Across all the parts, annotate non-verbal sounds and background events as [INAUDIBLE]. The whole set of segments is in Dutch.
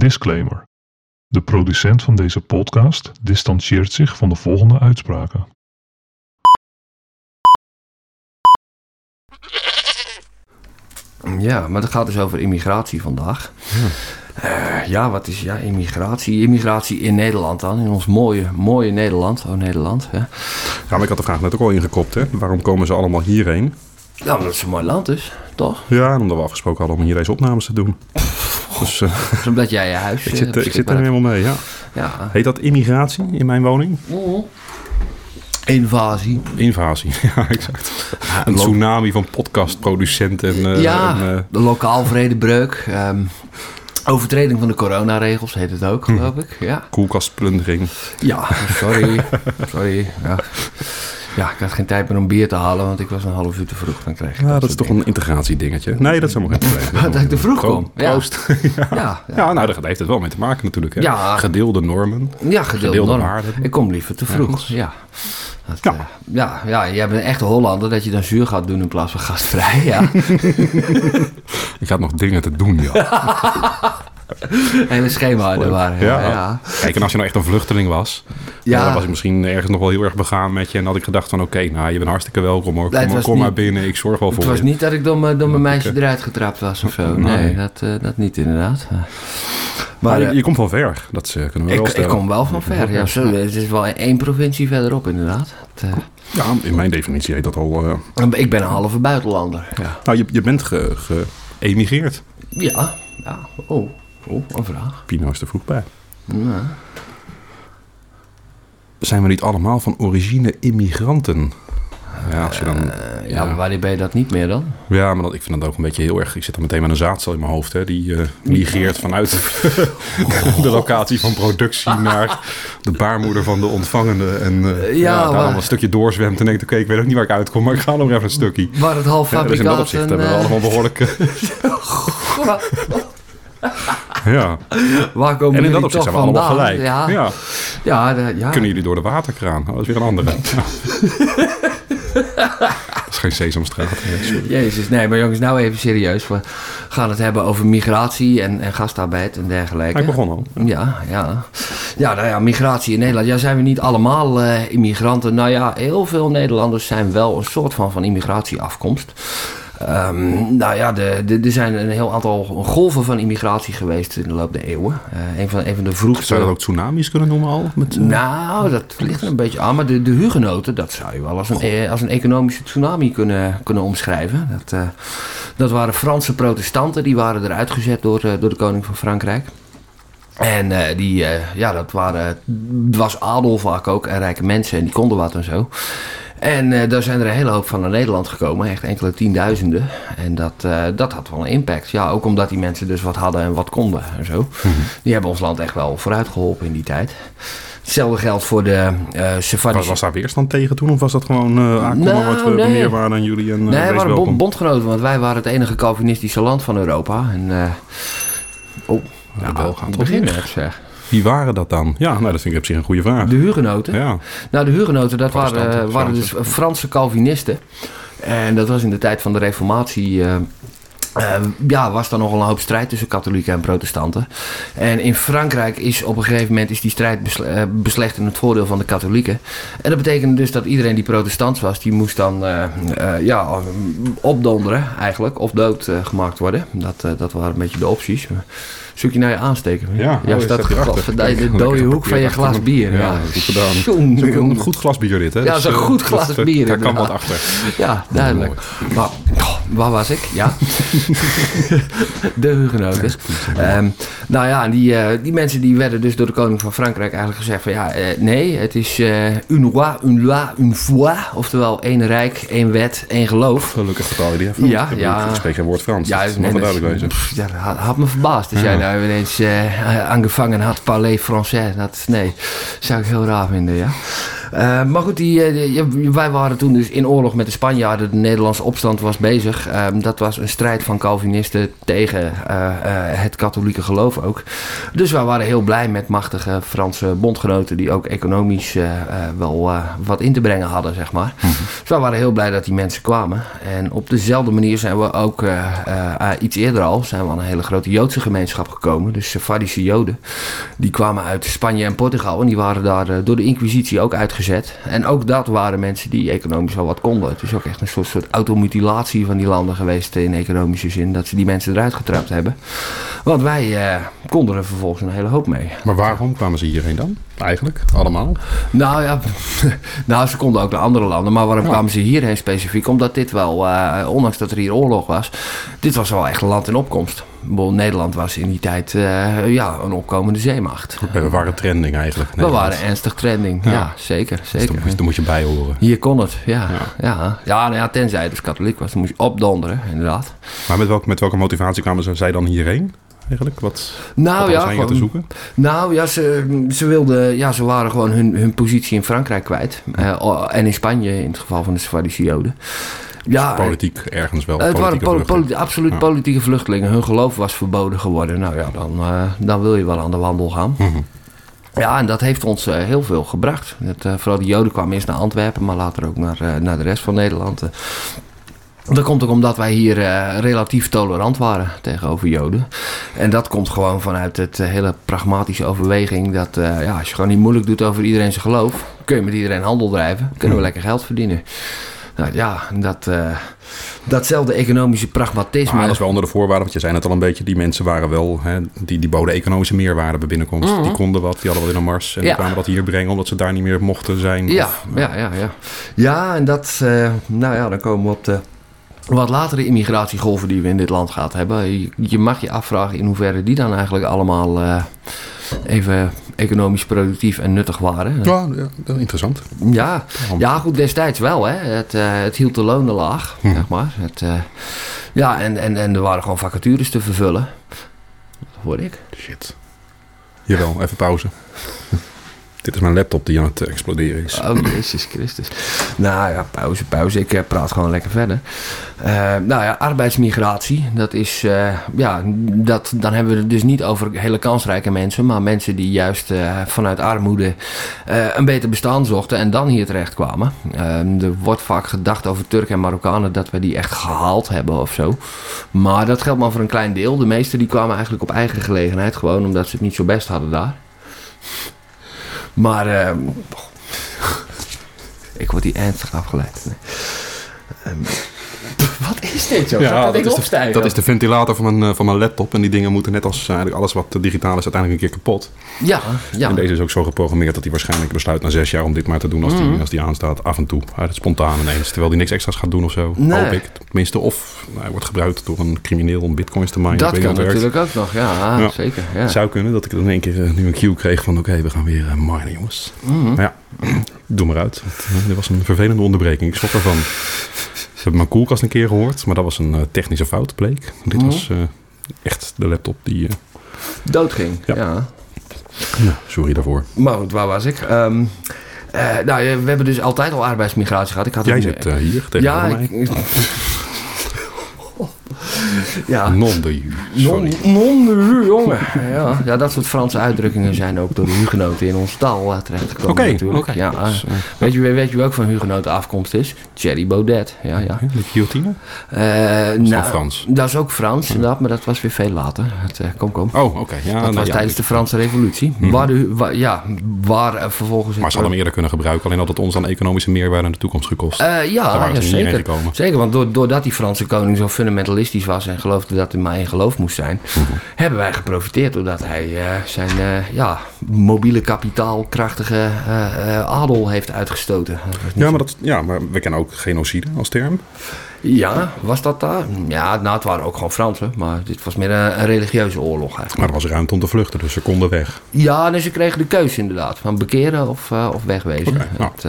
Disclaimer. De producent van deze podcast distancieert zich van de volgende uitspraken. Ja, maar het gaat dus over immigratie vandaag. Eh, ja, wat is ja, immigratie? Immigratie in Nederland dan, in ons mooie, mooie Nederland. Oh, Nederland, hè? Ja, maar ik had de vraag net ook al ingekopt, hè. Waarom komen ze allemaal hierheen? Ja, omdat het zo'n mooi land is, toch? Ja, en omdat we afgesproken hadden om hier deze opnames te doen. Dus eh, [LAUGHS] omdat jij je huis ik, eh, zit, ik zit er helemaal mee, ja. Ja. Heet dat immigratie in mijn woning? Invasie. Invasie, [LAUGHS] ja, exact. Een tsunami van podcastproducenten en... eh, ja, en, eh, de lokaal vredebreuk. ehm, overtreding van de coronaregels heet het ook, geloof ik. Ja, koelkastplundering. ja sorry. [LAUGHS] sorry. Ja. Ja, ik had geen tijd meer om bier te halen, want ik was een half uur te vroeg. Dan kreeg ik Ja, dat is toch een integratiedingetje. Nee, dat is helemaal geen probleem. [LAUGHS] Dat ik te vroeg kom. Ja. Proost. [LAUGHS] Ja, ja. Ja, nou, daar heeft het wel mee te maken natuurlijk. Hè? Ja. Gedeelde normen. Ja, gedeelde, Gedeelde norm. waarden. Ik kom liever te vroeg. Ja. Dat, Ja. ja. ja, ja, jij bent een echte Hollander dat je dan zuur gaat doen in plaats van gastvrij. Ja. [LAUGHS] Ik had nog dingen te doen, ja. [LAUGHS] Hele schema er waren. Ja. Ja. Kijk, en als je nou echt een vluchteling was, Ja. dan was ik misschien ergens nog wel heel erg begaan met je. En had ik gedacht van, oké, nou, je bent hartstikke welkom hoor. Het Kom, was maar binnen, ik zorg wel Het voor was je. niet dat ik door mijn, ik, meisje eruit getrapt was of zo. Nee, Nee. dat, eh, dat niet inderdaad. Maar, Maar eh, je, je komt van ver, dat eh, kunnen we wel ik, ik kom wel van ver. Ja, zo, het is wel één provincie verderop inderdaad. Het, Ja, in mijn definitie heet dat al... ik ben een halve buitenlander. Ja, nou, je, je bent ge- geëmigreerd. ja. ja. Oh, oh, een vraag. Pino is er vroeg bij. Ja. Zijn we niet allemaal van origine immigranten? Ja, als je dan... Eh, ja, maar wanneer ben je dat niet meer dan? Ja, maar dat, ik vind dat ook een beetje heel erg... Ik zit dan meteen met een zaadcel in mijn hoofd, hè. Die eh, migreert vanuit [LAUGHS] de locatie van productie naar de baarmoeder van de ontvangende. En eh, Ja, ja, daar maar- dan een stukje doorzwemt en denkt... Oké, ik weet ook niet waar ik uitkom, maar ik ga nog even een stukje. Waar het Ja, dus in dat opzicht hebben we allemaal behoorlijk... [LAUGHS] [LAUGHS] ja. Waar komen En in dat opzicht zijn we allemaal vandaan? gelijk. Ja, Ja. ja, de- ja. Kunnen jullie door de waterkraan? Oh, dat is weer een andere. [LAUGHS] Dat is geen Sesamstraat. Sorry. Jezus, nee, maar jongens, nou even serieus. We gaan het hebben over migratie en, en gastarbeid en dergelijke. Ik begon al. Ja, ja. Ja, nou ja, migratie in Nederland. Ja, zijn we niet allemaal eh, immigranten? Nou ja, heel veel Nederlanders zijn wel een soort van van immigratieafkomst. Ehm, nou ja, er zijn een heel aantal golven van immigratie geweest in de loop der eeuwen. Eh, een, van, een van de vroegste... Zou je dat ook tsunamis kunnen noemen al? Met, eh, Nou, dat ligt er een beetje aan. Maar de, de hugenoten, dat zou je wel als een, eh, als een economische tsunami kunnen, kunnen omschrijven. Dat, eh, dat waren Franse protestanten, die waren eruit gezet door, door de koning van Frankrijk. En die, ja, dat waren, was adel vaak ook en rijke mensen en die konden wat en zo. En eh, daar zijn er een hele hoop van naar Nederland gekomen, echt enkele tienduizenden. En dat, eh, dat had wel een impact. Ja, ook omdat die mensen dus wat hadden en wat konden en zo. Die hebben ons land echt wel vooruit geholpen in die tijd. Hetzelfde geldt voor de eh was, daar weerstand tegen toen? Of was dat gewoon uh, aankomen Nou, wat we nee. meer waren aan jullie? En, uh, Nee, wees waren bondgenoten, want wij waren het enige Calvinistische land van Europa. En, oh, Ja, nou, wel aan gaat het wel begin weer. net zeg. Wie waren dat dan? Ja, nou, dat vind ik op zich een goede vraag. De hugenoten. Ja, Nou, de hugenoten, dat waren, waren dus. Franse Calvinisten. En dat was in de tijd van de Reformatie. eh, eh, ja, was er nogal een hoop strijd tussen katholieken en protestanten. En in Frankrijk is op een gegeven moment is die strijd besle- eh, beslecht in het voordeel van de katholieken. En dat betekende dus dat iedereen die protestant was, die moest dan eh, eh, ja, opdonderen eigenlijk. Of dood eh, gemaakt worden. Dat, eh, dat waren een beetje de opties. Zoek je naar je aansteken? Ja, ja oh, staat de, dode hoek van je glas bier. Ja, Ja, goed gedaan. Het is een goed glas bier dit, hè? Ja, Dus, dat is een eh, goed dat, glas eh, bier, Daar kan wat achter. Ja, duidelijk. Maar, oh, waar was ik? Ja. [LAUGHS] de hugenoten. Ehm, nou ja, die, eh, die mensen die werden dus door de koning van Frankrijk eigenlijk gezegd van ja, eh, nee, het is eh une roi, une loi, une foi. Oftewel één rijk, één wet, één geloof. Gelukkig vertaal je die even. Ja, Ik ja. Ik spreek geen woord Frans. Ja, dat dat- duidelijk wezen. ja, dat had, me verbaasd. Ja. jij nou ineens eh, aangevangen had parler français. Dat, nee, zou ik heel raar vinden, ja. Uh, maar goed, die, uh, wij waren toen dus in oorlog met de Spanjaarden. De Nederlandse opstand was bezig. Uh, dat was een strijd van Calvinisten tegen het katholieke geloof ook. Dus wij waren heel blij met machtige Franse bondgenoten... die ook economisch wel wat in te brengen hadden, zeg maar. Mm -hmm. Dus wij waren heel blij dat die mensen kwamen. En op dezelfde manier zijn we ook iets eerder al... zijn we aan een hele grote Joodse gemeenschap gekomen. Dus Sephardische Joden. Die kwamen uit Spanje en Portugal. En die waren daar door de inquisitie ook uitgezet. En ook dat waren mensen die economisch wel wat konden. Het is ook echt een soort, soort automutilatie van die landen geweest in economische zin. Dat ze die mensen eruit getrapt hebben. Want wij eh, konden er vervolgens een hele hoop mee. Maar waarom kwamen ze hierheen dan? Eigenlijk, allemaal? Nou ja, [LAUGHS] nou, ze konden ook naar andere landen. Maar waarom kwamen ze hierheen specifiek? Omdat dit wel, uh, ondanks dat er hier oorlog was, dit was wel echt een land in opkomst. Nederland was in die tijd uh, ja, een opkomende zeemacht. We waren trending eigenlijk. We waren ernstig trending, ja, ja zeker. Dus zeker. Dus dan moet je bijhoren. Hier kon het, ja. Ja, ja. ja, nou ja tenzij het dus katholiek was, dan moest je opdonderen, inderdaad. Maar met welke, met welke motivatie kwamen zij dan hierheen? Eigenlijk? Wat, nou, wat ja, gewoon, te zoeken? Nou ja, ze, ze, wilden, ja, ze waren gewoon hun, hun positie in Frankrijk kwijt. Uh, en in Spanje, in het geval van de Swaardische Joden. Ja, politiek ergens wel. Het waren absoluut ja. politieke vluchtelingen. Hun geloof was verboden geworden. Nou ja, dan, uh, dan wil je wel aan de wandel gaan. Mm -hmm. Ja, en dat heeft ons uh, heel veel gebracht. Het, uh, vooral de Joden kwamen eerst naar Antwerpen, maar later ook naar, naar de rest van Nederland. Dat komt ook omdat wij hier uh, relatief tolerant waren tegenover Joden. En dat komt gewoon vanuit het uh, hele pragmatische overweging dat uh, ja, als je gewoon niet moeilijk doet over iedereen zijn geloof, kun je met iedereen handel drijven, kunnen we lekker geld verdienen. Nou ja, dat, datzelfde economische pragmatisme. Maar dat is wel onder de voorwaarden, want je zei net al een beetje, die mensen waren wel, hè, die, die boden economische meerwaarde bij binnenkomst. Mm -hmm. Die konden wat, die hadden wat in de mars en ja. die kwamen wat hier brengen omdat ze daar niet meer mochten zijn. Ja, of, ja, ja, ja. Ja, en dat, nou ja, dan komen we op de wat latere immigratiegolven die we in dit land gehad hebben. Je, mag je afvragen in hoeverre die dan eigenlijk allemaal uh, even economisch productief en nuttig waren. Ja, ja interessant. Ja, ja, goed, destijds wel. Hè. Het, uh, het hield de lonen laag, hm. zeg maar. Het, uh, ja, en, en, en er waren gewoon vacatures te vervullen. Dat hoor ik. Shit. Jawel, even pauze. Dit is mijn laptop die aan het exploderen is. Oh, Jezus Christus. Nou ja, pauze, pauze. Ik uh, praat gewoon lekker verder. Uh, nou ja, arbeidsmigratie. Dat is, ja, dat, dan hebben we het dus niet over hele kansrijke mensen. Maar mensen die juist vanuit armoede een beter bestaan zochten en dan hier terecht kwamen. er wordt vaak gedacht over Turken en Marokkanen dat we die echt gehaald hebben of zo. Maar dat geldt maar voor een klein deel. De meesten die kwamen eigenlijk op eigen gelegenheid. Gewoon omdat ze het niet zo best hadden daar. Maar uh, ik word hier ernstig afgeleid. Is dit? Ja, dat, dat, is de, dat is de ventilator van mijn, van mijn laptop. En die dingen moeten net als eigenlijk alles wat digitaal is uiteindelijk een keer kapot. Ja, ja. En deze is ook zo geprogrammeerd dat hij waarschijnlijk besluit na zes jaar om dit maar te doen als, mm. die, als die aanstaat. Af en toe. Uit het spontaan ineens. Terwijl hij niks extra's gaat doen of zo. Nee. Hoop ik. Tenminste. Of nou, hij wordt gebruikt door een crimineel om bitcoins te minen. Dat kan natuurlijk ook nog. Ja, ja. zeker. Ja. Het zou kunnen dat ik dan in één keer uh, nu een cue kreeg van oké, okay, we gaan weer uh, minen jongens. Mm. Maar ja, [CLEARS THROAT] doe maar uit. Dit was een vervelende onderbreking. Ik schrok ervan. Ze hebben mijn koelkast een keer gehoord, maar dat was een uh, technische fout, bleek. Dit mm. was uh, echt de laptop die... Uh, Doodging, ja. ja. ja. Sorry daarvoor. Maar goed, waar was ik? Um, nou, we hebben dus altijd al arbeidsmigratie gehad. Ik had Jij zit hier tegen ja, mij. Ik, [LAUGHS] ja. Non de. Non, non de jongen. Ja, ja, dat soort Franse uitdrukkingen zijn ook door de hugenoten in onze taal uh, terechtgekomen okay, natuurlijk. Okay. Ja, dus, uh, weet, je, weet je wie ook van hugenoten afkomst is? Thierry Baudet. Ja, ja. De guillotine? Uh, dat is nou, Frans? Dat is ook Frans, ja. maar dat was weer veel later. Het, kom, kom. Oh, oké. Okay. Ja, dat nou, was ja, tijdens de Franse revolutie. -hmm. Waar, de, waar, ja, waar vervolgens... Maar ze hadden hem eerder kunnen gebruiken, alleen had het ons aan economische meerwaarde in de toekomst gekost. ja, ja zeker. Zeker, want doordat die Franse koning zo was en geloofde dat hij maar één geloof moest zijn, mm -hmm. hebben wij geprofiteerd doordat hij uh, zijn uh, ja, mobiele kapitaalkrachtige uh, adel heeft uitgestoten. Ja maar, dat, ja, maar we kennen ook genocide als term. Ja, was dat daar? Ja, nou, het waren ook gewoon Fransen, maar dit was meer een, een religieuze oorlog eigenlijk. Maar er was ruimte om te vluchten, dus ze konden weg. Ja, dus ze kregen de keuze inderdaad, van bekeren of, of wegwezen. Okay, nou. het,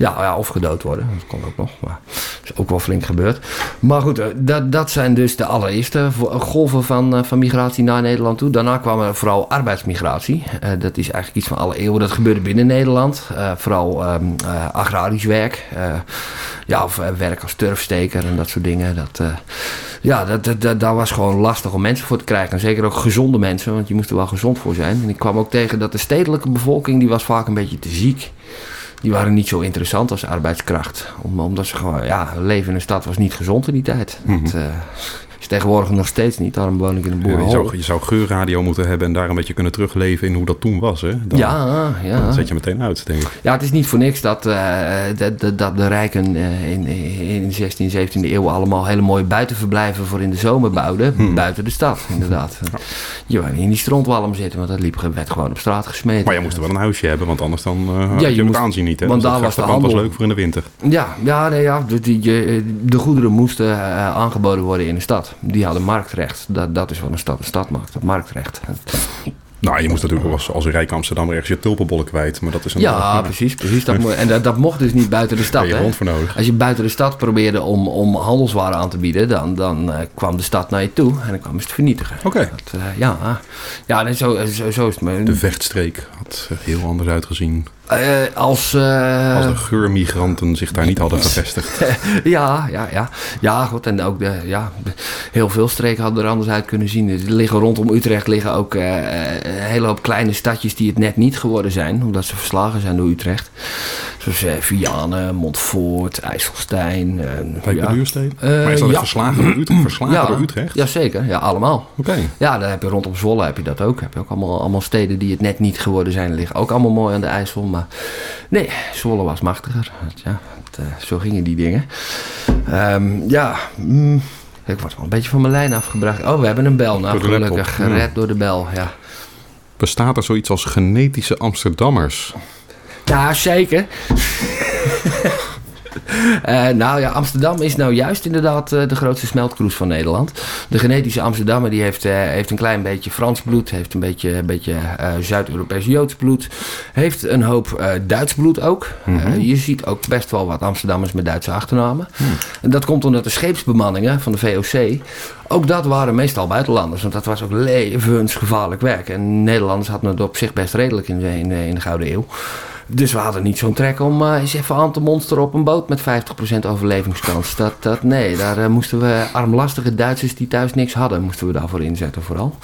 Ja, ja, of gedood worden. Dat kon ook nog. Maar dat is ook wel flink gebeurd. Maar goed, eh, dat, dat zijn dus de allereerste golven van, eh, van migratie naar Nederland toe. Daarna kwam er vooral arbeidsmigratie. Dat is eigenlijk iets van alle eeuwen. Dat gebeurde binnen Nederland. Vooral um, agrarisch werk. ja, of werk als turfsteker en dat soort dingen. Dat, ja, dat, dat, daar was gewoon lastig om mensen voor te krijgen. En zeker ook gezonde mensen, want je moest er wel gezond voor zijn. En ik kwam ook tegen dat de stedelijke bevolking, die was vaak een beetje te ziek die waren niet zo interessant als arbeidskracht. omdat ze gewoon, ja, leven in een stad was niet gezond in die tijd. Mm tegenwoordig nog steeds niet. Daarom woon ik in een boerenhol. je, zou, je zou geurradio moeten hebben en daar een beetje kunnen terugleven in hoe dat toen was. Hè? Dan, ja, ja. Dan zet je meteen uit, denk ik. Ja, het is niet voor niks dat, uh, dat, dat, de rijken uh, in, in de 16e, 17e eeuw allemaal hele mooie buitenverblijven voor in de zomer bouwden. Hmm. Buiten de stad, inderdaad. Ja. Je wou niet in die strontwalm zitten, want dat liep, werd gewoon op straat gesmeten. Maar je moest wel een huisje hebben, want anders dan uh, ja, je, je moest, het aanzien niet. Hè? Want dus daar was de handel... was leuk voor in de winter. Ja, ja, nee, ja de, de, de goederen moesten aangeboden worden in de stad. Die hadden marktrecht dat, dat is wat een stad een stad maakt, dat marktrecht. Nou, je moest natuurlijk als, als Rijk Amsterdam ergens je tulpenbollen kwijt. Maar dat is een, ja, precies. precies dat en dat, dat mocht dus niet buiten de [LAUGHS] stad. Daar je voor nodig. Als je buiten de stad probeerde om, om handelswaren aan te bieden, dan, dan uh, kwam de stad naar je toe en dan kwam ze het vernietigen. Oké. Okay. Uh, ja, ja zo, zo, zo is het. Maar, de vechtstreek had heel anders uitgezien. Uh, als, uh, als de geurmigranten zich daar niet hadden [LAUGHS] gevestigd. ja, ja, ja. Ja, goed. En ook de, ja, heel veel streken hadden er anders uit kunnen zien. Er liggen rondom Utrecht liggen ook uh, een hele hoop kleine stadjes die het net niet geworden zijn. Omdat ze verslagen zijn door Utrecht. Zoals Vianen, Montfort, IJsselstein. Uh, ja. Maar is dat ja. verslagen, door Utrecht, verslagen ja, door Utrecht? Jazeker, ja, allemaal. Oké. Ja, daar heb je rondom Zwolle heb je dat ook. Heb je ook allemaal, allemaal steden die het net niet geworden zijn. liggen ook allemaal mooi aan de IJssel. Maar nee, Zwolle was machtiger. Ja, het, uh, zo gingen die dingen. Um, ja, mm, ik word wel een beetje van mijn lijn afgebracht. Oh, we hebben een bel. Nou, gelukkig. Gered door de bel, ja. Bestaat er zoiets als genetische Amsterdammers? Ja, zeker. Uh, nou ja, Amsterdam is nou juist inderdaad uh, de grootste smeltkroes van Nederland. De genetische Amsterdammer die heeft, uh, heeft een klein beetje Frans bloed, heeft een beetje, een beetje Zuid-Europees Joods bloed, heeft een hoop Duits bloed ook. Mm -hmm. je ziet ook best wel wat Amsterdammers met Duitse achternamen. Mm. En dat komt omdat de scheepsbemanningen van de VOC ook dat waren meestal buitenlanders, want dat was ook levensgevaarlijk werk. En Nederlanders hadden het op zich best redelijk in de, in de, in de Gouden Eeuw. Dus we hadden niet zo'n trek om uh, eens even aan te monsteren op een boot met 50% overlevingskans. Dat, dat, nee, daar uh, moesten we armlastige Duitsers die thuis niks hadden, moesten we daarvoor inzetten vooral.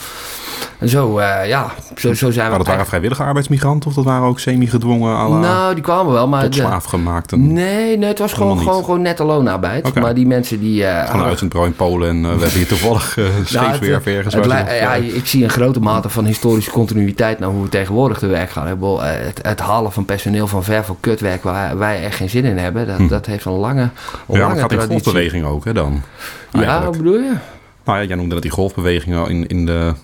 En zo, uh, ja, zo, zo zijn we... Maar dat waren vrijwillige arbeidsmigranten of dat waren ook semi-gedwongen? Nou, die kwamen wel, maar... Tot slaafgemaakte? Nee, nee, het was gewoon, gewoon, gewoon nette loonarbeid. Okay. Maar die mensen die... Uh, gewoon uit een in Polen en uh, we hebben hier toevallig [LAUGHS] uh, scheepswerf nou, ergens. Het, het, ja, ik zie een grote mate van historische continuïteit naar hoe we tegenwoordig te werk gaan. Het, het halen van personeel van ver voor kutwerk waar wij echt geen zin in hebben, dat, hm. dat heeft een lange, een ja, lange maar gaat in golfbeweging ook, hè, dan? Ja, wat bedoel je? Nou ja, jij noemde dat die golfbewegingen in, in de,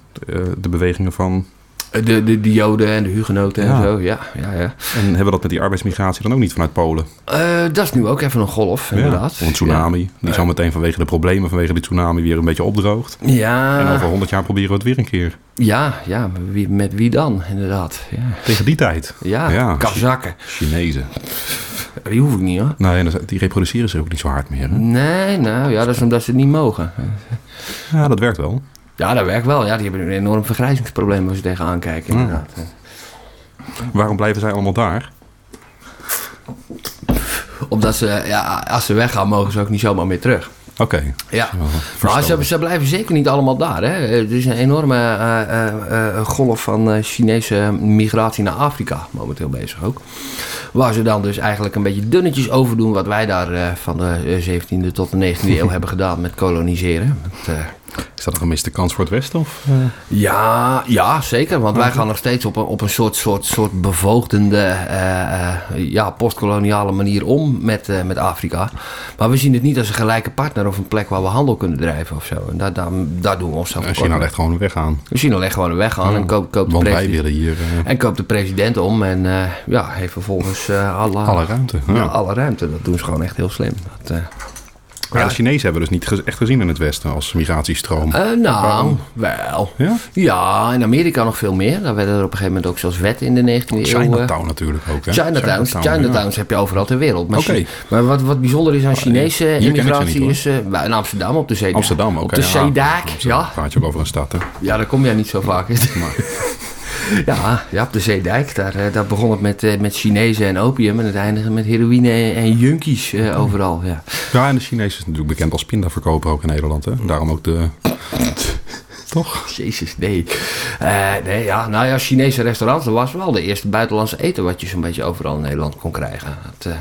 de bewegingen van de, de, de Joden en de Hugenoten en zo, ja, ja, ja. En hebben we dat met die arbeidsmigratie dan ook niet vanuit Polen? Uh, dat is nu ook even een golf, inderdaad. een tsunami. Die zal meteen vanwege de problemen vanwege die tsunami weer een beetje opdroogt. Ja. En over 100 jaar proberen we het weer een keer. Ja, ja wie, met wie dan, inderdaad. Ja. Tegen die tijd? Ja, ja. Kazakken. Chinezen. Die hoef ik niet hoor. Nee, die reproduceren zich ook niet zo hard meer. Hè? Nee, nou ja, dat is omdat ze het niet mogen. Ja, dat werkt wel. Ja, dat werkt wel. Ja, die hebben een enorm vergrijzingsprobleem als ze tegenaan kijken, inderdaad. Waarom blijven zij allemaal daar? Omdat ze, ja, als ze weggaan, mogen ze ook niet zomaar meer terug. Oké. Ja, maar ze, ze, blijven zeker niet allemaal daar. Hè. Er is een enorme uh, uh, golf van Chinese migratie naar Afrika momenteel bezig ook. Waar ze dan dus eigenlijk een beetje dunnetjes over doen wat wij daar van de 17e tot de 19e eeuw [LAUGHS] hebben gedaan met koloniseren. Met, is dat een gemiste kans voor het Westen? Of, uh... ja, ja, zeker. Want wij gaan nog steeds op een, op een soort, soort, soort bevoogdende, uh, uh, ja, postkoloniale manier om met, met Afrika. Maar we zien het niet als een gelijke partner of een plek waar we handel kunnen drijven of zo. En daar, daar, daar doen we ons zelf China legt gewoon een weg aan. China legt gewoon een weg aan en koopt, koopt, de president, hier, en koopt de president om. En ja, heeft vervolgens alle, alle ruimte. Ja. alle ruimte. Dat doen ze gewoon echt heel slim. Dat, Maar de Chinezen hebben dus niet echt gezien in het Westen als migratiestroom. Eh, nou, wel. Ja? Ja, in Amerika nog veel meer. Daar werden er op een gegeven moment ook zelfs wetten in de 19e eeuw. eh, Chinatown natuurlijk ook. Hè? Chinatowns, Chinatowns ja. heb je overal ter wereld. Maar, maar wat, wat bijzonder is aan Chinese ik ze immigratie niet, is... wel, in Amsterdam op de Zeedijk. Amsterdam ook. Op de Zeedijk, ja. Praat je ook over een stad, hè? Ja, daar kom jij niet zo vaak. Ja, ja, op de Zeedijk. Daar, eh, daar begon het met, eh, met Chinezen en opium. En het eindigde met heroïne en, en junkies eh, overal. Ja. Ja, en de Chinezen is natuurlijk bekend als pindaverkoper ook in Nederland, hè? Daarom ook de... Toch? Jezus, nee. Eh, nee, ja, nou ja, Chinese restaurants, dat was wel de eerste buitenlandse eten wat je zo'n beetje overal in Nederland kon krijgen. Dat, eh,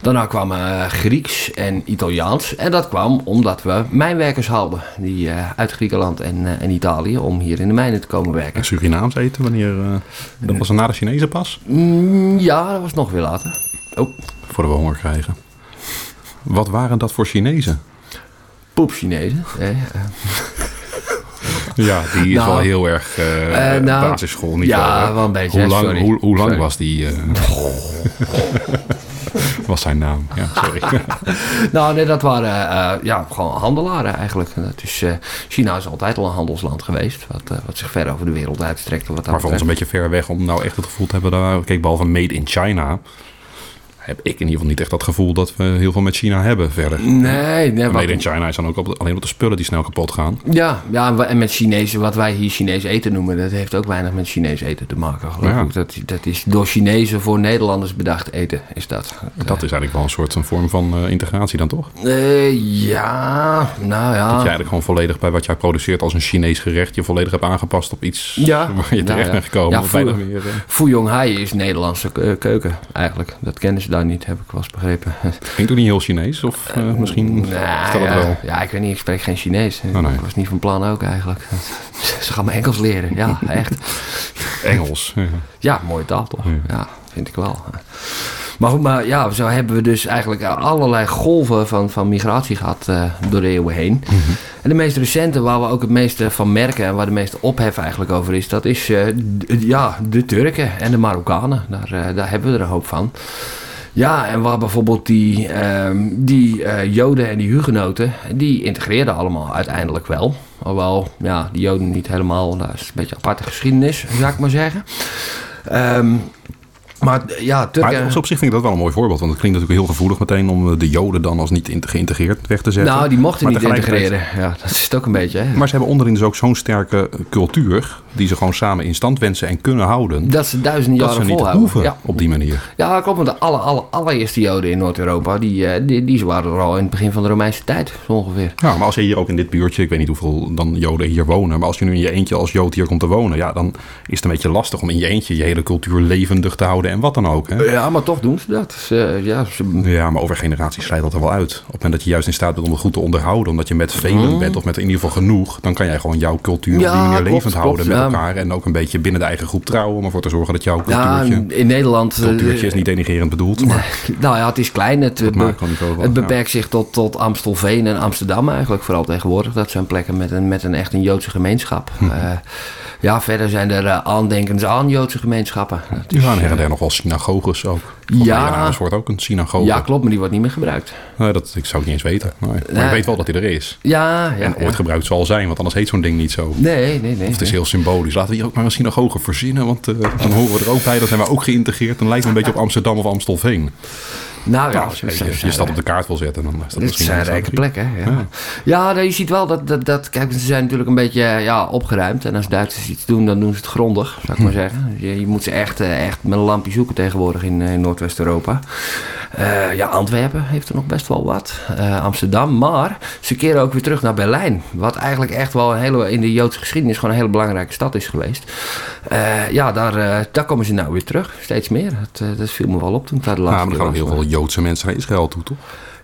daarna kwam eh, Grieks en Italiaans. En dat kwam omdat we mijnwerkers hadden, die eh, uit Griekenland en, en Italië, om hier in de mijnen te komen werken. En Surinaams eten, wanneer... dat was er na de Chinezen pas? Mm, ja, dat was nog weer later. Oh, Voordat we honger krijgen. Wat waren dat voor Chinezen? poep Chinezen. [LAUGHS] Ja, die is Nou, wel heel erg eh, nou, basisschool ja, wel een beetje, Hoe lang, sorry. hoe, hoe lang Sorry. was die... eh, [LAUGHS] was zijn naam? Ja, sorry. [LAUGHS] Nou, nee, dat waren ja, gewoon handelaren eigenlijk. En Dat is, China is altijd al een handelsland geweest, wat, wat zich ver over de wereld uitstrekt. Wat maar voor ons een beetje ver weg om nou echt het gevoel te hebben... Daar, kijk, behalve Made in China... heb ik in ieder geval niet echt dat gevoel dat we heel veel met China hebben verder. Nee, nee. Made in China is dan ook op- alleen op de spullen die snel kapot gaan. ja, ja, en met Chinezen, wat wij hier Chinees eten noemen, dat heeft ook weinig met Chinees eten te maken. Geloof Ja. ik. Dat, dat is door Chinezen voor Nederlanders bedacht eten, is dat. Dat is eigenlijk wel een soort een vorm van eh, integratie dan toch? Eh, ja, nou ja. Dat je eigenlijk gewoon volledig bij wat jij produceert als een Chinees gerecht... je volledig hebt aangepast op iets Ja. [LAUGHS] waar je Nou terecht ja. bent gekomen. Ja, meer, eh, Hai is Nederlandse ke- keuken, eigenlijk. Dat kennen ze daar niet, heb ik wel eens begrepen. [LAUGHS] Klinkt ook niet heel Chinees? Of eh, misschien Nou, stel het ja, wel. Ja, ik weet niet, ik spreek geen Chinees. Oh, nee. Ik was niet van plan ook eigenlijk. [LAUGHS] Ze gaan me Engels leren, ja, [LAUGHS] echt. Engels. Ja. Ja, mooie taal toch? Ja. Ja, vind ik wel. Maar goed, maar ja, zo hebben we dus eigenlijk allerlei golven van, van migratie gehad eh, door de eeuwen heen. Mhm. En de meest recente, waar we ook het meeste van merken en waar de meeste ophef eigenlijk over is, dat is eh, ja, de Turken en de Marokkanen. Daar, eh, daar hebben we er een hoop van. Ja, en waar bijvoorbeeld die, ehm, die eh, Joden en die Hugenoten, die integreerden allemaal uiteindelijk wel. Alhoewel, ja, die Joden niet helemaal, dat is een beetje aparte geschiedenis, zou ik maar zeggen. Ehm, maar eh, ja, Turken... Maar op zich vind ik dat wel een mooi voorbeeld. Want het klinkt natuurlijk heel gevoelig meteen om eh, de Joden dan als niet geïntegreerd weg te zetten. nou, die mochten Maar niet tegelijkertijd- integreren. Ja, dat is het ook een beetje. Hè? Maar ze hebben onderin dus ook zo'n sterke cultuur... die ze gewoon samen in stand wensen en kunnen houden... dat ze duizenden dat ze jaren niet volhouden. hoeven Ja. op die manier. ja, klopt. Want de alle, alle, allereerste Joden in Noord-Europa, die, eh, die, die waren er al in het begin van de Romeinse tijd, zo ongeveer. Ja, maar als je hier ook in dit buurtje... ik weet niet hoeveel dan Joden hier wonen... maar als je nu in je eentje als Jood hier komt te wonen... ja, dan is het een beetje lastig om in je eentje... je hele cultuur levendig te houden en wat dan ook. Hè? Ja, maar toch doen ze dat. Ze, ja, ze, Ja, maar over generaties slijt dat er wel uit. Op het moment dat je juist in staat bent om het goed te onderhouden... omdat je met velen bent of met in ieder geval genoeg... dan kan jij gewoon jouw cultuur op Ja, die manier klopt, levend klopt, houden met ja. elkaar... en ook een beetje binnen de eigen groep trouwen... om ervoor te zorgen dat jouw ja, cultuurtje... in Nederland... eh, cultuurtje is niet denigerend bedoeld, maar [LAUGHS] Nou ja, het is klein. Het, het be- macroniveau wel, het ja. beperkt zich tot, tot Amstelveen en Amsterdam eigenlijk vooral tegenwoordig. Dat zijn plekken met een, met een echt een Joodse gemeenschap. Hm. Eh, ja, verder zijn er uh, aandenkens aan Joodse gemeenschappen. Die waren her en eh, der nog wel synagoges ook. Ja. Amersfoort ook een synagoge. Ja, klopt, maar die wordt niet meer gebruikt. Nee, dat, ik zou het niet eens weten. Nee. Maar Nee. ik weet wel dat hij er is. Ja, ja. en ja. ooit gebruikt zal zijn, want anders heet zo'n ding niet zo. Nee, nee, nee. Of het is heel symbolisch. Laten we hier ook maar een synagoge verzinnen, want eh, dan horen we er ook bij. Dan zijn we ook geïntegreerd. Dan lijkt het een beetje op Amsterdam of Amstelveen. Nou ja, Nou, als je ze- je, je stad op de kaart wil zetten, dan is dat Dit misschien zijn rijke plekken. Ja, Ja. ja. nou, je ziet wel dat, dat, dat. Kijk, ze zijn natuurlijk een beetje ja, opgeruimd. En als Duitsers iets doen, dan doen ze het grondig, zou ik maar zeggen. Je, je moet ze echt, eh, echt met een lampje zoeken tegenwoordig in, eh, in Noordwest-Europa. Eh, ja, Antwerpen heeft er nog best wel wat. Eh, Amsterdam. Maar ze keren ook weer terug naar Berlijn. Wat eigenlijk echt wel een hele, in de Joodse geschiedenis gewoon een hele belangrijke stad is geweest. Eh, ja, daar, daar komen ze nou weer terug. Steeds meer. Dat, dat viel me wel op toen ik daar de laatste maar er gaan heel veel Joodse mensen naar Israël toe, toch?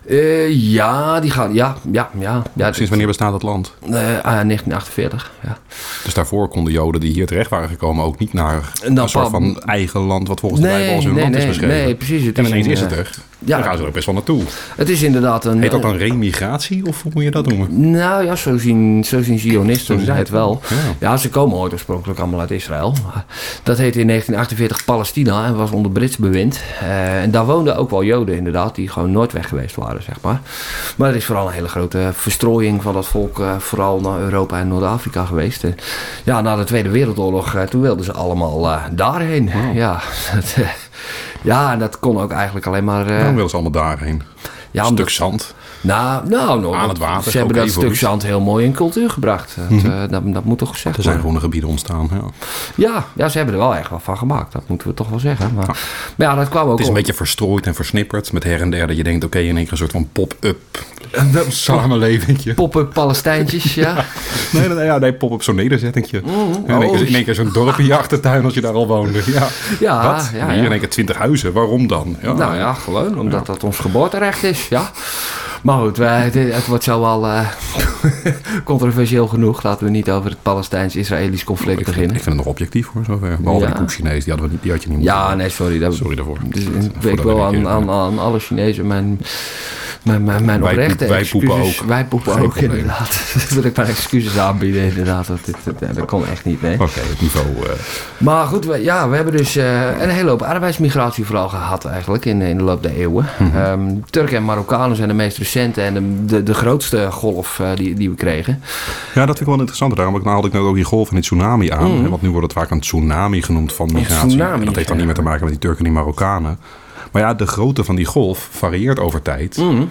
Eh, ja, die gaan. Ja, ja, ja. ja Sinds wanneer bestaat dat land? eh, ah, 1948, ja. Dus daarvoor konden Joden die hier terecht waren gekomen ook niet naar Nou, een soort van eigen land wat volgens de Bijbel als hun nee, land is nee, beschreven. nee, precies. Het en is ineens een, is het eh, er. Ja. Daar gaan ze er ook best wel naartoe. Het is inderdaad een... Heet dat dan remigratie of hoe moet je dat noemen? Nou ja, zo zien, zo zien Zionisten Zo het wel. Ja. Ja, ze komen ooit oorspronkelijk allemaal uit Israël. Dat heette in 1948 Palestina en was onder Brits bewind. Eh, en daar woonden ook wel Joden inderdaad, die gewoon nooit weg geweest waren, zeg maar. Maar er is vooral een hele grote verstrooiing van dat volk, eh, vooral naar Europa en Noord-Afrika geweest. Ja, na de Tweede Wereldoorlog, eh, toen wilden ze allemaal eh, daarheen. Ja, [LAUGHS] dat, eh, ja, en dat kon ook eigenlijk alleen maar... eh, Dan willen ze allemaal daarheen. ja, Een stuk zand. Nou, nou, nog, Aan het water, Ze hebben dat stuk zand heel mooi in cultuur gebracht. Dat, eh, dat, dat moet toch gezegd Er zijn groene gebieden ontstaan. Ja. Ja, ja, ze hebben er wel echt wel van gemaakt. Dat moeten we toch wel zeggen. Maar, maar ja, dat kwam ook Het is een beetje verstrooid en versnipperd. Met her en der dat je denkt, oké, in één keer een soort van pop-up samenlevingje. pop-up Palestijntjes, ja. [LAUGHS] Nee, nee, ja, nee pop-up zo'n nederzettingje. Ja, in één keer, oh. in één keer zo'n dorpje in je achtertuin als je daar al woonde. Ja, Ja, Wat? ja, Hier ja. in één keer twintig huizen. Waarom dan? Ja. Nou ja, gewoon omdat dat ons geboorterecht is, ja. Maar goed, het, het wordt zo al eh, [LAUGHS] controversieel genoeg. Laten we niet over het Palestijns-Israëlisch conflict ik, vind, beginnen. ik vind het nog objectief hoor, zover. Behalve Ja. die koek-Chinees, die, hadden we die had je niet moeten Ja, nee, sorry. Dat, Sorry daarvoor. Dus, ik een aan, keer- aan, aan alle Chinezen mijn, mijn, mijn, mijn Wij oprechte wij poepen ook. Wij poepen Geen ook, probleem. inderdaad. [LAUGHS] Dat wil ik mijn excuses aanbieden, inderdaad. Dit, dit- dat kon echt niet, nee. Oké, het niveau. eh, Maar goed, we, ja, we hebben dus eh, een hele hoop arbeidsmigratie vooral gehad eigenlijk in, in de loop der eeuwen. Ehm, Turken en Marokkanen zijn de meest recente en de, de, de grootste golf eh, die, die we kregen. Ja, dat vind ik wel interessant. Daarom had ik net ook die golf en die tsunami aan. Mhm. Want nu wordt het vaak een tsunami genoemd van migratie. tsunami, En dat heeft dan niet meer te maken met die Turken en die Marokkanen. Maar ja, de grootte van die golf varieert over tijd. Mhm.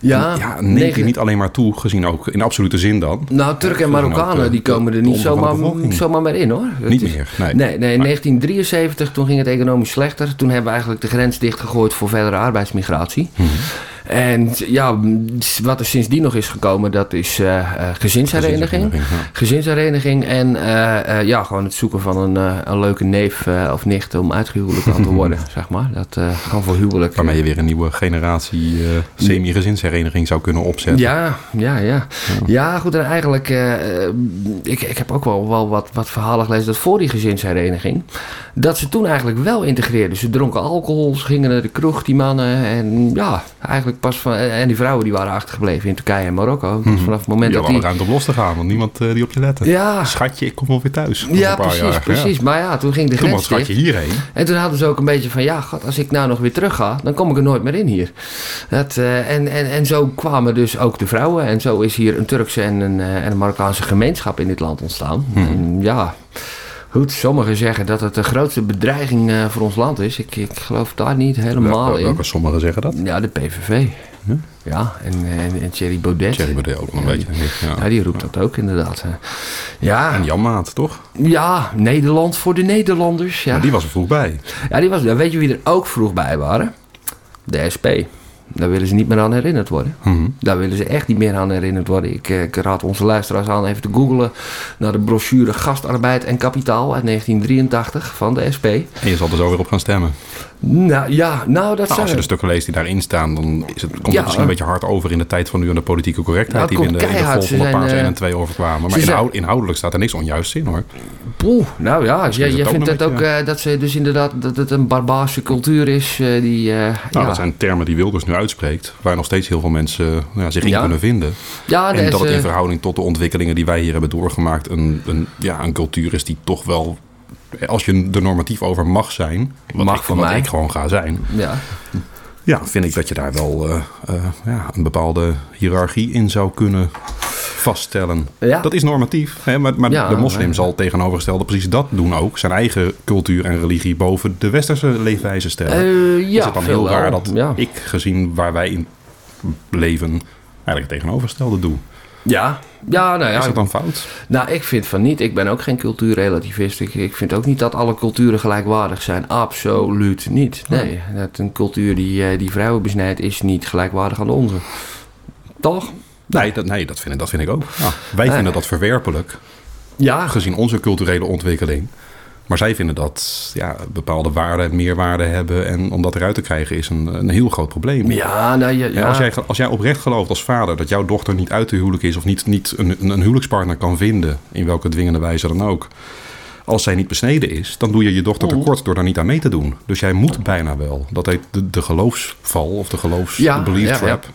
Ja, ja, neemt negen- niet alleen maar toe, gezien ook in absolute zin dan. Nou, Turken en Marokkanen die komen er niet zomaar, zomaar meer in hoor. Niet is- meer, nee. Nee, nee, in 1973 toen ging het economisch slechter. Toen hebben we eigenlijk de grens dichtgegooid voor verdere arbeidsmigratie. Mhm. En ja, wat er sindsdien nog is gekomen, dat is eh, gezinshereniging. Gezinshereniging, en eh, ja, gewoon het zoeken van een, een leuke neef of nicht om uitgehuwelijk aan te [LAUGHS] worden, zeg maar. Dat gewoon voor huwelijk. Waarmee je weer een nieuwe generatie semi-gezinshereniging zou kunnen opzetten. Ja, ja, ja. Ja, goed. En eigenlijk, ik, ik heb ook wel, wel wat, wat verhalen gelezen dat voor die gezinshereniging, dat ze toen eigenlijk wel integreerden. Ze dronken alcohol, ze gingen naar de kroeg, die mannen. En ja, eigenlijk pas van. En die vrouwen die waren achtergebleven in Turkije en Marokko. Dus vanaf het moment Je dat had alle die. ruimte om los te gaan, want niemand eh, die op je lette. Ja, Schatje, ik kom wel weer thuis. Ja precies, jaar. precies. Maar ja, toen ging de grens dicht. schatje, hierheen. En toen hadden ze ook een beetje van, ja, god, als ik nou nog weer terug ga, dan kom ik er nooit meer in hier. Dat, eh, en, en, en zo kwamen dus ook de vrouwen. En zo is hier een Turkse en een, eh, en een Marokkaanse gemeenschap in dit land ontstaan. En ja, goed, sommigen zeggen dat het de grootste bedreiging eh, voor ons land is. Ik, ik geloof daar niet helemaal Wel- in. Welke sommigen zeggen dat? Ja, de PVV. Ja? Ja, en, en, en Thierry Baudet. Thierry Baudet ook nog een beetje. Ja. Ja, die roept dat ook inderdaad. Ja, En Jan Maat, toch? ja, Nederland voor de Nederlanders. Ja. Maar die was er vroeg bij. Ja, die was, weet je wie er ook vroeg bij waren? De SP. Daar willen ze niet meer aan herinnerd worden. Mhm. Daar willen ze echt niet meer aan herinnerd worden. Ik, eh, ik raad onze luisteraars aan even te googlen naar de brochure Gastarbeid en Kapitaal uit 1983 van de SP. En je zal er zo weer op gaan stemmen. Nou ja, nou dat Nou, als je de stukken leest die daarin staan, dan is het, komt Ja. het misschien een beetje hard over in de tijd van nu aan de politieke correctheid. Nou, die we in de, komt in de keihard. golf van de Ze paars zijn, 1 en eh, 2 overkwamen. Maar inhoud, inhoudelijk staat er niks onjuist in hoor. Poeh, nou ja, jij, is het vindt het ook eh, dat ze dus inderdaad dat het een barbaarse cultuur is eh, die... eh, Nou, ja. dat zijn termen die Wilders nu uitspreekt, waar nog steeds heel veel mensen ja, zich in Ja. kunnen vinden. ja, en dat het ze- in verhouding tot de ontwikkelingen die wij hier hebben doorgemaakt, een, een, ja, een cultuur is die toch wel, als je er normatief over mag zijn, wat, Mag ik, voor wat mij. ik gewoon ga zijn, ja. Ja, vind ik dat je daar wel eh, eh, ja, een bepaalde hiërarchie in zou kunnen vaststellen. Ja. Dat is normatief, hè? maar, maar Ja, de moslim zal tegenovergestelde precies dat doen ook. Zijn eigen cultuur en religie boven de westerse leefwijze stellen. Ja, is het dan heel raar dat ja. ik, gezien waar wij in leven, eigenlijk het tegenovergestelde doe. Ja, ja, nou ja. Is dat dan fout? Nou, ik vind van niet. Ik ben ook geen cultuurrelativist. Ik, ik vind ook niet dat alle culturen gelijkwaardig zijn. Absoluut niet. Nee, dat een cultuur die, eh, die vrouwen besnijdt is niet gelijkwaardig aan de onze. Toch? Nee, dat, nee, dat, vind ik, dat vind ik ook. Ja, wij Nee. vinden dat verwerpelijk, Ja, gezien onze culturele ontwikkeling. Maar zij vinden dat ja, bepaalde waarden, meerwaarden hebben. En om dat eruit te krijgen is een, een heel groot probleem. ja, nou ja. Ja, ja. als, jij, als jij oprecht gelooft als vader dat jouw dochter niet uit te huwelijk is... of niet, niet een, een huwelijkspartner kan vinden, in welke dwingende wijze dan ook... als zij niet besneden is, dan doe je je dochter tekort door daar niet aan mee te doen. Dus jij moet bijna wel. Dat heet de, de geloofsval of de geloofs Ja, belief ja, ja. trap.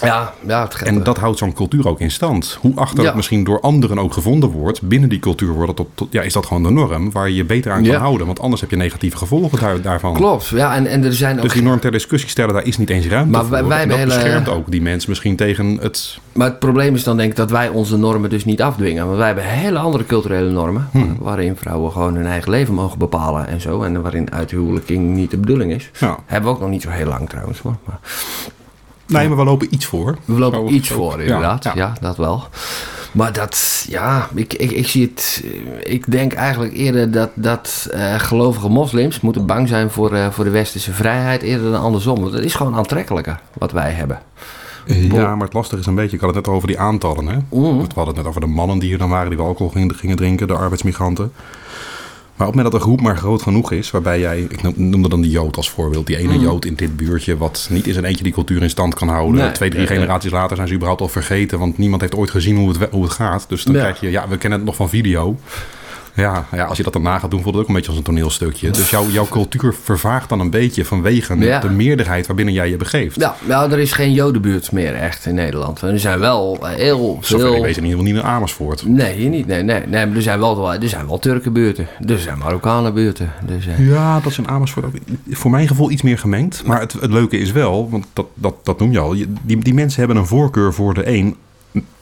Ja, ja het En dat houdt zo'n cultuur ook in stand. Hoe achter Ja. het misschien door anderen ook gevonden wordt, binnen die cultuur wordt het tot, tot- ja, is dat gewoon de norm waar je je beter aan kan Ja. houden. Want anders heb je negatieve gevolgen daar, daarvan. Klopt, ja, en, en er zijn ook... Dus die norm ter discussie stellen, daar is niet eens ruimte Maar voor. wij- en dat hele- beschermt ook die mensen misschien tegen het... Maar het probleem is dan denk ik dat wij onze normen dus niet afdwingen. Want wij hebben hele andere culturele normen. Hmm. Waarin vrouwen gewoon hun eigen leven mogen bepalen en zo. En waarin uithuwelijking niet de bedoeling is. Ja. Hebben we ook nog niet zo heel lang trouwens hoor. Maar Nee, maar we lopen iets voor. we lopen Zo- iets voor inderdaad. ja. Ja, dat wel. Maar dat, ja, ik, ik, ik zie het. eh, Ik denk eigenlijk eerder dat, dat eh, gelovige moslims moeten bang zijn voor, eh, voor de westerse vrijheid. Eerder dan andersom. Want het is gewoon aantrekkelijker wat wij hebben. Ja, maar het lastige is een beetje, ik had het net over die aantallen. Hè? Mhm. We hadden het net over de mannen die hier dan waren, die wel alcohol gingen, gingen drinken, de arbeidsmigranten. Maar op het moment dat de groep maar groot genoeg is, waarbij jij, ik noem- noemde dan die Jood als voorbeeld, die ene Mhm. Jood in dit buurtje, wat niet in zijn eentje die cultuur in stand kan houden. Nee, Twee, drie nee, nee. generaties later zijn ze überhaupt al vergeten, want niemand heeft ooit gezien hoe het, hoe het gaat. Dus dan Ja. krijg je, ja, we kennen het nog van video. Ja, ja, als je dat dan na gaat doen, voelt het ook een beetje als een toneelstukje. Dus jouw, jouw cultuur vervaagt dan een beetje vanwege Ja. de meerderheid waarbinnen jij je begeeft. Ja, nou, er is geen jodenbuurt meer echt in Nederland. Er zijn wel eh, heel Zover ik veel... weet in ieder geval niet in Amersfoort. Nee, niet. Nee, nee, nee, maar er zijn wel, er zijn wel Turkenbuurten. Er zijn Marokkanenbuurten. Eh, Ja, dat is in Amersfoort ook voor mijn gevoel iets meer gemengd. Maar het, het leuke is wel, want dat, dat, dat noem je al, die, die mensen hebben een voorkeur voor de een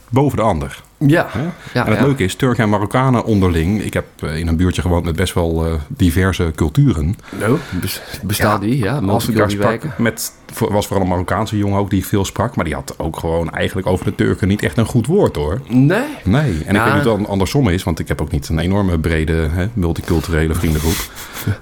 boven de ander. Ja, Hè? ja, en het ja. leuke is, Turken en Marokkanen onderling. Ik heb eh, in een buurtje gewoond met best wel eh, diverse culturen. No, bes- bestaat die, ja. Als ik daar sprak met, was vooral een Marokkaanse jongen ook die ik veel sprak. Maar die had ook gewoon eigenlijk over de Turken niet echt een goed woord hoor. Nee. Nee, en ik weet niet wat het andersom is, want ik heb ook niet een enorme brede hè, multiculturele vriendengroep. [LAUGHS]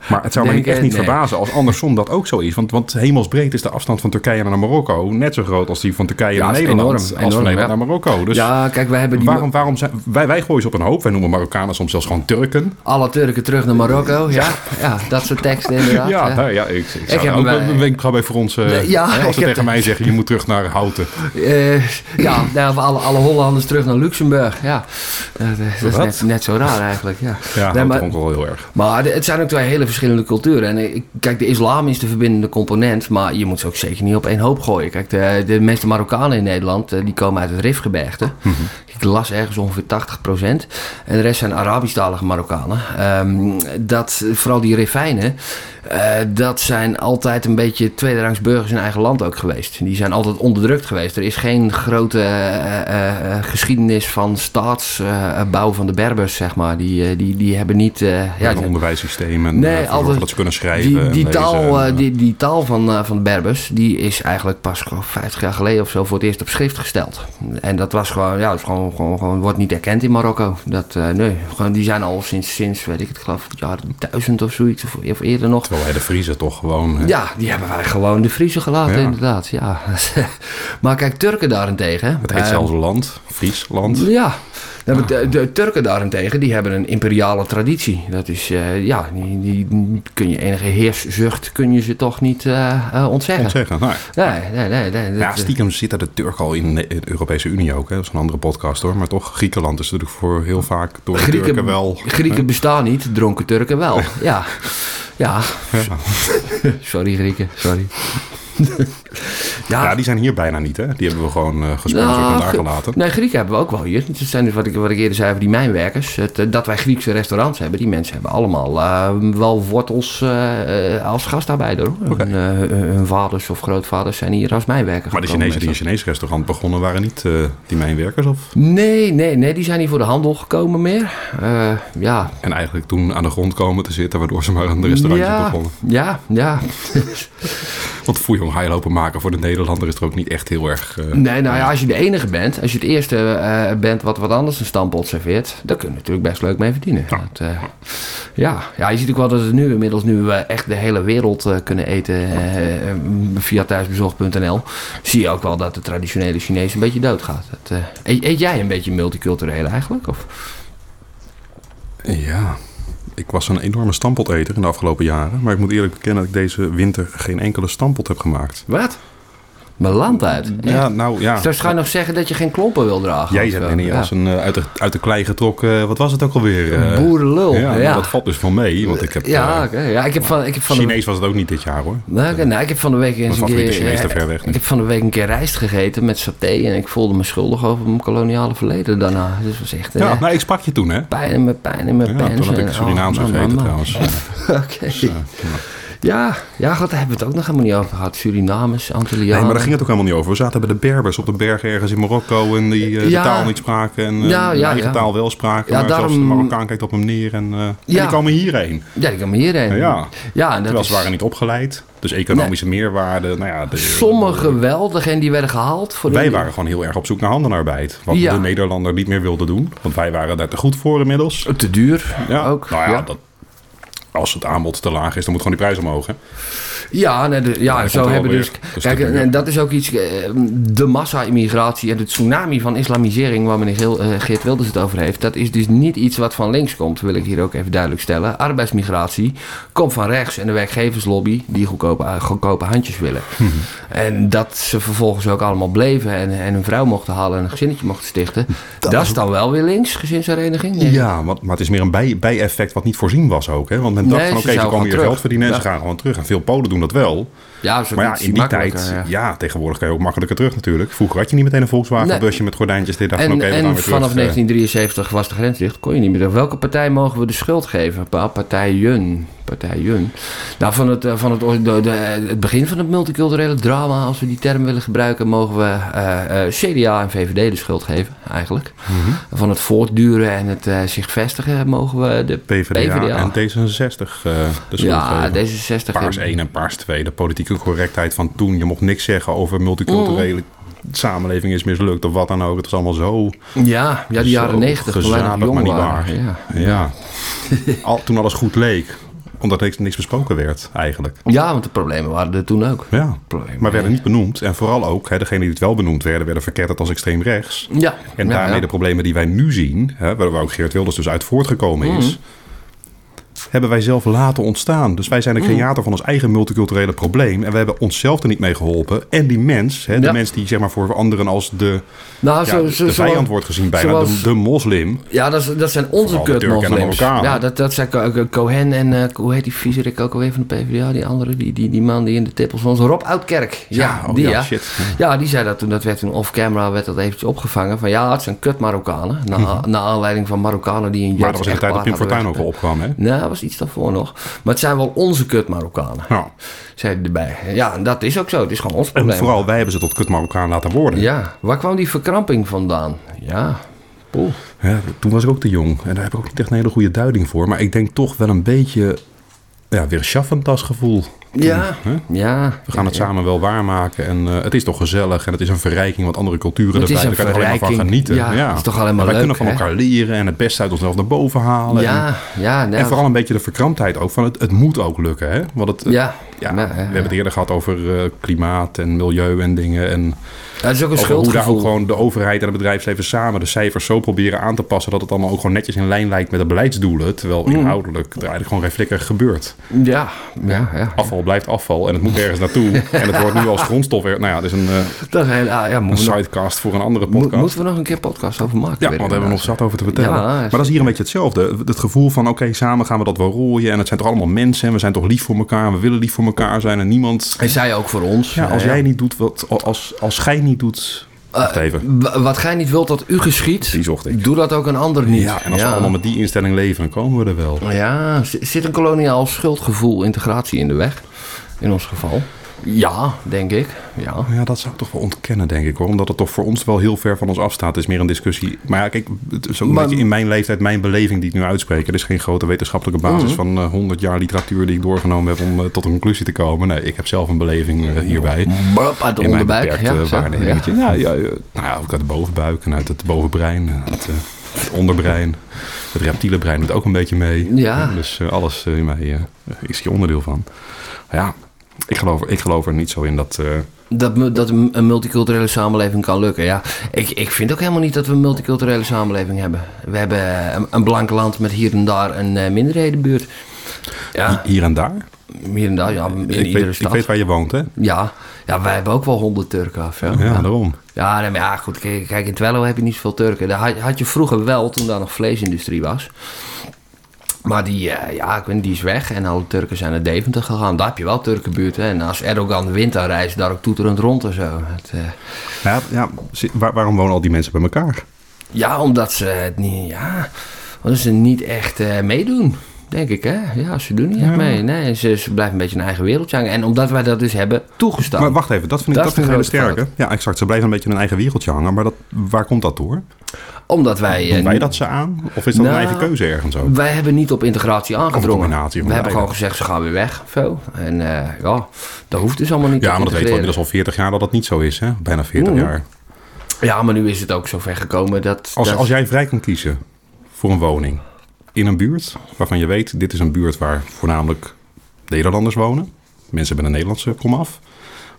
Maar het zou me niet echt niet nee. verbazen als andersom dat ook zo is. Want, want hemelsbreed is de afstand van Turkije naar Marokko net zo groot als die van Turkije naar Nederland. enorm, als enorm, van Nederland naar Marokko. Dus ja, kijk, wij hebben die... waarom, waarom zijn, wij, wij gooien ze op een hoop. Wij noemen Marokkanen soms zelfs gewoon Turken. Alle Turken terug naar Marokko. Ja, ja dat soort teksten inderdaad. Ja, ja. ja ik, ik zou heb ook hem, een eh, wenkbrauw bij voor ons... eh, ja, hè, ik als ze tegen de- mij zeggen, je moet terug naar Houten. Eh, ja, nou, alle, alle Hollanders terug naar Luxemburg. Ja, dat, eh, dat is net, net zo raar eigenlijk. Ja. Ja, Nee, dat maar- vond ik wel heel erg. Maar het zijn ook twee hele verschillende culturen. En ik- kijk, de islam is de verbindende component, maar je moet ze ook zeker niet op één hoop gooien. Kijk, de, de meeste Marokkanen in Nederland, eh, die komen uit het Rifgebergte. Ik las ergens ongeveer 80%. En de rest zijn Arabisch-talige Marokkanen. Ehm, dat, vooral die Rifijnen, eh, dat zijn altijd een beetje tweederangs burgers in eigen land ook geweest. Die zijn altijd onderdrukt geweest. Er is geen grote eh, eh, geschiedenis van staatsbouw van de Berbers, zeg maar. Die, die, die hebben niet... Ja, ja, een onderwijssysteem en Nee, altijd- dat ze kunnen schrijven die, die, taal, die, die taal van, van de Berbers, die is eigenlijk pas geloof ik, 50 jaar geleden of zo voor het eerst op schrift gesteld. En dat was gewoon, ja, dat is gewoon, gewoon, gewoon wordt niet erkend in Marokko. Dat, nee, gewoon, die zijn al sinds, sinds, weet ik het, geloof ik, jaar 1000 of zoiets, of, of eerder nog. De Friese toch gewoon... hè, Ja, die hebben wij gewoon de Friese gelaten, Ja. inderdaad. Ja. [LAUGHS] maar kijk, Turken daarentegen. Het heet eh, zelfs land, Friesland. ja, de, de Turken daarentegen, die hebben een imperiale traditie. Dat is, eh, ja, die, die kun je enige heerszucht kun je ze toch niet eh, eh, ontzeggen. Zeggen. Nou, Nee, nee, nee. nee dat- ja, stiekem zitten de Turken al in de Europese Unie ook. Hè. Dat is een andere podcast hoor. Maar toch, Griekenland is natuurlijk voor heel vaak door Grieken, Turken wel... Grieken bestaan niet, dronken Turken wel. [LAUGHS] Ja, ja. Ja. [LAUGHS] Sorry Grieken, sorry. [LAUGHS] ja, Ja, die zijn hier bijna niet hè. Die hebben we gewoon uh, gesponsord Nou, en daar Gr- gelaten. Nee, Grieken hebben we ook wel hier. Dat zijn dus wat ik, wat ik eerder zei over die mijnwerkers. Het, eh, dat wij Griekse restaurants hebben. Die mensen hebben allemaal eh, wel wortels eh, eh, als gastarbeider. Hoor. Oké. Hun, eh, hun vaders of grootvaders zijn hier als mijnwerker Maar de Chinezen die en een Chinees restaurant begonnen waren niet eh, die mijnwerkers of? Nee, nee, nee. Die zijn niet voor de handel gekomen meer. Eh, ja. En eigenlijk toen aan de grond komen te zitten, waardoor ze maar een restaurantje ja, begonnen. ja, ja. [LAUGHS] Want Hai lopen maken voor de Nederlander is er ook niet echt heel erg... eh, Nee, nou ja, als je de enige bent, als je het eerste eh, bent wat wat anders een stamppot serveert, dan kun je natuurlijk best leuk mee verdienen. Ja. Dat, eh, ja. ja, je ziet ook wel dat het nu inmiddels, nu we echt de hele wereld eh, kunnen eten eh, eh, via thuisbezorgd.nl, zie je ook wel dat de traditionele Chinees een beetje doodgaat. Dat, eh, eet, eet jij een beetje multicultureel eigenlijk? Of? Ja, ik was een enorme stampoteter in de afgelopen jaren. Maar ik moet eerlijk bekennen dat ik deze winter geen enkele stampot heb gemaakt. Wat? Mijn land uit. Ja, nou ja. Straks ga je nog zeggen dat je geen klompen wil dragen. Jij zo. niet Ja. als een eh, uit de, uit de klei getrokken, eh, wat was het ook alweer? Eh, Boerenlul. Ja, Ja, dat valt dus van mee, want ik heb... ja, ja, ik heb van, ik heb van de Chinees was het ook niet dit jaar hoor. Nou, oké, nou, ik heb van de week eens een keer. Chinees te eh, ver weg. Ik heb van de week een keer rijst gegeten met saté en ik voelde me schuldig over mijn koloniale verleden daarna. Dus was echt Ja, eh, nou ik sprak je toen hè. pijn in mijn pijn in mijn Ja, pijn. toen had ik Surinaams Oh, gegeten trouwens. [LAUGHS] Oké. Ja, ja, god, daar hebben we het ook nog helemaal niet over gehad. Surinamers, Antillianen. Nee, maar daar ging het ook helemaal niet over. We zaten bij de Berbers op de berg ergens in Marokko en die eh, Ja. de taal niet spraken en eh, Ja, de ja, eigen ja. taal wel spraken. Maar zelfs de daarom- Marokkaan kijkt op hem neer en, eh, en die komen hierheen. Ja, die komen hierheen. Ja. ja en dat Terwijl is... ze waren niet opgeleid. Dus economische meerwaarde. Nou ja, de, Sommigen wel, degenen die werden gehaald. Voor Wij de... waren gewoon heel erg op zoek naar handenarbeid. Wat de Nederlander niet meer wilde doen. Want wij waren daar te goed voor inmiddels. Te duur Ja, ook. Nou ja, ja. Dat, als het aanbod te laag is, dan moet gewoon die prijs omhoog. Hè? Ja, nee, de- ja zo hebben dus. Kijk, en dat is ook iets. eh, De massa-immigratie en de tsunami van islamisering, waar meneer Geel- eh, Geert Wilders het over heeft, dat is dus niet iets wat van links komt, wil ik hier ook even duidelijk stellen. Arbeidsmigratie komt van rechts en de werkgeverslobby die goedkope, eh, goedkope handjes willen. Mhm. En dat ze vervolgens ook allemaal bleven en, en een vrouw mochten halen en een gezinnetje mochten stichten. Dat, is dan wel weer links, gezinshereniging? Nee. Ja, want, maar het is meer een bij, bijeffect wat niet voorzien was ook. Hè? Want men dacht Nee, van ze oké, ze zouden komen hier terug. geld verdienen en ze Ja. gaan gewoon terug. En veel Polen doen dat wel. Ja, zo Maar ja, in die tijd, ja. tegenwoordig kan je ook makkelijker terug natuurlijk. Vroeger had je niet meteen een Volkswagen-busje met gordijntjes. Die dacht En, terug. vanaf eh. 1973 was de grens dicht. Kon je niet meer. terug. Welke partij mogen we de schuld geven? Pa- Partijen. Partijen. Nou, van het, eh, van het, de, de- het begin van het multiculturele drama, als we die term willen gebruiken, mogen we eh, CDA en VVD de schuld geven, eigenlijk. Mhm. Van het voortduren en het eh, zich vestigen mogen we de PvdA, PvdA. en D66 eh de schuld ja, geven. D66. Paars heeft- 1 en Paars 2, de politieke correctheid van toen. Je mocht niks zeggen over multiculturele Mm. samenleving is mislukt of wat dan ook. Het was allemaal zo, Ja, ja, die jaren Zo 90, toen wij nog gezalig, jong maar niet waren. waar. Ja. ja. [LAUGHS] Al, toen alles goed leek, omdat niks, niks besproken werd eigenlijk. ja, want de problemen waren er toen ook. Ja, Problemen. maar werden niet benoemd. En vooral ook, hè, degenen die het wel benoemd werden, werden verketterd als extreem rechts. Ja. En ja, daarmee ja. de problemen die wij nu zien, hè, waar ook Geert Wilders dus uit voortgekomen is, Mhm. Hebben wij zelf laten ontstaan. Dus wij zijn de Mhm. creator van ons eigen multiculturele probleem. En we hebben onszelf er niet mee geholpen. En die mens, hè, de Ja. mens die zeg maar voor anderen als de, Nou, ja, zo, zo, de zo- vijand wordt gezien, bijna zoals- de, de moslim. Ja, dat, dat zijn onze kutmoslims. Marokkanen. Ja, dat, dat zijn Co- Co- Cohen en eh, hoe heet die viezerik ook alweer van de PvdA? Die andere, die, die, die man die in de tippels was. Rob Oudkerk. Ja, oh die ja, ja. shit. Ja, die zei dat toen. Dat werd toen off-camera werd dat eventjes opgevangen. Van ja, het zijn kut Marokkanen. Na, na aanleiding van Marokkanen die een Mhm. Maar dat was in de tijd dat Pim Fortuyn ook hadden wel opkwam. Hè? dat was iets daarvoor nog. Maar het zijn wel onze kut Marokkanen. Nou, Zei erbij. Ja, en dat is ook zo. Het is gewoon ons en probleem. vooral wij hebben ze tot kut Marokkaan laten worden. Ja, waar kwam die verkramping vandaan? Ja, poeh. Ja, toen was ik ook te jong. En daar heb ik ook niet echt een hele goede duiding voor. Maar ik denk toch wel een beetje ja, weer Schaffentas gevoel. Ja, ja. We gaan het ja. samen wel waarmaken. En eh, het is toch gezellig. En het is een verrijking. Want andere culturen Het erbij. Daar kan je er alleen maar van genieten. Ja, het is toch alleen maar En wij leuk, kunnen van hè? elkaar leren. En het beste uit onszelf naar boven halen. En, Ja, ja. nou, en vooral een beetje de verkramptheid ook. Van het, het moet ook lukken. Hè? Want het, Ja, ja, nou, we ja, hebben het eerder gehad over eh, klimaat en milieu en dingen. En Ja, het is ook een over hoe daar ook gewoon de overheid en het bedrijfsleven samen de cijfers zo proberen aan te passen. Dat het allemaal ook gewoon netjes in lijn lijkt met de beleidsdoelen. Terwijl Mm. inhoudelijk er eigenlijk gewoon geen flikker gebeurt. Ja, ja, ja. Afval blijft afval en het moet ergens naartoe. [LAUGHS] en het wordt nu als grondstof. Nou ja, dat is een, eh, Dat, ah, ja, een we nog, sidecast voor een andere podcast. moeten we nog een keer podcast over maken? Ja, want daar hebben we nog zat over te vertellen. Ja, maar dat is hier een beetje hetzelfde. Het gevoel van, oké, samen gaan we dat wel rooien. En het zijn toch allemaal mensen. En we zijn toch lief voor elkaar. En we willen lief voor elkaar zijn. En niemand... En zij ook voor ons. Ja, als jij niet doet wat... Als, als gij niet doet... Wacht even. Wat gij niet wilt dat u geschiet, Die zocht ik. doe dat ook een ander niet. Ja, en als we allemaal met die instelling leven, dan komen we er wel. Ja, zit een koloniaal schuldgevoel, integratie in de weg? In ons geval. Ja, denk ik. Ja. Ja, dat zou ik toch wel ontkennen, denk ik hoor. Omdat het toch voor ons wel heel ver van ons afstaat. Het is meer een discussie. Maar ja, kijk, het is ook een Maar- beetje in mijn leeftijd, mijn beleving die ik nu uitspreek. Er is geen grote wetenschappelijke basis Mhm. van eh, 100 jaar literatuur die ik doorgenomen heb om eh, tot een conclusie te komen. Nee, ik heb zelf een beleving eh, hierbij. Bop, uit de In mijn onderbuik. beperkte Ja, zo, waarnemingetje. ja. Ja, ja, nou ja, ook uit de bovenbuik en uit het bovenbrein. eh, Het, eh, het onderbrein. Het reptiele brein doet ook een beetje mee. Ja. Dus eh, alles eh, in mij eh, is hier onderdeel van. Maar ja, ik geloof, er- ik geloof er niet zo in dat... eh, Dat, dat een multiculturele samenleving kan lukken. Ja, ik, ik vind ook helemaal niet dat we een multiculturele samenleving hebben. We hebben een, een blank land met hier en daar een eh, minderhedenbuurt. Ja, Hier en daar? hier en daar, ja, in ik, iedere weet, stad. ik weet waar je woont, hè? Ja, ja, wij hebben ook wel honderd Turken af. Ja, Ja, daarom. Ja, nee, maar ja, goed. Kijk, kijk, in Twello heb je niet zoveel Turken. Daar had, had je vroeger wel, toen daar nog vleesindustrie was. Maar die, eh, ja, ik weet niet, die is weg. En alle Turken zijn naar Deventer gegaan. Daar heb je wel Turkenbuurten. En als Erdogan wint, dan reist daar ook toeterend rond en zo. Het, eh, Ja, ja, waar- waarom wonen al die mensen bij elkaar? ja, omdat ze het niet, ja, omdat ze niet echt eh, meedoen. Denk ik, hè? Ja, ze doen niet echt Ja. mee. Nee, ze, ze blijven een beetje een eigen wereldje hangen. En omdat wij dat dus hebben toegestaan. Maar wacht even, dat vind ik, Dat vind ik een sterke. Ja, exact. Ze blijven een beetje in een eigen wereldje hangen. Maar dat, waar komt dat door? omdat wij... eh, Doen wij dat ze aan? Of is dat Nou, een eigen keuze ergens ook? Wij hebben niet op integratie aangedrongen. we hebben gewoon gezegd, ze gaan weer weg. Zo. En eh, ja, dat hoeft dus allemaal niet Ja, maar dat weten we inmiddels al 40 jaar dat dat niet zo is, hè? Bijna 40 Oeh. jaar. Ja, maar nu is het ook zo ver gekomen dat... Als, dat- als jij vrij kan kiezen voor een woning in een buurt waarvan je weet, dit is een buurt waar voornamelijk Nederlanders wonen. Mensen met een Nederlandse komaf.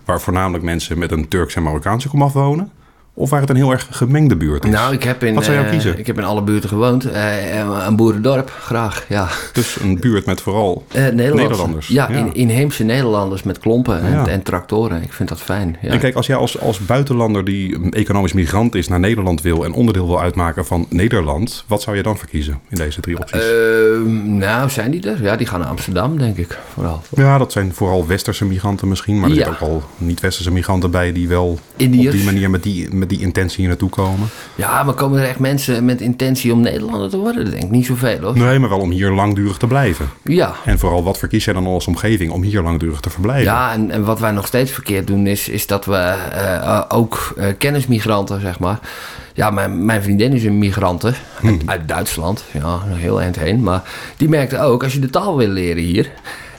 Waar voornamelijk mensen met een Turks en Marokkaanse komaf wonen. Of waar het een heel erg gemengde buurt is. Nou, ik heb in, Wat zou jij eh, kiezen? ik heb in alle buurten gewoond. Eh, een boerendorp, graag, ja. Dus een buurt met vooral Eh, Nederlanders. Ja, Ja. In, inheemse Nederlanders met klompen en, Ja. en tractoren. Ik vind dat fijn. Ja. En kijk, als jij als, als buitenlander die een economisch migrant is naar Nederland wil en onderdeel wil uitmaken van Nederland, wat zou je dan verkiezen in deze drie opties? Ehm, nou, zijn die er? Ja, die gaan naar Amsterdam, denk ik. Vooral. ja, dat zijn vooral westerse migranten misschien, maar er zitten ook al niet-westerse migranten bij die wel Indiërs. op die manier met die, met die intentie hier naartoe komen. Ja, maar komen er echt mensen met intentie om Nederlander te worden? Dat denk ik niet zoveel, hoor. Nee, maar wel om hier langdurig te blijven. Ja. En vooral, wat verkies jij dan als omgeving om hier langdurig te verblijven? Ja, en, en wat wij nog steeds verkeerd doen is, is dat we eh, eh, ook eh, kennismigranten, zeg maar. Ja, mijn, mijn vriendin is een migrante uit, uit Duitsland. Ja, heel eind heen. Maar die merkte ook, als je de taal wil leren hier...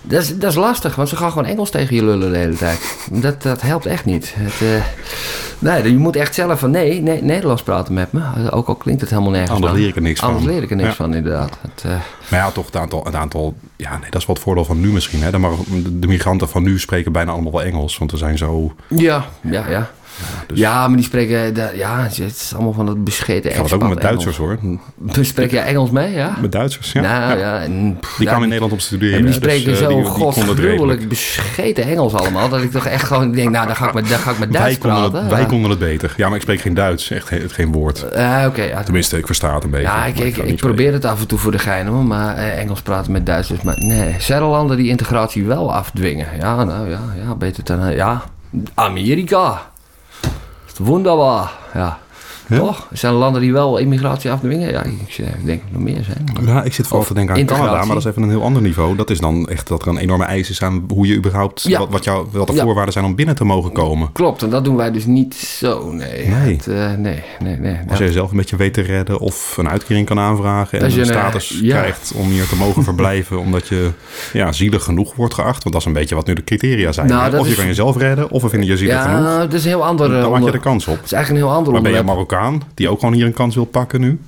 Dat is, dat is lastig, want ze gaan gewoon Engels tegen je lullen de hele tijd. Dat, dat helpt echt niet. Het, eh, nee, je moet echt zelf van nee, nee, Nederlands praten met me. Ook al klinkt het helemaal nergens Anders aan. leer ik er niks van. Anders leer ik er niks Ja. van, inderdaad. Het, eh, Maar ja, toch het aantal, het aantal ja, nee, dat is wat voordeel van nu misschien. Hè? De, de, migranten van nu spreken bijna allemaal wel Engels, want er zijn zo... ja, ja, ja. Dus- Ja, maar die spreken... de- ja, het is allemaal van dat bescheten Ik ga het ook met Duitsers hoor. Dus spreek jij Engels mee, ja? Met Duitsers, ja. Nou, Ja. en, Die ja, kwamen in Nederland om te studeren. en die dus, spreken eh, zo godgruwelijk bescheten Engels allemaal. Dat ik toch echt gewoon denk, nou, dan ga ik met, dan ga ik met Wij Duits konden, praten. wij konden het beter. Ja, maar ik spreek geen Duits. Echt he- geen woord. Oké, ja. Tenminste, ik versta het een beetje. Ja, ik, ik, probeer het af en toe voor de gein hoor, maar eh, Engels praten met Duitsers. Maar nee, zijn er landen die integratie wel afdwingen? Ja, nou ja, ja beter dan. Ja, Amerika. Wonderbaar. Ja. Ja? Toch? Zijn er landen die wel immigratie afdwingen? Ja, ik eh, denk dat er nog meer zijn. maar- Ja, ik zit vooral Of te denken aan integratie. Canada, maar dat is even een heel ander niveau. Dat is dan echt dat er een enorme eis is aan hoe je überhaupt, Ja. wat, wat, jou, wat de Ja. voorwaarden zijn om binnen te mogen komen. Klopt, en dat doen wij dus niet zo. Nee. Nee. Het, eh, nee, nee, nee. Als jij zelf een beetje weet te redden of een uitkering kan aanvragen en je een een, status ja. krijgt om hier te mogen [LAUGHS] verblijven omdat je ja, zielig genoeg wordt geacht. Want dat is een beetje wat nu de criteria zijn. Nou, Of je is- kan jezelf redden of we vinden je zielig genoeg. ja, dat is een heel ander. eh, Dan maak je onder- de kans op. Het is eigenlijk een heel ander Maar ben je een die ook gewoon hier een kans wil pakken nu?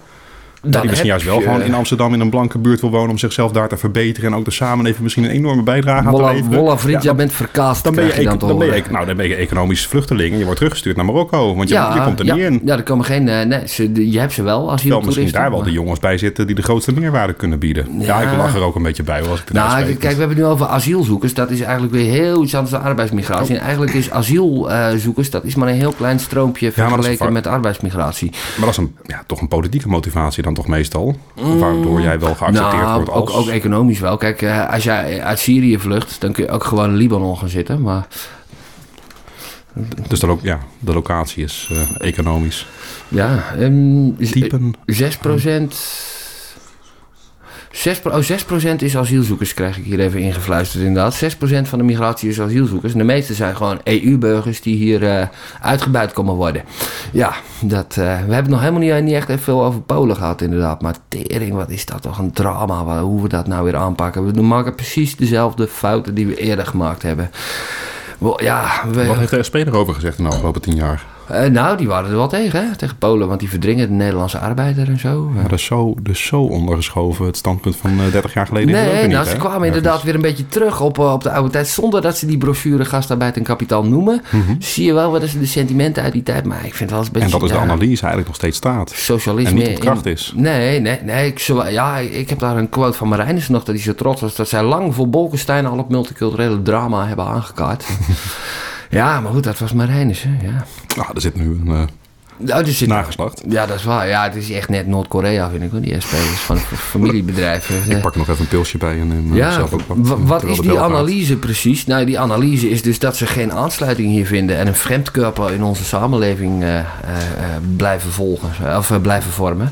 Dan die misschien juist wel je- gewoon in Amsterdam in een blanke buurt wil wonen om zichzelf daar te verbeteren en ook de samenleving misschien een enorme bijdrage aan te leveren. Vriend, Ja, jij bent verkaasd. dan ben, je, je dan, ben je, nou, dan ben je economisch vluchteling en je wordt teruggestuurd naar Marokko. Want je, je komt er ja, niet in. Ja, er komen geen. eh, nee, ze, je hebt ze wel als Terwijl misschien daar wel de jongens bij zitten die de grootste meerwaarde kunnen bieden. Ja, ik lach er ook een beetje bij hoor, als ik Nou, kijk, we hebben het nu over asielzoekers. Dat is eigenlijk weer heel iets anders dan arbeidsmigratie. En eigenlijk is asielzoekers, dat is maar een heel klein stroompje dat vergeleken met arbeidsmigratie. Maar dat is een, ja, toch een politieke motivatie dan toch meestal. Waardoor jij wel geaccepteerd nou, wordt als... ook, ook economisch wel. Kijk, eh, als jij uit Syrië vlucht, dan kun je ook gewoon in Libanon gaan zitten. Maar Dus dan ook, ja, de locatie is eh, economisch. ja, um, Typen. 6 procent. 6, oh, 6% is asielzoekers, krijg ik hier even ingefluisterd inderdaad. 6% van de migratie is asielzoekers. En de meeste zijn gewoon EU-burgers die hier eh, uitgebuit komen worden. Ja, dat, eh, we hebben nog helemaal niet, echt even veel over Polen gehad inderdaad. Maar tering, wat is dat toch een drama, hoe we dat nou weer aanpakken. We maken precies dezelfde fouten die we eerder gemaakt hebben. Ja, we, Wat heeft de SP erover gezegd in de afgelopen tien jaar? Eh, nou, die waren er wel tegen, hè? Tegen Polen, want die verdringen de Nederlandse arbeider en zo. Maar dat is zo, dus zo ondergeschoven, het standpunt van eh, 30 jaar geleden. Nee, nou, niet, ze hè? kwamen Ergens. inderdaad weer een beetje terug op, eh, op de oude tijd. Zonder dat ze die brochure gastarbeid en kapitaal noemen. Mhm. Zie je wel wat is de sentimenten uit die tijd. Maar ik vind het wel eens een beetje... En dat is de ja, analyse eigenlijk nog steeds staat. Socialisme En niet op in- kracht is. Nee, nee, nee. Ik, ja, ik heb daar een quote van Marijnissen nog dat hij zo trots was. Dat zij lang voor Bolkestein al het multiculturele drama hebben aangekaart. [LAUGHS] ja, maar goed, dat was Marijnissen, ja. Nou, er zit nu een Nou, er zit, nageslacht. ja, dat is waar. Ja, het is echt net Noord-Korea, vind ik hoor. Die SP is van een familiebedrijf. Dus, [LAUGHS] Ik pak nog even een pilsje bij en neem eh, ja, zelf ook wat. wa- wat is die gaat. analyse precies? Nou, die analyse is dus dat ze geen aansluiting hier vinden en een vreemdkörper in onze samenleving eh, blijven volgen of blijven vormen.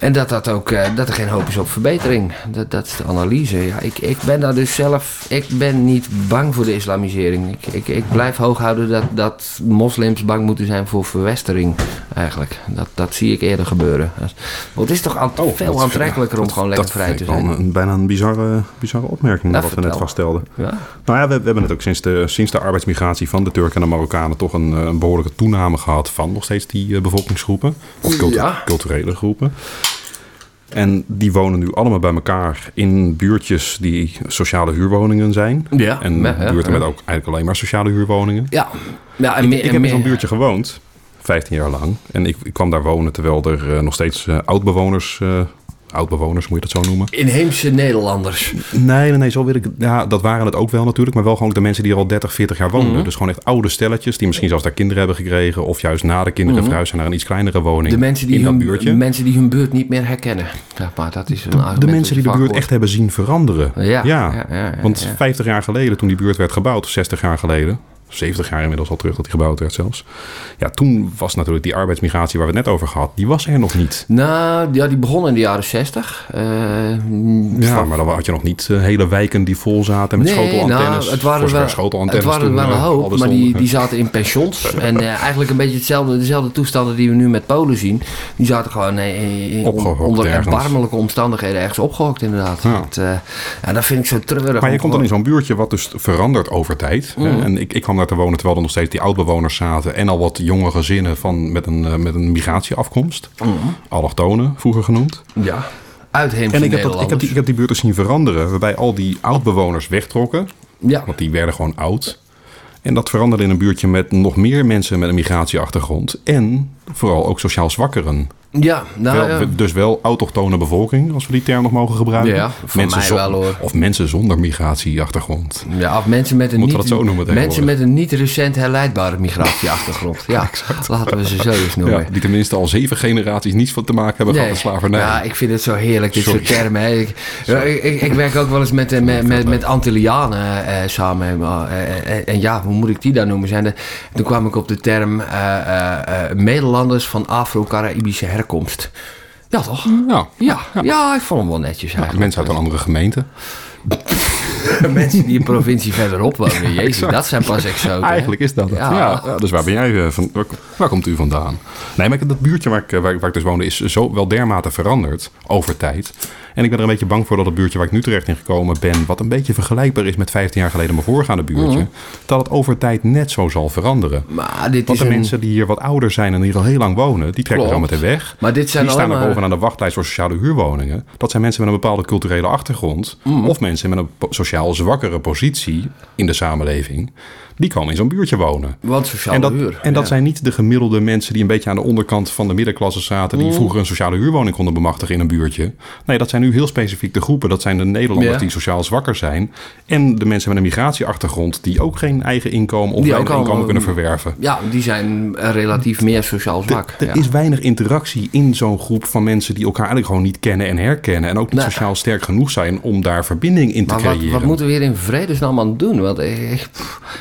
En dat, dat, ook, eh, dat er geen hoop is op verbetering. Dat, dat is de analyse. Ja, ik, ik ben daar dus zelf. Ik ben niet bang voor de islamisering. Ik, ik, ik blijf hoog houden dat, dat moslims bang moeten zijn voor verwestering. Eigenlijk. Dat, dat zie ik eerder gebeuren. Dat- Want het is toch aan, Oh, veel dat- aantrekkelijker om dat- gewoon lekker dat vrij te zijn. Een, bijna een bizarre, bizarre opmerking Nou, wat we net vaststelden. Ja. Nou ja, we, we hebben het ook sinds de, sinds de arbeidsmigratie van de Turken en de Marokkanen toch een, eh, een behoorlijke toename gehad van nog steeds die eh, bevolkingsgroepen. Of cultu- Ja. culturele groepen. En die wonen nu allemaal bij elkaar in buurtjes die sociale huurwoningen zijn. Ja, En ja, ja, buurten met ook eigenlijk alleen maar sociale huurwoningen. Ja, ja en Ik, meer, ik en heb in zo'n buurtje gewoond, 15 jaar lang. En ik, ik kwam daar wonen terwijl er eh, nog steeds eh, oudbewoners, eh oudbewoners moet je dat zo noemen. Inheemse Nederlanders. Nee, nee, nee, zo wil ik. Ja, dat waren het ook wel natuurlijk, maar wel gewoon de mensen die er al 30, 40 jaar woonden. Mhm. Dus gewoon echt oude stelletjes die misschien zelfs daar kinderen hebben gekregen. Of juist na de kinderen verhuisd zijn naar een iets kleinere woning. De mensen die, in dat hun, buurtje. mensen die hun buurt niet meer herkennen. Zeg maar, dat is een de argument mensen dat die de buurt echt hebben zien veranderen. Ja, ja, ja, ja, Want ja. 50 jaar geleden, toen die buurt werd gebouwd, 60 jaar geleden, 70 jaar inmiddels al terug dat die gebouwd werd zelfs. Ja, toen was natuurlijk die arbeidsmigratie waar we het net over gehad, die was er nog niet. Nou, ja, die begon in de jaren zestig. Eh, Ja, van- maar dan had je nog niet eh, hele wijken die vol zaten met Nee, schotelantennes. nou, het waren wel, schotelantennes het waren wel een eh, hoop, maar die, die zaten in pensions. [LAUGHS] en eigenlijk een beetje hetzelfde, dezelfde toestanden die we nu met Polen zien. Die zaten gewoon Opgehokt onder erbarmelijke omstandigheden ergens opgehokt inderdaad. Ja. Dat, ja, dat vind ik zo treurig. Maar je om komt dan in zo'n buurtje wat dus verandert over tijd. Mhm. En ik, ik kwam daar te wonen terwijl er nog steeds die oudbewoners zaten. En al wat jonge gezinnen van, met, een, eh, met een migratieafkomst. Mhm. Allochtonen, vroeger genoemd. Ja, uitheemse En ik heb, dat, ik, heb die, ik heb die buurt dus zien veranderen. Waarbij al die oudbewoners wegtrokken. Ja, Want die werden gewoon oud. En dat veranderde in een buurtje met nog meer mensen met een migratieachtergrond. En vooral ook sociaal zwakkeren. Ja, nou Wel- ja. Dus wel autochtone bevolking, als we die term nog mogen gebruiken. Ja, voor mij zo- wel, hoor. Of mensen zonder migratieachtergrond. Ja, of mensen met een, niet, zo noemen mensen met een niet recent herleidbare migratieachtergrond. [LAUGHS] Ja, laten we ze zo eens noemen. Ja, die tenminste al zeven generaties niets van te maken hebben gehad met slavernij. Ja, ik vind het zo heerlijk, dit Sorry. soort termen. Ik, ik, ik, werk ook wel eens met, eh, met, met, met Antillianen eh, samen. Eh, eh, eh, en ja, hoe moet ik die dan noemen? Zijn de, toen kwam ik op de term eh, Nederlanders van Afro-Caraïbische herkomst. Ja, toch? Ja. Ja, ja, ik vond hem wel netjes Ja, eigenlijk. mensen uit een andere gemeente. [LAUGHS] Mensen die een provincie verderop wonen. Jezus, Exact. dat zijn pas exoten. Eigenlijk is dat het. Ja. Dus waar ben jij eh, van? Waar, waar komt u vandaan? Nee, maar dat buurtje waar ik, eh, waar, ik- waar ik dus woonde is zo wel dermate veranderd over tijd. En ik ben er een beetje bang voor dat het buurtje waar ik nu terecht in gekomen ben, wat een beetje vergelijkbaar is met 15 jaar geleden mijn voorgaande buurtje, Mhm. dat het over tijd net zo zal veranderen. Maar dit Want is de een... mensen die hier wat ouder zijn en hier al heel lang wonen, die trekken zo Klopt. meteen weg. Maar dit zijn die staan er allemaal- bovenaan de wachtlijst voor sociale huurwoningen. Dat zijn mensen met een bepaalde culturele achtergrond. Mhm. Of mensen met een po- sociaal zwakkere positie in de samenleving. Die komen in zo'n buurtje wonen. Want sociale En dat, huur. en dat ja. zijn niet de gemiddelde mensen die een beetje aan de onderkant van de middenklasse zaten. Die vroeger een sociale huurwoning konden bemachtigen in een buurtje. Nee, dat zijn nu heel specifiek de groepen. Dat zijn de Nederlanders Ja. die sociaal zwakker zijn. En de mensen met een migratieachtergrond die ook geen eigen inkomen of al, inkomen kunnen eh, verwerven. Ja, die zijn eh, relatief meer sociaal zwak. Er ja. is weinig interactie in zo'n groep van mensen die elkaar eigenlijk gewoon niet kennen en herkennen. En ook niet Nee. sociaal sterk genoeg zijn om daar verbinding in te Maar wat, creëren. wat moeten we hier in vredesnaam aan doen? Want eh,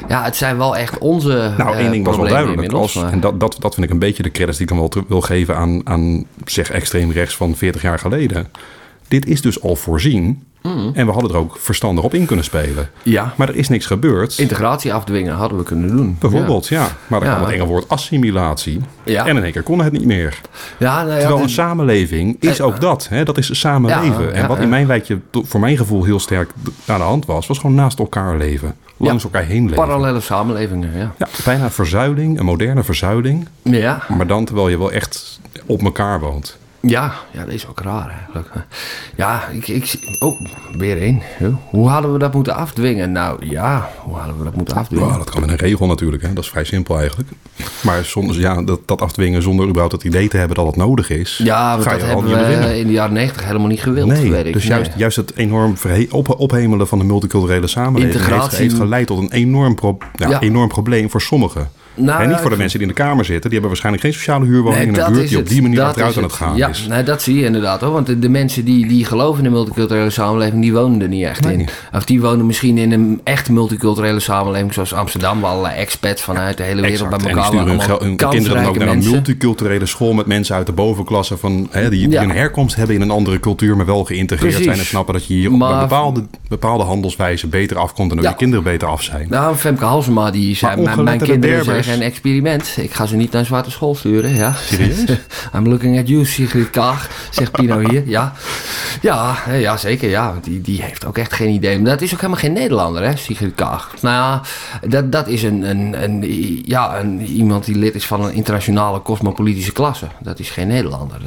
ja, het zijn wel echt onze Nou, eh, één ding was wel duidelijk. Als, en dat, dat, dat vind ik een beetje de credits die ik dan wel wil geven aan, aan zeg extreem rechts van 40 jaar geleden. Dit is dus al voorzien En we hadden er ook verstandig op in kunnen spelen. Ja. Maar er is niks gebeurd. Integratie afdwingen hadden we kunnen doen. Bijvoorbeeld, ja. Maar dan Ja. kwam het enge woord assimilatie. Ja. En in één keer kon het niet meer. Ja, nou ja, Terwijl een en- samenleving is Eh, ook dat. Hè? Dat is samenleven. En wat in mijn wijkje voor mijn gevoel heel sterk aan de hand was... was gewoon naast elkaar leven. Langs elkaar heen leven. parallele samenlevingen, ja. Ja, bijna verzuiling, een moderne verzuiling. Ja, Maar dan terwijl je wel echt op elkaar woont. Ja, ja dat is ook raar eigenlijk. Ja, ik, ik Oh, weer één. Hoe hadden we dat moeten afdwingen? Nou ja, hoe hadden we dat moeten afdwingen? Ja, dat kan met een regel natuurlijk. Hè? Dat is vrij simpel eigenlijk. Maar zonder, ja, dat, dat afdwingen zonder überhaupt het idee te hebben dat het nodig is... Ja, want ga dat hebben we in de jaren negentig helemaal niet gewild, Nee, weet ik. dus Nee. juist, juist het enorm op, ophemelen van de multiculturele samenleving heeft, geleid tot een enorm, pro- ja, Ja. enorm probleem voor sommigen. Nou, en niet voor de mensen die in de kamer zitten. Die hebben waarschijnlijk geen sociale huurwoning in een buurt die op die manier Dat achteruit aan het gaan ja, is. nee, dat zie je inderdaad hoor. Want de, de mensen die, die geloven in de multiculturele samenleving, die wonen er niet echt Nee. in. Of die wonen misschien in een echt multiculturele samenleving zoals Amsterdam, waar allerlei expats vanuit de hele wereld Exact. bij En elkaar sturen hun, wonen. gel- hun Allemaal kinderen dan ook naar een multiculturele school met mensen uit de bovenklasse van, hè, die, die Ja. een herkomst hebben in een andere cultuur, maar wel geïntegreerd Precies. zijn en snappen dat je hier op Maar- bepaalde, bepaalde handelswijze beter afkomt en dat Ja. je kinderen beter af zijn. Nou, Femke Halsema die zei, mijn, mijn ongeletterde kinderen geen experiment. Ik ga ze niet naar een zwarte school sturen. Ja. Serieus? [LAUGHS] I'm looking at you, Sigrid Kaag, zegt Pino hier. Ja, ja, ja zeker. Ja. Want Die, die heeft ook echt geen idee. Maar dat is ook helemaal geen Nederlander, hè, Sigrid Kaag. Nou ja, dat, dat is een, een, een, ja, een, iemand die lid is van een internationale cosmopolitische klasse. Dat is geen Nederlander.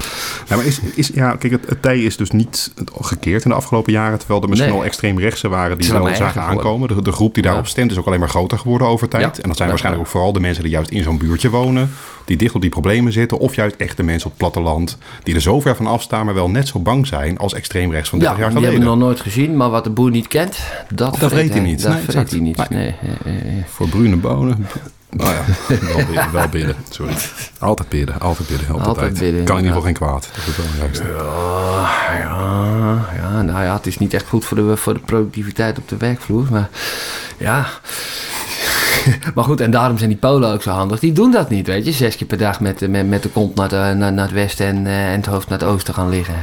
Ja, maar is, is, ja, kijk, het, het tij is dus niet gekeerd in de afgelopen jaren. Terwijl er misschien Nee. al extreemrechtse waren Het die wel maar zagen aankomen. De, de groep die daarop stemt is ook alleen maar groter geworden over tijd. Ja. En dat zijn waarschijnlijk ook vooral de mensen die juist in zo'n buurtje wonen. Die dicht op die problemen zitten. Of juist echte mensen op het platteland. Die er zo ver van afstaan, maar wel net zo bang zijn als extreemrechts van 30 Ja, jaar die hebben we nog nooit gezien. Maar wat de boer niet kent, dat, Dat vreet hij niet. Dat Nee, vreet exact. hij niet. Nee. Nee. Voor bruine bonen. Nou ja, [LAUGHS] wel bidden, wel bidden. Sorry. Altijd bidden, altijd bidden. Helpt Altijd altijd. bidden, Kan in ieder geval geen kwaad. Dat is het. Ja, ja, ja, nou ja, het is niet echt goed voor de, voor de productiviteit op de werkvloer. Maar ja. [LAUGHS] Maar goed, en daarom zijn die Polen ook zo handig. Die doen dat niet, weet je. Zes keer per dag met, met, met de kont naar, de, naar, naar het westen en, eh, en het hoofd naar het oosten gaan liggen.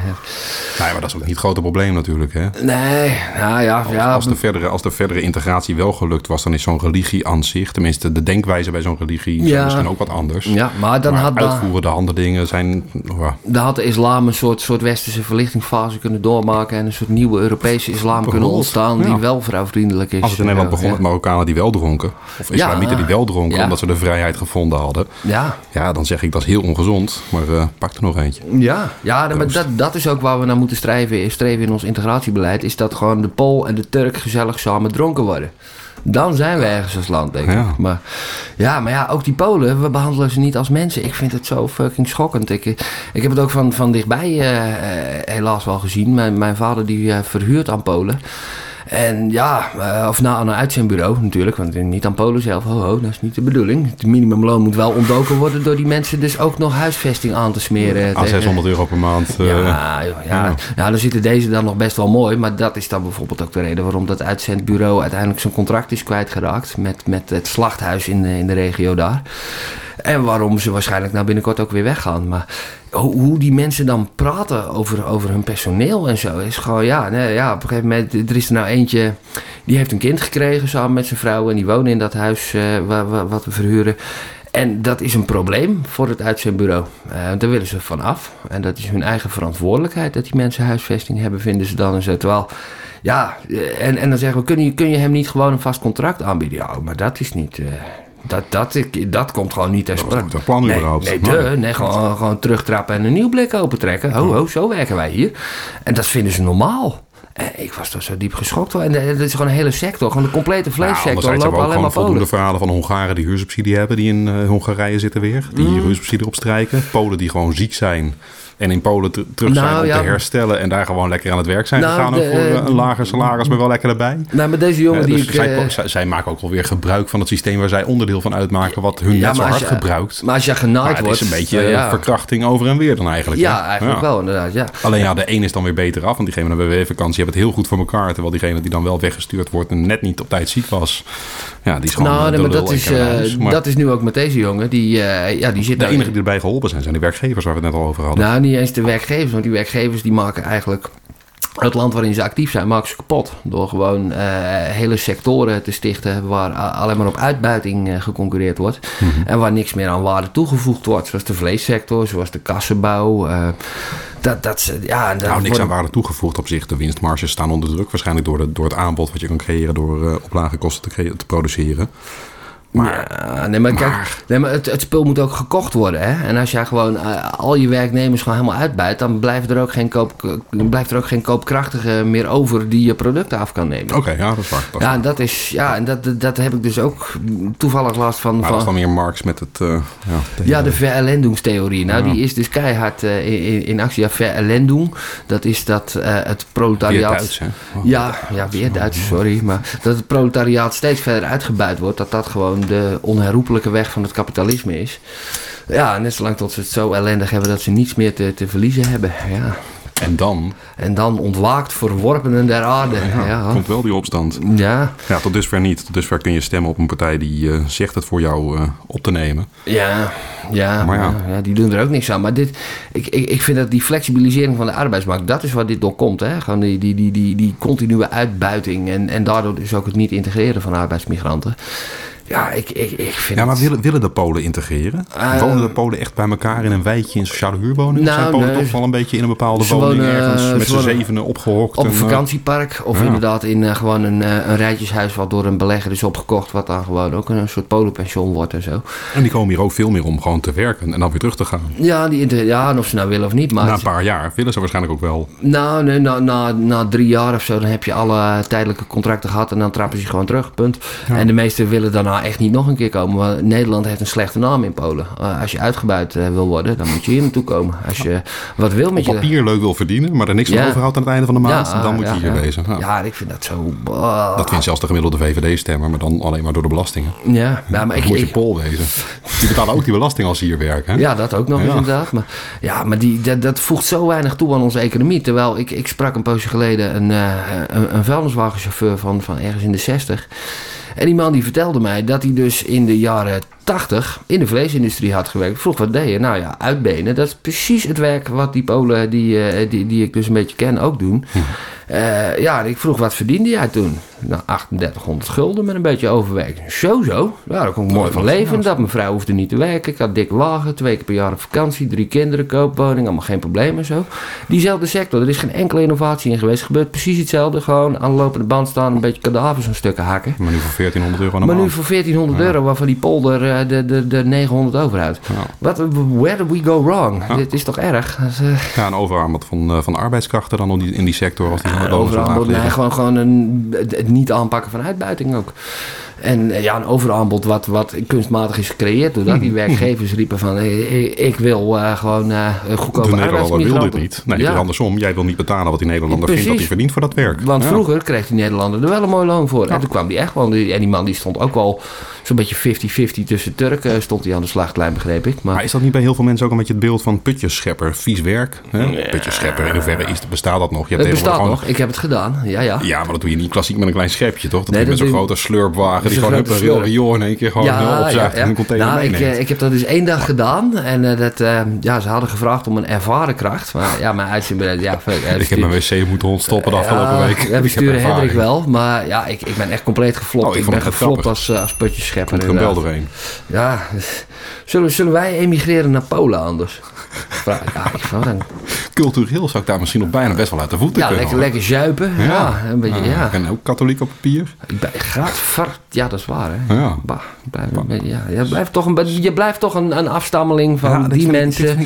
Nee, maar dat is ook niet het grote probleem natuurlijk. Hè? Nee, nou ja, Als, ja als, de verdere, als de verdere integratie wel gelukt was, dan is zo'n religie aan zich, tenminste de denkwijze bij zo'n religie, Ja. misschien ook wat anders. ja, maar dan maar had, uitvoeren de handelingen zijn. ja, dan had de islam een soort, soort westerse verlichtingsfase kunnen doormaken. En een soort nieuwe Europese islam kunnen ontstaan die wel vrouwvriendelijk is. als het in Nederland begon met Marokkanen die wel dronken, of islamieten die wel dronken, omdat ze de vrijheid gevonden hadden, Ja, ja, dan zeg ik dat is heel ongezond. Maar eh, pak er nog eentje. Ja, ja maar dat, dat is ook waar we naar moeten streven, streven in ons integratiebeleid. Is dat gewoon de Pool en de Turk gezellig samen dronken worden. Dan zijn we ergens als land, denk ik. Ja. Maar, ja, maar ja, ook die Polen, we behandelen ze niet als mensen. Ik vind het zo fucking schokkend. Ik, ik heb het ook van, van dichtbij eh, eh, helaas wel gezien. Mijn, mijn vader die eh, verhuurt aan Polen. En ja, eh, of nou aan een uitzendbureau natuurlijk, want niet aan Polen zelf, ho, ho, dat is niet de bedoeling. Het minimumloon moet wel ontdoken worden door die mensen dus ook nog huisvesting aan te smeren. Aan tegen- 600 euro per maand. eh, ja, joh, ja. ja. ja, dan zitten deze dan nog best wel mooi. Maar dat is dan bijvoorbeeld ook de reden waarom dat uitzendbureau uiteindelijk zijn contract is kwijtgeraakt. Met, met het slachthuis in de, in de regio daar. En waarom ze waarschijnlijk nou binnenkort ook weer weggaan. Maar hoe, die mensen dan praten over, over hun personeel en zo. Is gewoon, ja, nee, ja, op een gegeven moment. Er is er nou eentje. Die heeft een kind gekregen samen met zijn vrouw. En die wonen in dat huis eh, wat we verhuren. En dat is een probleem voor het uitzendbureau. Eh, daar willen ze van af. En dat is hun eigen verantwoordelijkheid dat die mensen huisvesting hebben, vinden ze dan en zo. Ja, eh, en, en dan zeggen we: kun je, kun je hem niet gewoon een vast contract aanbieden? Ja, maar dat is niet. Dat, dat, ik, dat komt gewoon niet ter Dat sprake. een plan nee, überhaupt. Nee, de, nee gewoon, gewoon terugtrappen en een nieuw blik opentrekken. Ho, ho, zo werken wij hier. En dat vinden ze normaal. En ik was toch zo diep geschokt. En eh, dat is gewoon een hele sector. Gewoon de complete vleessector. hebben lopen ook alleen maar Polen. verhalen van Hongaren die huursubsidie hebben, die in eh, Hongarije zitten weer. Die Mm. huursubsidie opstrijken. Polen die gewoon ziek zijn en in Polen ter- terug zijn Nou, om ja. te herstellen en daar gewoon lekker aan het werk zijn Nou, gegaan. De, voor eh, eh, een lager salaris, maar wel lekker erbij. Nou, maar deze jongen Eh, die dus ik... zij, maken ook wel weer gebruik van het systeem waar zij onderdeel van uitmaken, wat hun Ja, net zo hard je- gebruikt. Maar als je genaaid Maar het wordt... is een beetje ja. verkrachting over en weer dan eigenlijk. Ja, hè? eigenlijk wel inderdaad, ja. Alleen ja, de een is dan weer beter af. Want diegene met een WW-vakantie hebben het heel goed voor elkaar. Terwijl diegene die dan wel weggestuurd wordt en net niet op tijd ziek was. Ja, die is gewoon Nou, nee, maar dat is, huis. Maar dat is nu ook met deze jongen. Die, ja, die zit de nou- enige die erbij geholpen zijn, zijn de werkgevers waar we het net al over hadden. Niet eens de werkgevers. Want die werkgevers die maken eigenlijk het land waarin ze actief zijn, maken ze kapot. Door gewoon eh, hele sectoren te stichten waar alleen maar op uitbuiting eh, geconcurreerd wordt. En waar niks meer aan waarde toegevoegd wordt. Zoals de vleessector, zoals de kassenbouw. eh, dat, dat, ja, dat Nou, niks worden- aan waarde toegevoegd op zich. De winstmarges staan onder druk. Waarschijnlijk door, de, door het aanbod wat je kan creëren door op lage kosten te, te produceren. Maar Ja, nee, maar kijk, nee, maar het, het spul moet ook gekocht worden. Hè? En als jij gewoon eh, al je werknemers gewoon helemaal uitbuit, dan blijft er ook geen, koop, blijft er ook geen koopkrachtige meer over die je producten af kan nemen. oké, ja, dat is waar. Dat Ja, dat is, ja, en dat, dat, heb ik dus ook toevallig last van. Maar dat is van dan meer Marx met het... eh, ja, tegen- ja, de verellendingstheorie. Nou, Ja. die is dus keihard eh, in, in actie. Ja, verellendung, dat is dat eh, het proletariaat... Duits, hè? Oh. Ja, ja, weer Duits, sorry. Maar dat het proletariaat steeds verder uitgebuit wordt. Dat dat gewoon de onherroepelijke weg van het kapitalisme is. Ja, net zolang tot ze het zo ellendig hebben dat ze niets meer te, te verliezen hebben. Ja. En dan En dan ontwaakt verworpenen der aarde. ja, Ja, komt wel die opstand. ja, Ja, tot dusver niet. Tot dusver kun je stemmen op een partij die eh, zegt het voor jou eh, op te nemen. ja, ja, Maar ja. ja, die doen er ook niks aan. Maar dit, ik, ik, ik vind dat die flexibilisering van de arbeidsmarkt, dat is waar dit door komt. Hè? Gewoon die, die, die, die, die continue uitbuiting en, en daardoor dus ook het niet integreren van arbeidsmigranten. Ja, ik, ik, ik vind Ja, maar willen, willen de Polen integreren? Eh, wonen de Polen echt bij elkaar in een wijkje in sociale huurwoningen? Nou, zijn Polen nee, toch wel een beetje in een bepaalde ze woning wonen, ergens eh, met z'n zevenen opgehokt? Op een en, eh, vakantiepark of ja. inderdaad in gewoon een, een rijtjeshuis wat door een belegger is opgekocht. Wat dan gewoon ook een soort polenpension wordt en zo. En die komen hier ook veel meer om gewoon te werken en dan weer terug te gaan. Ja, die, ja of ze nou willen of niet. Maar Na een paar jaar willen ze waarschijnlijk ook wel. nou, nee, na, na, na drie jaar of zo, dan heb je alle tijdelijke contracten gehad en dan trappen ze gewoon terug. Punt. En de meesten willen daarna echt niet nog een keer komen. Want Nederland heeft een slechte naam in Polen. Eh, als je uitgebuit eh, wil worden, dan moet je hier naartoe komen. Als je wat wil met Op je. papier leuk wil verdienen, maar er niks van Ja. overhoudt aan het einde van de maand, dan moet je hier wezen. Ja. Ik vind dat zo. Dat vindt zelfs de gemiddelde VVD-stemmer, maar dan alleen maar door de belastingen. Ja, maar ik, moet je ik- Pool wezen. Die betalen ook die belasting als ze hier werken. Hè? Ja, dat ook nog eens inderdaad. Maar, ja, maar die, dat, dat voegt zo weinig toe aan onze economie. Terwijl ik, ik sprak een poosje geleden een, eh, een, een vuilniswagenchauffeur van, van ergens in de 60. En die man die vertelde mij dat hij dus in de jaren 80 in de vleesindustrie had gewerkt. Ik vroeg wat deed je? Nou ja, uitbenen. Dat is precies het werk wat die Polen die, eh, die, die ik dus een beetje ken ook doen. Eh, ja, en ik vroeg wat verdiende jij toen? Nou, 3800 gulden met een beetje overwerking. Zo zo. Ja, daar kon ik mooi van leven. Dat mijn vrouw hoefde niet te werken. Ik had dik wagen, twee keer per jaar op vakantie, drie kinderen, koopwoning, allemaal geen probleem en zo. Diezelfde sector, er is geen enkele innovatie in geweest. Gebeurt precies hetzelfde. Gewoon aan de lopende band staan, een beetje kadavers aan stukken hakken. Maar nu voor 1400 euro een Maar nu voor 1400 euro, waarvan die polder eh, de, de, de 900 overhoudt. Ja. Wat, where did we go wrong? Dit is toch erg? Dat eh, Ja, een overaanbod van, eh, van arbeidskrachten dan in die, in die sector. Als die laag nee, gewoon, gewoon een, niet aanpakken van uitbuiting ook. En eh, ja, een overaanbod wat, wat kunstmatig is gecreëerd doordat die werkgevers riepen van ik, ik wil eh, gewoon eh goedkope De Nederlander wil dit niet. Nee, Ja. andersom. Jij wil niet betalen wat die Nederlander vindt dat Precies. hij verdient voor dat werk. Want Ja. vroeger kreeg die Nederlander er wel een mooi loon voor. En toen kwam die echt wel. En die man die stond ook wel zo'n beetje 50-50 tussen Turken. Stond hij aan de slaglijn, begreep ik. Maar, Maar is dat niet bij heel veel mensen ook een beetje het beeld van putjeschepper, vies werk? Hè? Putjeschepper, in hoeverre is, bestaat dat nog? Je hebt het bestaat nog. Ik heb het gedaan. Ja, ja. Ja, maar dat doe je niet klassiek met een klein schepje, toch? Dat Nee, doe je met zo'n doe grote slurpwagen die gewoon een heel riool in één keer gewoon heel opzuigt en een container nou, ik, eh, ik heb dat dus één dag gedaan. En eh, dat, eh, ja, ze hadden gevraagd om een ervaren kracht. Maar ja, mijn uitzending... Ja, eh, [LAUGHS] ik heb mijn wc moeten ontstoppen de afgelopen ja, week. Ja, Ik we heb sturen ervaring. Hendrik wel. Maar ja, ik, ik ben echt compleet geflopt. Oh, ik ben geflopt als, als putjeschepper. Komt er een bel doorheen. Ja, zullen, zullen wij emigreren naar Polen anders? Vraag- Ja, ik vraag dan. Cultureel zou ik daar misschien nog bijna best wel uit de voeten ja kunnen. lekker, lekker zuipen. Ja, een beetje, ja. Ik ben ook katholiek op papier. Ja, dat is waar, hè? Ja. Bah, blijf een beetje- ja, je blijft toch een, je blijft toch een, een afstammeling van Ja, die mensen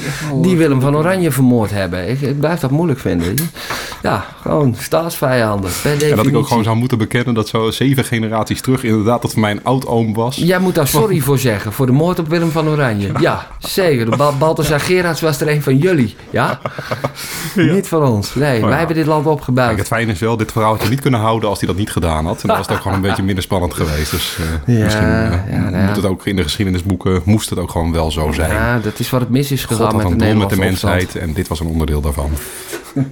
die Willem van Oranje vermoord hebben. Ik, ik blijf dat moeilijk vinden. Ja, gewoon staatsvijanden, En dat ik ook gewoon zou moeten bekennen dat zo zeven generaties terug inderdaad dat mijn oud-oom was. Jij moet daar sorry voor zeggen, voor de moord op Willem van Oranje. Ja, zeker. De Bal Balthasar Gerards was er een van jullie. Ja? Niet van ons. Nee, wij ja. hebben dit land Kijk, opgebouwd. het fijne is wel, dit verhaal had je niet kunnen houden als hij dat niet gedaan had. En dan was het ook gewoon een beetje minder spannend geweest. Dus Ja, misschien eh, ja, nou ja. moet het ook in de geschiedenisboeken, moest het ook gewoon wel zo zijn. Ja, dat is wat het mis is gegaan met de met de opstand. mensheid en dit was een onderdeel daarvan. [LAUGHS]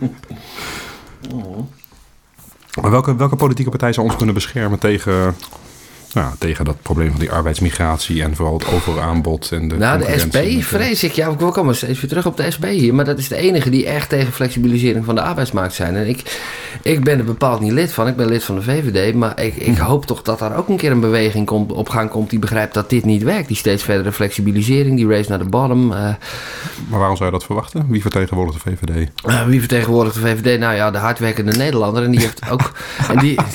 Maar welke, welke politieke partij zou ons kunnen beschermen tegen ja, tegen dat probleem van die arbeidsmigratie en vooral het overaanbod en de Nou, de SP, vrees ik. Ja, we komen steeds weer terug op de SP hier. Maar dat is de enige die echt tegen flexibilisering van de arbeidsmarkt zijn. En ik, ik ben er bepaald niet lid van. Ik ben lid van de VVD. Maar ik, ik Hm. hoop toch dat daar ook een keer een beweging komt, op gang komt die begrijpt dat dit niet werkt. Die steeds verdere flexibilisering, die race naar de bottom. eh, Maar waarom zou je dat verwachten? Wie vertegenwoordigt de VVD? eh, wie vertegenwoordigt de VVD? Nou ja, de hardwerkende Nederlander. En die heeft ook. [LAUGHS] En die, [LAUGHS]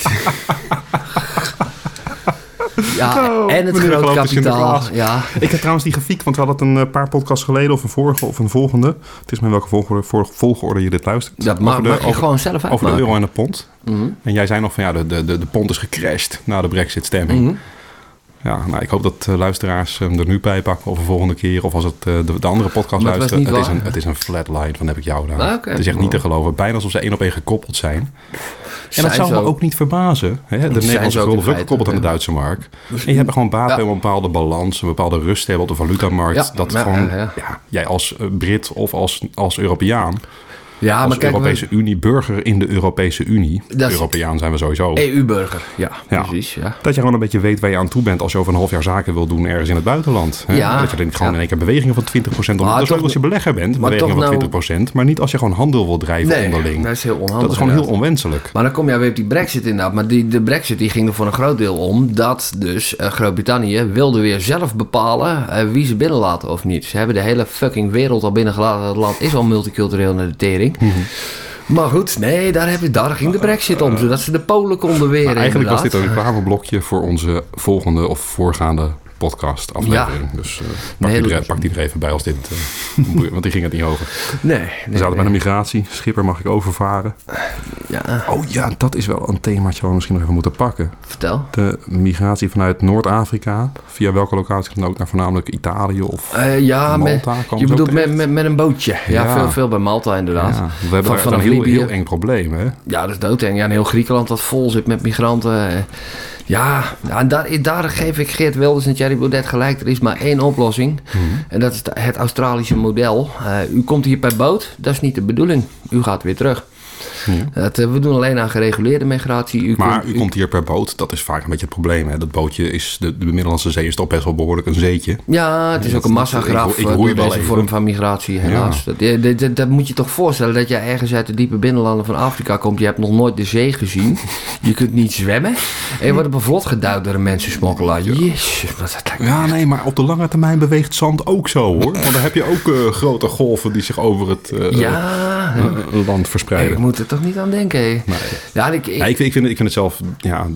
ja, [LAUGHS] Oh, en het groot in kapitaal. Ja, Ik heb trouwens die gefiekt, want we hadden het een eh, paar podcasts geleden of een vorige of een volgende. Het is maar welke volgorde, volgorde je dit luistert. dat mag, de, mag je over, gewoon zelf over de uitmaken. euro en de pond. Mhm. En jij zei nog van ja, de, de, de, de pond is gecrashed na de brexit-stemming. Mhm. Ja, nou, ik hoop dat eh, luisteraars hem er nu bij pakken of een volgende keer. Of als het eh, de, de andere podcast Maar luisteren. Het is, een, het is een flatline van heb ik jou gedaan. Ah. Het is echt niet te geloven. Bijna alsof ze één op één gekoppeld zijn. En dat zou me ook. niet verbazen. Hè? De Nederlandse gulden feite, gekoppeld aan de. Duitse markt. En je hebt gewoon baat bij een bepaalde balans, een bepaalde rust hebben op de valutamarkt. Dat gewoon, jij als eh, Brit of als, als Europeaan, Ja, als maar kijk, we- Europese Unie, burger in de Europese Unie. Dat Europeaan zijn we sowieso. EU-burger, ja, Ja. precies. Ja. Dat je gewoon een beetje weet waar je aan toe bent als je over een half jaar zaken wil doen ergens in het buitenland. Hè? Ja. Dat je gewoon Ja. in één keer bewegingen van 20% om. Maar dat is leuk als je belegger bent, maar bewegingen van nou- 20%. Maar niet als je gewoon handel wil drijven Nee, onderling. dat is heel onhandig. Dat is gewoon heel onwenselijk. Maar dan kom je weer op die brexit inderdaad. Maar die, de brexit die ging er voor een groot deel om dat dus eh, Groot-Brittannië wilde weer zelf bepalen eh, wie ze binnenlaten of niet. Ze hebben de hele fucking wereld al binnengelaten. Het land is al multicultureel naar de tering. Maar goed, nee, daar, heb je, daar ging de brexit om. Zodat ze de Polen konden Maar eigenlijk was dit een reclameblokje voor onze volgende of voorgaande podcast aflevering. Dus eh, pak, Nee, er, pak die er even bij als dit, eh, [LAUGHS] want die ging het niet over. Nee, We zaten bij de migratie. Schipper mag ik overvaren. Ja, Oh ja, dat is wel een themaatje waar we misschien nog even moeten pakken. vertel. De migratie vanuit Noord-Afrika, via welke locatie dan ook, naar voornamelijk Italië of Eh, ja, met, Malta kwam je bedoelt met, met, met een bootje. Ja, Ja. Veel, veel bij Malta inderdaad. Ja, we hebben Van- een heel, heel eng probleem, hè? Ja, dat is doodeng. Ja, en heel Griekenland dat vol zit met migranten. Ja, en daar, daar geef ik Geert Wilders en Thierry Baudet gelijk. Er is maar één oplossing. Mhm. En dat is het Australische model. Eh, u komt hier per boot. Dat is niet de bedoeling. U gaat weer terug. Dat, eh, we doen alleen aan gereguleerde migratie. U Maar komt, u komt hier per boot, dat is vaak een beetje het probleem. Hè? Dat bootje is, de, de Middellandse Zee is toch best wel behoorlijk een zeetje. Ja, het is Ja, ook een massagraf ik- ik eh, door wel deze even. vorm van migratie, helaas. Dat, eh, dat, dat, dat moet je toch voorstellen dat je ergens uit de diepe binnenlanden van Afrika komt. Je hebt nog nooit de zee gezien. [LAUGHS] Je kunt niet zwemmen. En je wordt op een vlot geduwd door een mensensmokkelaar. Jezus, wat dat Ja, nee, maar op de lange termijn beweegt zand ook zo, hoor. Want dan heb je ook eh, grote golven die zich over het Ja, land ik verspreiden. moet er toch niet aan denken. Ja, ik, ik- Ja, ik, vind- ik, vind, het- ik vind het zelf ja,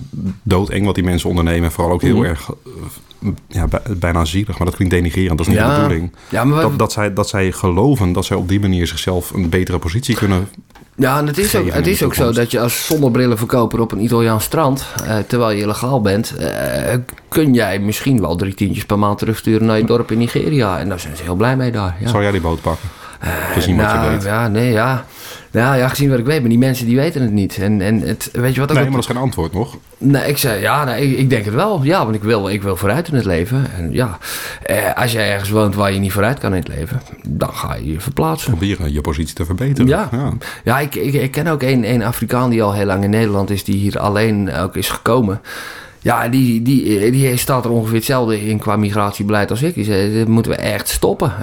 doodeng wat die mensen ondernemen. En vooral ook heel Mhm. erg eh, ja, bij- bijna zielig. Maar dat klinkt denigrerend, dat is niet Ja. de bedoeling. ja, maar, Dat, dat, zij, dat zij geloven dat zij op die manier zichzelf een betere positie kunnen... ja, en het is ook, het is ook zo dat je als zonnebrillenverkoper op een Italiaans strand, eh, terwijl je illegaal bent, eh, kun jij misschien wel drie tientjes per maand terugsturen naar je dorp in Nigeria. En daar zijn ze heel blij mee daar. Ja. Zou jij die boot pakken? Wat nou, je weet. Ja, nee, ja. Nou ja, gezien wat ik weet, maar die mensen die weten het niet. En, en het, weet je wat ook... Nee, op- maar dat is geen antwoord nog. Nee, ik zei, ja, nee, ik, ik denk het wel. Ja, want ik wil, ik wil vooruit in het leven. En ja, eh, als jij ergens woont waar je niet vooruit kan in het leven, dan ga je je verplaatsen. Proberen je positie te verbeteren. Ja. Ja, ik, ik, ik ken ook een, een Afrikaan die al heel lang in Nederland is, die hier alleen ook is gekomen. Ja, die, die, die staat er ongeveer hetzelfde in qua migratiebeleid als ik. Die zei, dit moeten we echt stoppen.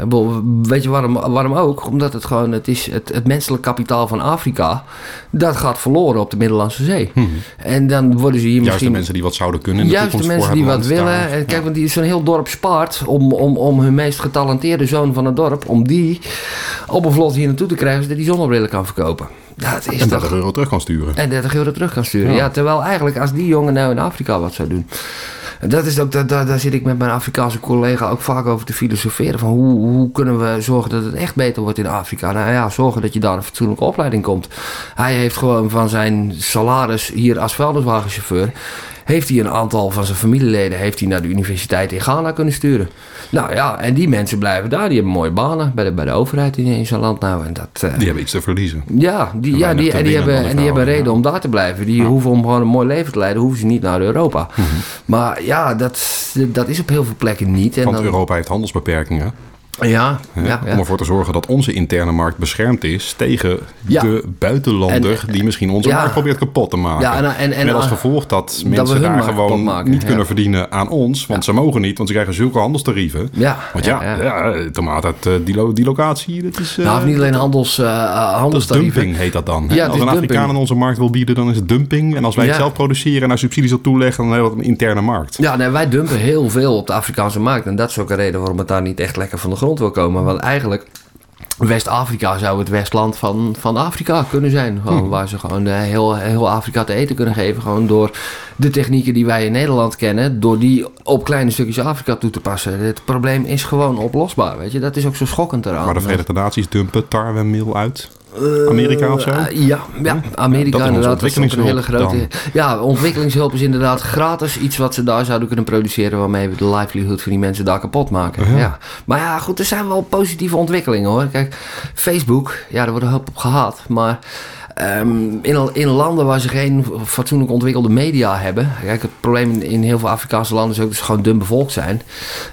Weet je waarom, waarom ook? Omdat het gewoon, het is het, het menselijk kapitaal van Afrika, dat gaat verloren op de Middellandse Zee. En dan worden ze hier Juist de misschien... mensen die wat zouden kunnen in de Juist de mensen die wat willen. daar. En kijk, want die zo'n heel dorp spaart om, om, om hun meest getalenteerde zoon van het dorp, om die op een vlot hier naartoe te krijgen, zodat hij zonnebrillen kan verkopen. Dat is En toch... 30 euro terug kan sturen. En 30 euro terug kan sturen. Ja. Ja. terwijl eigenlijk als die jongen nou in Afrika wat zou doen. En dat is ook, daar, daar, daar zit ik met mijn Afrikaanse collega ook vaak over te filosoferen. Van hoe, hoe kunnen we zorgen dat het echt beter wordt in Afrika? Nou ja, zorgen dat je daar een fatsoenlijke opleiding komt. Hij heeft gewoon van zijn salaris hier als vuilniswagenchauffeur... heeft hij een aantal van zijn familieleden heeft hij naar de universiteit in Ghana kunnen sturen. Nou ja, en die mensen blijven daar. Die hebben mooie banen bij de, bij de overheid in, in zijn land nou. En dat, eh, Die hebben iets te verliezen. ja, die, En ja die, en die, hebben, en die hebben reden ja. om daar te blijven. Die hoeven om gewoon een mooi leven te leiden, hoeven ze niet naar Europa. Maar ja, dat, dat is op heel veel plekken niet. En Want dan, Europa heeft handelsbeperkingen. Ja, ja, ja. Om ervoor te zorgen dat onze interne markt beschermd is tegen Ja. de buitenlander En- die misschien onze markt probeert kapot te maken. Ja, en- en- en- Met als gevolg dat mensen daar gewoon maken, niet kunnen verdienen aan ons. Want ze mogen niet, want ze krijgen zulke handelstarieven. Ja, Want ja, ja. tomaat uit eh, die, lo- die locatie, dat is... eh, Nou, of niet alleen handels, eh, is handelstarieven. dumping heet dat dan. als een dumping. Afrikaan in onze markt wil bieden, dan is het dumping. En als wij het zelf produceren en daar subsidies op toeleggen, dan hebben we een interne markt. Ja, nee, wij dumpen heel veel op de Afrikaanse markt. En dat is ook een reden waarom het daar niet echt lekker van de grond wil komen. Want eigenlijk, West-Afrika zou het westland van, van Afrika kunnen zijn. Gewoon, Waar ze gewoon eh, heel, heel Afrika te eten kunnen geven. Gewoon door de technieken die wij in Nederland kennen. Door die op kleine stukjes Afrika toe te passen. Het probleem is gewoon oplosbaar, weet je. Dat is ook zo schokkend eraan. Maar de Verenigde Naties dumpen tarwemeel uit. Amerika of zo? Eh, ja, ja, Amerika dat is onze inderdaad. Dat is een hele grote. Ja, ontwikkelingshulp is inderdaad gratis. Iets wat ze daar zouden kunnen produceren. waarmee we de livelihood van die mensen daar kapot maken. Ja. Maar ja, goed, er zijn wel positieve ontwikkelingen hoor. Kijk, Facebook, ja, daar wordt een hoop op gehad. Maar. Ehm, in, in landen waar ze geen fatsoenlijk ontwikkelde media hebben. Kijk, het probleem in, in heel veel Afrikaanse landen is ook dat ze gewoon dun bevolkt zijn.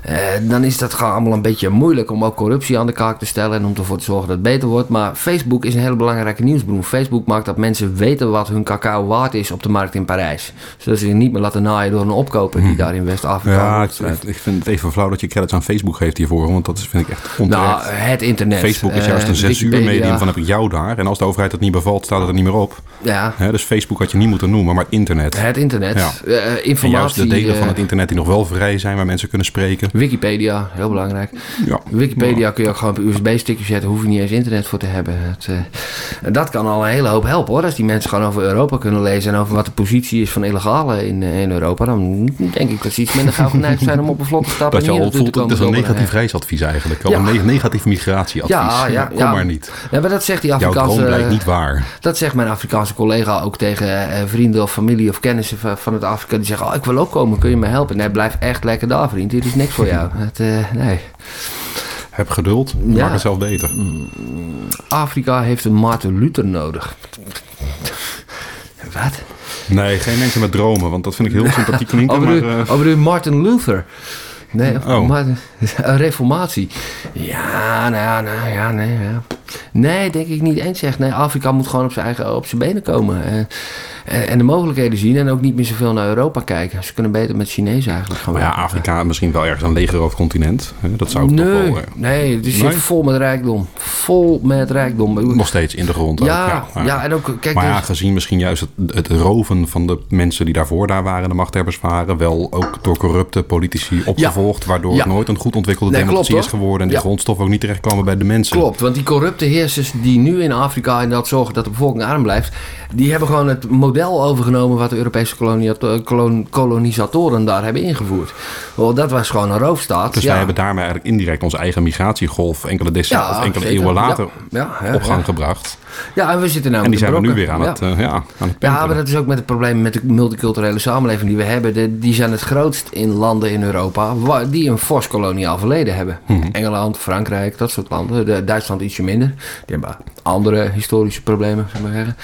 Eh, dan is dat gewoon allemaal een beetje moeilijk om ook corruptie aan de kaak te stellen. En om ervoor te zorgen dat het beter wordt. Maar Facebook is een hele belangrijke nieuwsbron. Facebook maakt dat mensen weten wat hun cacao waard is op de markt in Parijs. Zodat ze zich niet meer laten naaien door een opkoper die daar in West-Afrika Ja, ik, vind het even flauw dat je credits aan Facebook geeft hiervoor. Want dat is, vind ik echt onterecht. Nou, het internet. Facebook is eh, juist een Wikipedia. censuurmedium van heb ik jou daar. En als de overheid het niet bevalt, staat het er niet meer op. Ja, dus Facebook had je niet moeten noemen, maar het internet. het internet. Ja. Eh, en informatie. juist de delen van eh, het internet die nog wel vrij zijn, waar mensen kunnen spreken. Wikipedia, heel belangrijk. Ja. Wikipedia kun je ook gewoon op een USB-stickje zetten, hoef je niet eens internet voor te hebben. Het, eh, dat kan al een hele hoop helpen hoor. Als die mensen gewoon over Europa kunnen lezen en over wat de positie is van illegalen in, eh, in Europa, dan denk ik dat ze iets minder gauw geneigd zijn om op een vlotte stap Dat je hier al voelt, te het is een negatief reisadvies eigenlijk. Al een ne- negatief migratieadvies. Ja, ja, Kom ja. maar niet. Ja, maar dat zegt die Jouw droom Afrikaanse... blijkt niet waar. Dat zegt mijn Afrikaanse collega ook tegen eh, vrienden of familie of kennissen van, van het Afrika. Die zeggen, oh, ik wil ook komen, kun je me helpen? Nee, blijf echt lekker daar, vriend. Dit is niks voor jou. [LAUGHS] Het, eh, nee. Heb geduld, Ja. maak het zelf beter. Afrika heeft een Martin Luther nodig. Wat? Nee, geen mensen met dromen, want dat vind ik heel sympathiek klinken. [LAUGHS] Oh, Maar, bedoel, eh, bedoel je Martin Luther? Nee, Oh. Martin- [LAUGHS] een reformatie. Ja, nou ja, nou ja, nee. Ja. Nee, denk ik niet eens echt. Nee, Afrika moet gewoon op zijn eigen op zijn benen komen. En, en, en de mogelijkheden zien en ook niet meer zoveel naar Europa kijken. Ze kunnen beter met Chinezen eigenlijk gaan maar ja. Afrika misschien wel ergens een legerhoofd continent. Dat zou ik Nee, toch wel... eh, nee, het Nee? vol met rijkdom. Vol met rijkdom. nog steeds in de grond. ook, ja, ja, ja, en ook, kijk, maar ja, dus- gezien misschien juist het, het roven van de mensen die daarvoor daar waren, de machthebbers waren, wel ook door corrupte politici opgevolgd, waardoor het nooit een goed ontwikkelde Nee, democratie klopt, is geworden en die grondstoffen ook niet terechtkomen bij de mensen. Klopt, want die corrupte heersers die nu in Afrika inderdaad zorgen dat de bevolking arm blijft, die hebben gewoon het model overgenomen wat de Europese kolon- kolonisatoren daar hebben ingevoerd. Wel, dat was gewoon een roofstaat. Dus ja. wij hebben daarmee eigenlijk indirect onze eigen migratiegolf enkele decennia Ja, of enkele zeker. eeuwen later Ja, ja, op gang gebracht. Ja, en we zitten nou En die zijn we nu weer aan Ja. het, eh, ja, aan het Ja, pimpelen. maar dat is ook met het probleem met de multiculturele samenleving die we hebben. De- die zijn het grootst in landen in Europa die een fors koloniaal verleden hebben. Mhm. Engeland, Frankrijk, dat soort landen. De, Duitsland ietsje minder. Die hebben andere historische problemen, zou ik maar zeggen.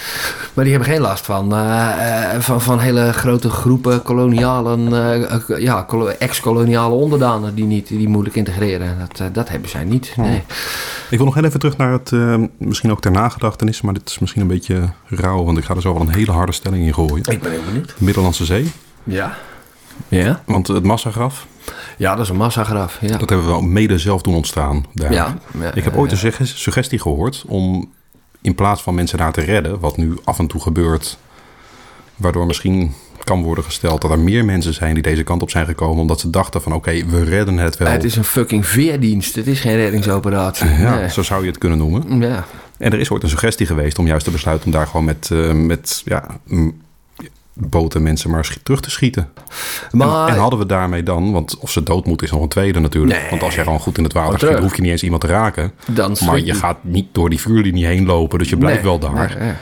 Maar die hebben geen last van, eh, eh, van, van hele grote groepen kolonialen, eh, eh, ja, kolo- ex-koloniale onderdanen die niet die moeilijk integreren. Dat, eh, dat hebben zij niet. Nee. Ik wil nog heel even terug naar het, eh, misschien ook ter maar dit is misschien een beetje rauw, want ik ga er zo wel een hele harde stelling in gooien. Ik ben heel benieuwd. Middellandse Zee, Ja. Ja? want het massagraf, Ja, dat is een massagraf. Ja. dat hebben we wel mede zelf doen ontstaan. Daar. Ja, ja, ik heb ooit ja. een sugge- suggestie gehoord om in plaats van mensen daar te redden, wat nu af en toe gebeurt, waardoor misschien kan worden gesteld dat er meer mensen zijn die deze kant op zijn gekomen omdat ze dachten van oké, we redden het wel. Het is een fucking veerdienst. Het is geen reddingsoperatie. ja, Nee. zo zou je het kunnen noemen. Ja. En er is ooit een suggestie geweest om juist te besluiten om daar gewoon met, eh, met ja, boten mensen maar terug te schieten. Maar En, en hadden we daarmee dan, want of ze dood moet is nog een tweede natuurlijk. Nee. Want als je gewoon goed in het water schiet, hoef je niet eens iemand te raken. dan Maar je gaat niet door die vuurlinie heen lopen, dus je blijft Nee, wel daar. nee.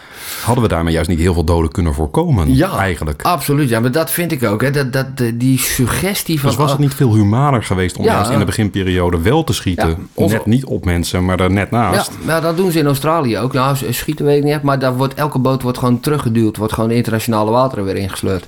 Hadden we daarmee juist niet heel veel doden kunnen voorkomen? Ja, eigenlijk. Absoluut, ja, maar dat vind ik ook. Hè. Dat, dat, de- die suggestie van... Dus was het niet veel humaner geweest om Ja. juist in de beginperiode wel te schieten? Ja, Net niet op mensen, maar er net Ja, naast. nou, dat doen ze in Australië ook. Nou, schieten weet ik niet, maar daar wordt, elke boot wordt gewoon teruggeduwd. Wordt gewoon de internationale wateren weer ingesleurd.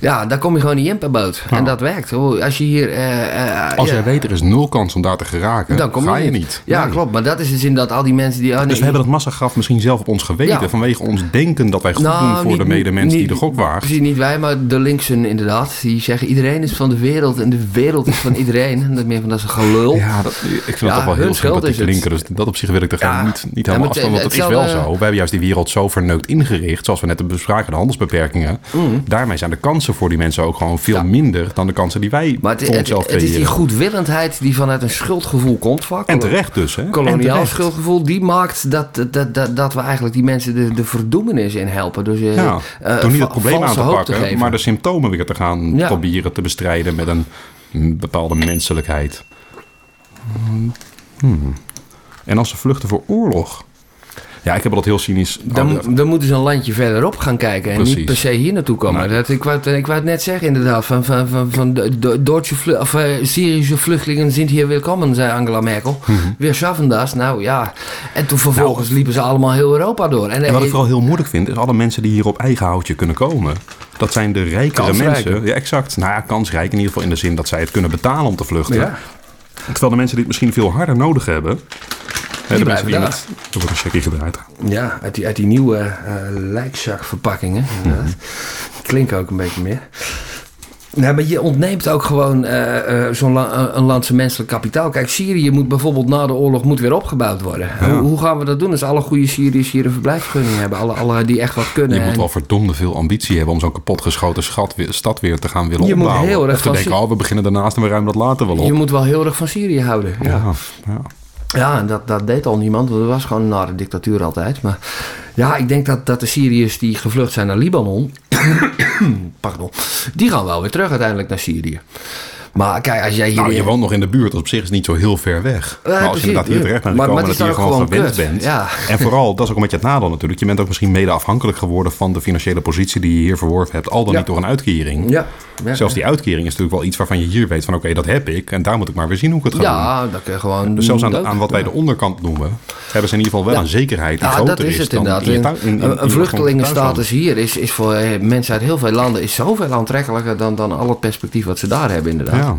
Ja, daar kom je gewoon niet in per boot. En dat werkt. Als je hier... eh, eh, Als ja, jij weet er is nul kans om daar te geraken, dan kom ga je je niet. niet. Ja, Nee. klopt. Maar dat is dus inderdaad al die mensen die... oh, nee, Dus we hebben dat massagraf misschien zelf op ons geweten. Ja. Vanwege ons denken dat wij goed Nou, doen voor niet- de medemens die de gok waagt. Precies, niet wij, maar de linksen inderdaad. Die zeggen iedereen is van de wereld en de wereld is van iedereen. En dat meer van dat is een gelul. Ja, dat, ik vind Ja, het toch wel heel sympathiek het. klinken. Dus dat op zich wil ik er Ja. niet, niet helemaal het- afstand. Want het is wel zo. We hebben juist die wereld zo verneukt ingericht. Zoals we net bespraken, de handelsbeperkingen. Daarmee zijn de kansen voor die mensen ook gewoon veel Mm. Minder dan de kansen die wij Maar het, voor het, onszelf het is die goedwillendheid die vanuit een schuldgevoel komt vaak. En terecht dus. Hè? Koloniaal schuldgevoel, die maakt dat, dat, dat, dat we eigenlijk die mensen de, de verdoemenis in helpen. Dus, eh, Ja, eh, door niet het probleem aan te pakken, geven. maar de symptomen weer te gaan Ja. proberen te bestrijden met een bepaalde menselijkheid. Hmm. En als ze vluchten voor oorlog. Ja, ik heb dat heel cynisch. Dan, dan moeten ze een landje verderop gaan kijken en Precies. niet per se hier naartoe komen. Nee. Dat, ik, wou, het- ik wou het net zeggen inderdaad, van, van, van, van Duitse of, eh, Syrische vluchtelingen zijn hier welkom, zei Angela Merkel. Mhm. Weer schaffen dat, nou ja. En toen vervolgens liepen ze allemaal heel Europa door. En, Nou, En wat ik vooral heel moeilijk vind, is alle mensen die hier op eigen houtje kunnen komen. Dat zijn de rijkere mensen. Ja, exact. Nou ja, kansrijk in ieder geval in de zin dat zij het kunnen betalen om te vluchten. Ja. Terwijl de mensen die het misschien veel harder nodig hebben. Blijven die. Er wordt een checkie gedraaid. Ja, uit die, uit die nieuwe eh lijkzakverpakkingen. inderdaad. Klinkt ook een beetje meer. Nou, maar je ontneemt ook gewoon eh, eh, zo'n la- een land zijn menselijk kapitaal. Kijk, Syrië moet bijvoorbeeld na de oorlog moet weer opgebouwd worden. Hoe, hoe gaan we dat doen als alle goede Syriërs hier een verblijfsvergunning hebben? Alle, alle die echt wat kunnen. Je moet En- wel verdomde veel ambitie hebben om zo'n kapotgeschoten schat stad weer te gaan willen Je moet opbouwen. heel erg of te van denken, oh, we beginnen daarnaast en we ruimen dat later wel op. je moet wel heel erg van Syrië houden. Ja, ja, ja. Ja dat, dat deed al niemand. Want er was gewoon een nare dictatuur altijd. Maar ja, ik denk dat, dat de Syriërs die gevlucht zijn naar Libanon... [COUGHS] pardon, die gaan wel weer terug uiteindelijk naar Syrië. Maar kijk, als jij hier... Nou, je woont nog in de buurt, dat op zich is niet zo heel ver weg. Maar als precies, je inderdaad hier terecht bent Maar- gekomen, dat je hier gewoon gewend bent. Ja. En vooral, dat is ook een beetje het nadeel natuurlijk. Je bent ook misschien mede afhankelijk geworden van de financiële positie die je hier verworven hebt. Al dan niet door een uitkering. Ja. Zelfs die uitkering is natuurlijk wel iets waarvan je hier weet van oké, dat heb ik. En daar moet ik maar weer zien hoe ik het ga doen. Ja, dat kun je gewoon... Dus zelfs aan, wat wij de onderkant noemen, hebben ze in ieder geval wel Ja. een zekerheid die Ja, groter dat is het dan inderdaad. in een vluchtelingenstatus hier is, is voor eh, mensen uit heel veel landen is zoveel aantrekkelijker dan, dan al het perspectief wat ze daar hebben inderdaad. Ja,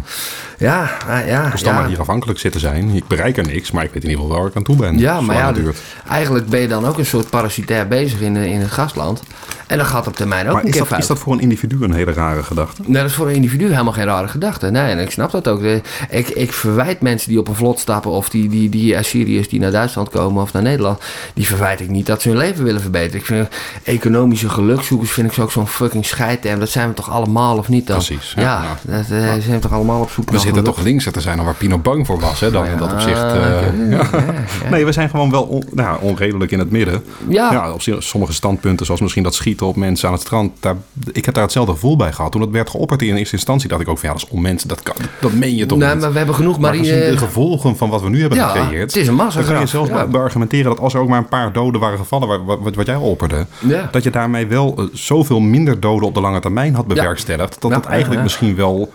Ja, ja, ja. dus dan ja. maar hier afhankelijk zitten zijn. Ik bereik er niks, maar ik weet in ieder geval waar ik aan toe ben. Ja, maar ja, duurt. eigenlijk ben je dan ook een soort parasitair bezig in, in het gastland. En dan gaat op termijn ook Maar een is keer dat, fout. is dat voor een individu een hele rare gedachte? Nee, dat is voor een individu helemaal geen rare gedachte. Nee, en ik snap dat ook. De- Ik, ik verwijt mensen die op een vlot stappen... of die, die, die Assyriërs die naar Duitsland komen of naar Nederland... die verwijt ik niet dat ze hun leven willen verbeteren. Ik vind economische gelukzoekers vind ik zo ook zo'n fucking scheidterm. Dat zijn we toch allemaal of niet dan? Precies, ja, Ja, ja. Dat, eh, zijn we toch allemaal op zoek We naar zitten geluk? toch linkser te zijn dan waar Pino bang voor was, hè? Dan in dat opzicht. Eh, oké. ja. Ja, ja. [LAUGHS] Nee, we zijn gewoon wel on- nou, onredelijk in het midden. Ja. op sommige standpunten, zoals misschien dat schieten op mensen aan het strand. Daar, ik heb daar hetzelfde gevoel bij gehad. Toen het werd geopperd in eerste instantie, dacht ik ook van ja, dat is onmenselijk. Dat, kan, dat meen je toch Nee, niet? maar we hebben genoeg Maar marine... de gevolgen van wat we nu hebben Ja, gecreëerd. het is een massagraf, Dan kan je zelfs ja. beargumenteren dat als er ook maar een paar doden waren gevallen, wat, wat, wat- jij opperde. Ja. Dat je daarmee wel eh, zoveel minder doden op de lange termijn had bewerkstelligd. Dat Ja, het eigenlijk misschien wel.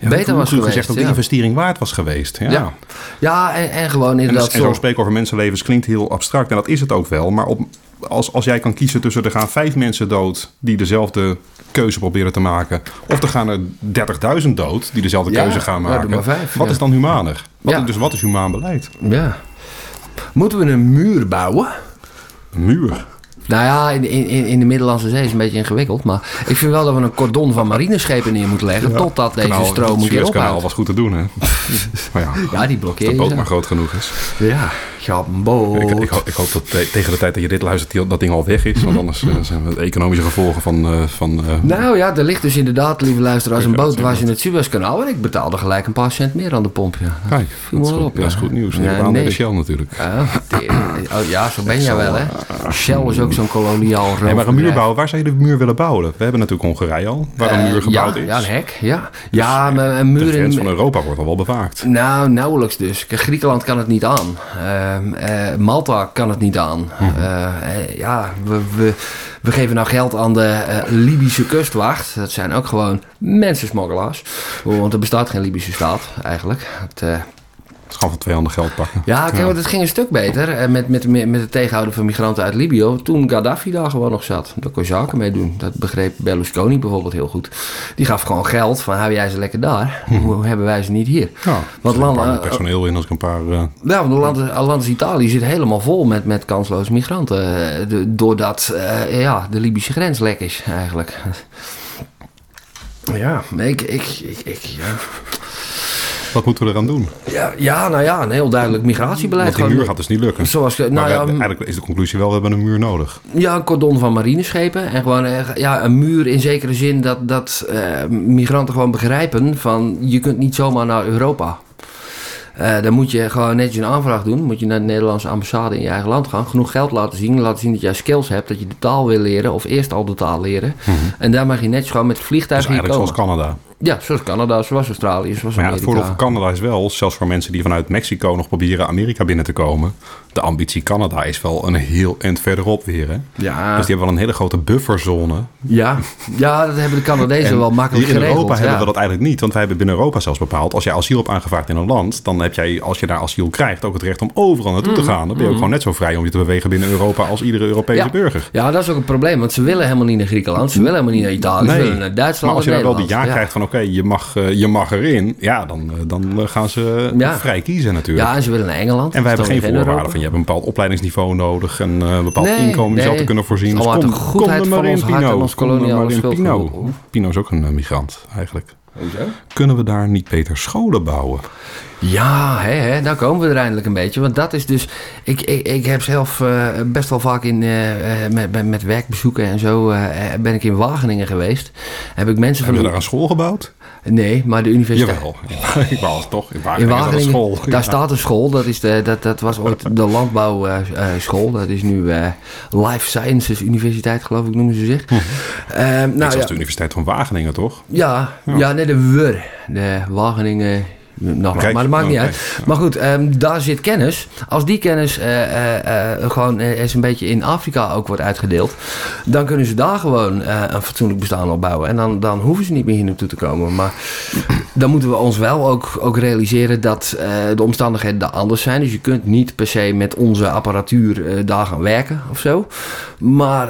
Ja, Beter was gezegd geweest, ook de ja. investering waard was geweest. Ja. Ja, en, en gewoon En, inderdaad... en zo zo- spreken over mensenlevens klinkt heel abstract. En dat is het ook wel. Maar op, als, als jij kan kiezen tussen er gaan vijf mensen dood die dezelfde keuze proberen te maken. Of er gaan er 30.000 dood die dezelfde keuze gaan ja, doe maken. maar vijf, wat ja. is dan humaner? Wat, Ja. Dus wat is humaan beleid? Ja. Moeten we een muur bouwen? Een muur. Nou ja, in, in, in de Middellandse Zee is het een beetje ingewikkeld. Maar ik vind wel dat we een cordon van marineschepen neer moeten leggen. Totdat deze Kanaal- stroom het Suezkanaal ophoudt. was goed te doen, hè? [LAUGHS] maar ja, Ja, die blokkeer de je. boot maar groot genoeg is. Ja, ja. Ik, ik, hoop, ik hoop dat te- tegen de tijd dat je dit luistert, dat ding al weg is. Want [LAUGHS] anders eh, zijn we de economische gevolgen van... eh, van eh, Nou ja, er ligt dus inderdaad, lieve luisteraars, een boot dwars zien, in het Suezkanaal. En ik betaalde gelijk een paar cent meer aan de pomp. Ja. Kijk, dat is, goed, op, dat is ja. goed nieuws. Ja, Ja, aan nee. de Shell natuurlijk. Ja, oh, ja, zo ben jij wel, hè? Shell is ook zo'n koloniaal Nee, maar een muur bouwen, waar zou je de muur willen bouwen? We hebben natuurlijk Hongarije al, waar een muur gebouwd ja, is. Ja, een hek, ja. Ja, maar een de muur grens in... van Europa wordt al wel bewaakt. Nou, nauwelijks dus. Griekenland kan het niet aan. Eh, Ehm, eh, Malta kan het niet aan. Eh, eh, ja, we, we, we geven nou geld aan de eh, Libische kustwacht. Dat zijn ook gewoon mensensmokkelaars. Want er bestaat geen Libische staat eigenlijk. Het, Het van twee handen geld pakken. ja, kijk, want het ging een stuk beter eh, met, met, met het tegenhouden van migranten uit Libië. Toen Gaddafi daar gewoon nog zat. Daar kon je zaken mee doen. Dat begreep Berlusconi bijvoorbeeld heel goed. Die gaf gewoon geld van hou jij ze lekker daar. Hoe hebben wij ze niet hier? Ja, Want er landen, personeel in als ik een paar... eh, ja, want land, land Italië zit helemaal vol met, met kansloze migranten. eh, de- doordat eh, ja, de Libische grens lek is, eigenlijk. Ja, ik, ik, ik, ik- ja. Wat moeten we eraan doen? Ja, ja, nou ja, een heel duidelijk migratiebeleid. Want die Gewoon- muur gaat dus niet lukken. Zoals, nou maar ja, eigenlijk is de conclusie wel, we hebben een muur nodig. Ja, een cordon van marineschepen. En gewoon eh, ja, een muur in zekere zin dat, dat eh, migranten gewoon begrijpen van je kunt niet zomaar naar Europa. Eh, dan moet je gewoon netjes een aanvraag doen. Moet je naar de Nederlandse ambassade in je eigen land gaan. Genoeg geld laten zien. Laten zien dat jij skills hebt. Dat je de taal wil leren. Of eerst al de taal leren. En daar mag je netjes gewoon met het vliegtuig Dus hier eigenlijk zoals Canada. Ja, zoals Canada, zoals Australië, zoals Maar ja, het voordeel van Canada is wel, zelfs voor mensen die vanuit Mexico nog proberen Amerika binnen te komen. De ambitie Canada is wel een heel eind verderop weer. Hè? ja, Dus die hebben wel een hele grote bufferzone. ja, ja, dat hebben de Canadezen En wel makkelijk hier in geregeld. Europa hebben ja. we dat eigenlijk niet. Want wij hebben binnen Europa zelfs bepaald... als jij asiel hebt aangevraagd in een land... dan heb jij, als je daar asiel krijgt, ook het recht om overal naartoe te gaan. Dan ben je ook gewoon net zo vrij om je te bewegen binnen Europa... als iedere Europese. Ja. burger. Ja, dat is ook een probleem, want ze willen helemaal niet naar Griekenland, ze willen helemaal niet naar Italië, ze willen naar Duitsland. maar als je en daar wel die ja, krijgt van... oké, je, mag, eh, je mag erin... ja, dan, eh, dan eh, gaan ze Ja. vrij kiezen natuurlijk. Ja, en ze willen naar Engeland. En wij hebben geen dan voorwaarden van je hebt een bepaald opleidingsniveau nodig en een bepaald Nee, inkomen jezelf nee. te kunnen voorzien. Dus kom, kom er van maar in, Pino. Kom er maar in. Pino. Pino is ook een migrant eigenlijk. Kunnen we daar niet beter scholen bouwen? Ja, hè, hè, daar komen we er eindelijk een beetje. Want dat is dus. Ik, ik, ik heb zelf eh, best wel vaak in, eh, eh, met, met, werkbezoeken en zo. ben ik in Wageningen geweest. Heb ik mensen Hebben van. daar een school gebouwd? Nee, maar de universiteit. Jawel. [LAUGHS] ik het toch. In In Wageningen, dat een Wageningen, school. daar Ja. staat een school. Dat, is de, dat, dat was ooit de landbouwschool. dat is nu eh, Life Sciences Universiteit, geloof ik, noemen ze zich. Hm. Ehm, Net nou, ja, de Universiteit van Wageningen, toch? Ja, ja. nee, de WUR. De Wageningen. Nog Kijk, maar dat maakt niet oké, uit. Maar goed, ehm, daar zit kennis. Als die kennis eh, eh, eh, gewoon eens een beetje in Afrika ook wordt uitgedeeld, dan kunnen ze daar gewoon een fatsoenlijk bestaan opbouwen. En dan, dan hoeven ze niet meer hier naartoe te komen. Maar dan moeten we ons wel ook, ook realiseren dat de omstandigheden daar anders zijn. Dus je kunt niet per se met onze apparatuur daar gaan werken of zo. Maar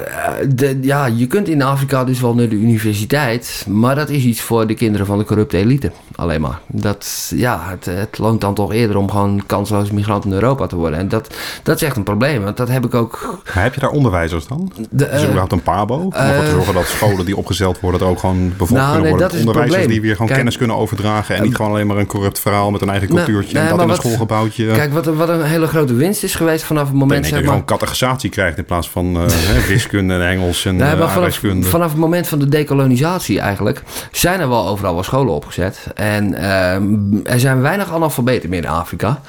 de, ja, je kunt in Afrika dus wel naar de universiteit. Maar dat is iets voor de kinderen van de corrupte elite. Alleen maar. Dat, ja, het, het loont dan toch eerder om gewoon kansloze migranten in Europa te worden. En dat, dat is echt een probleem. Want dat heb ik ook... Maar heb je daar onderwijzers dan? De, is er eh, een PABO? Om ervoor te eh, zorgen dat scholen die opgezeld worden... er ook gewoon bevolkt Nou, kunnen nee, worden. dat Onderwijzers die weer gewoon Kijk, kennis kunnen overdragen... en niet gewoon alleen maar een corrupt verhaal met een eigen Nou, cultuurtje... en dat in een wat- schoolgebouwtje... Kijk, wat, een- wat een hele grote winst is geweest vanaf het moment... nee, zeg dat je maar, gewoon categorisatie krijgt in plaats van eh, [LAUGHS] wiskunde en Engels en eh, maar vanaf, vanaf het moment van de dekolonisatie eigenlijk zijn er wel overal wel scholen opgezet. En ehm, er zijn weinig analfabeten meer in Afrika.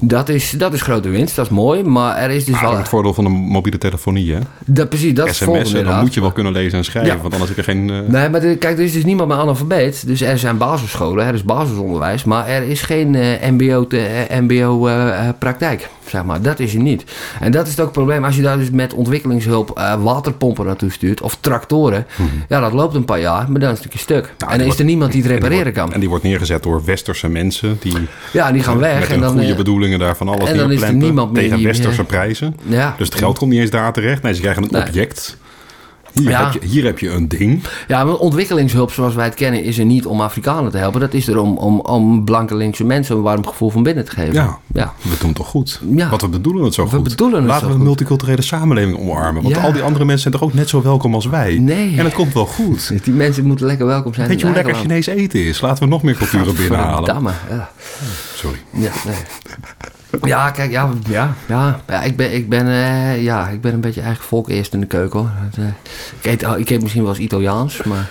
Dat is, dat is grote winst, dat is mooi. Maar er is dus Maar wel... het voordeel van de mobiele telefonie, hè? Dat, precies, dat is het dan moet je wel kunnen lezen en schrijven, Ja. want anders heb je geen... eh, Nee, maar de- kijk, er is dus niemand meer analfabeet. Dus er zijn basisscholen, er is basisonderwijs. Maar er is geen mbo, te- eh, mbo eh, praktijk, zeg maar. Dat is er niet. En dat is het ook het probleem. Als je daar dus met ontwikkelingshulp eh, waterpompen naartoe stuurt... of tractoren, ja, dat loopt een paar jaar, maar dan is het een stuk. Nou, en dan is er niemand die het en repareren wordt- kan. En die wordt neergezet door westerse mensen die Ja, die gaan weg. met en dan, goede eh, bedoelingen daar van alles en dan is er niemand meer tegen westerse prijzen. Ja. Dus het geld komt niet eens daar terecht. Nee, ze krijgen een Nee. object. Hier, Ja. heb je, hier heb je een ding. Ja, ontwikkelingshulp zoals wij het kennen is er niet om Afrikanen te helpen. Dat is er om, om, om blanke linkse mensen een warm gevoel van binnen te geven. Ja. ja. We doen het toch goed? Ja. Want we bedoelen het zo We goed. bedoelen het Laten zo we een multiculturele samenleving omarmen. Want Ja. al die andere mensen zijn toch ook net zo welkom als wij? Nee. En het komt wel goed. [LAUGHS] Die mensen moeten lekker welkom zijn. Weet je hoe lekker Chinees eten is? Laten we nog meer culturen binnenhalen. Ja. Sorry. Ja, nee. Ja, kijk, ja, ja, ja, ja ik, ben, ik, ben, eh, ja, ik ben een beetje eigen volk eerst in de keuken hoor. Dat, eh, ik, eet, ik eet misschien wel eens Italiaans, maar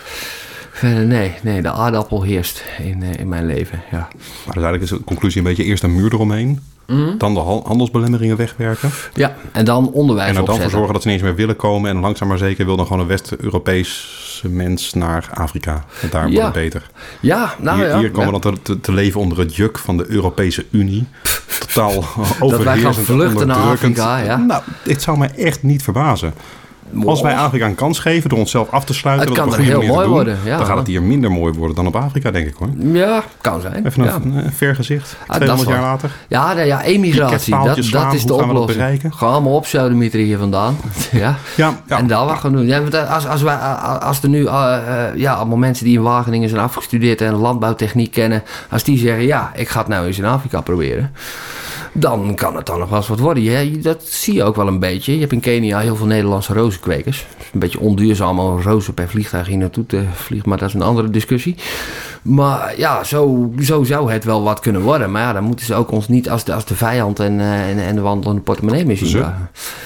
verder nee, nee, de aardappel heerst in, eh, in mijn leven. Ja. Maar eigenlijk is de conclusie een beetje eerst een muur eromheen. Mhm. Dan de ha- handelsbelemmeringen wegwerken. ja, en dan onderwijs En er dan voor zorgen dat ze niet eens meer willen komen. En langzaam maar zeker wil dan gewoon een West-Europese mens naar Afrika. Want daar wordt het beter. Ja, nou hier, ja. hier komen we dan te, te, te leven onder het juk van de Europese Unie. Totaal totaal Dat wij gaan vluchten naar. Afrika, ja. Nou, dit zou mij echt niet verbazen. Als wij Afrika een kans geven door onszelf af te sluiten... Het dat kan op er heel mooi doen, worden, ja. Dan gaat het hier minder mooi worden dan op Afrika, denk ik hoor. Ja, kan zijn. Even ja. een, een ver gezicht, Ah, dat 200 is jaar later. Ja, nou ja, emigratie, dat, dat slaan, is de gaan we oplossing. bereiken? Gewoon allemaal op Sodemieter hier vandaan. [LAUGHS] ja. Ja, ja. En daar wat gaan doen. Ja, want als, als, wij, als er nu uh, uh, ja, allemaal mensen die in Wageningen zijn afgestudeerd en landbouwtechniek kennen, als die zeggen, ja, ik ga het nou eens in Afrika proberen. Dan kan het dan nog wel eens wat worden. Ja, dat zie je ook wel een beetje. Je hebt in Kenia heel veel Nederlandse rozenkwekers. Een beetje onduurzaam om rozen per vliegtuig hier naartoe te vliegen, maar dat is een andere discussie. Maar ja, zo, zo zou het wel wat kunnen worden. Maar ja, dan moeten ze ook ons niet als de, als de vijand en, uh, en, en de wandelende portemonnee meer zien.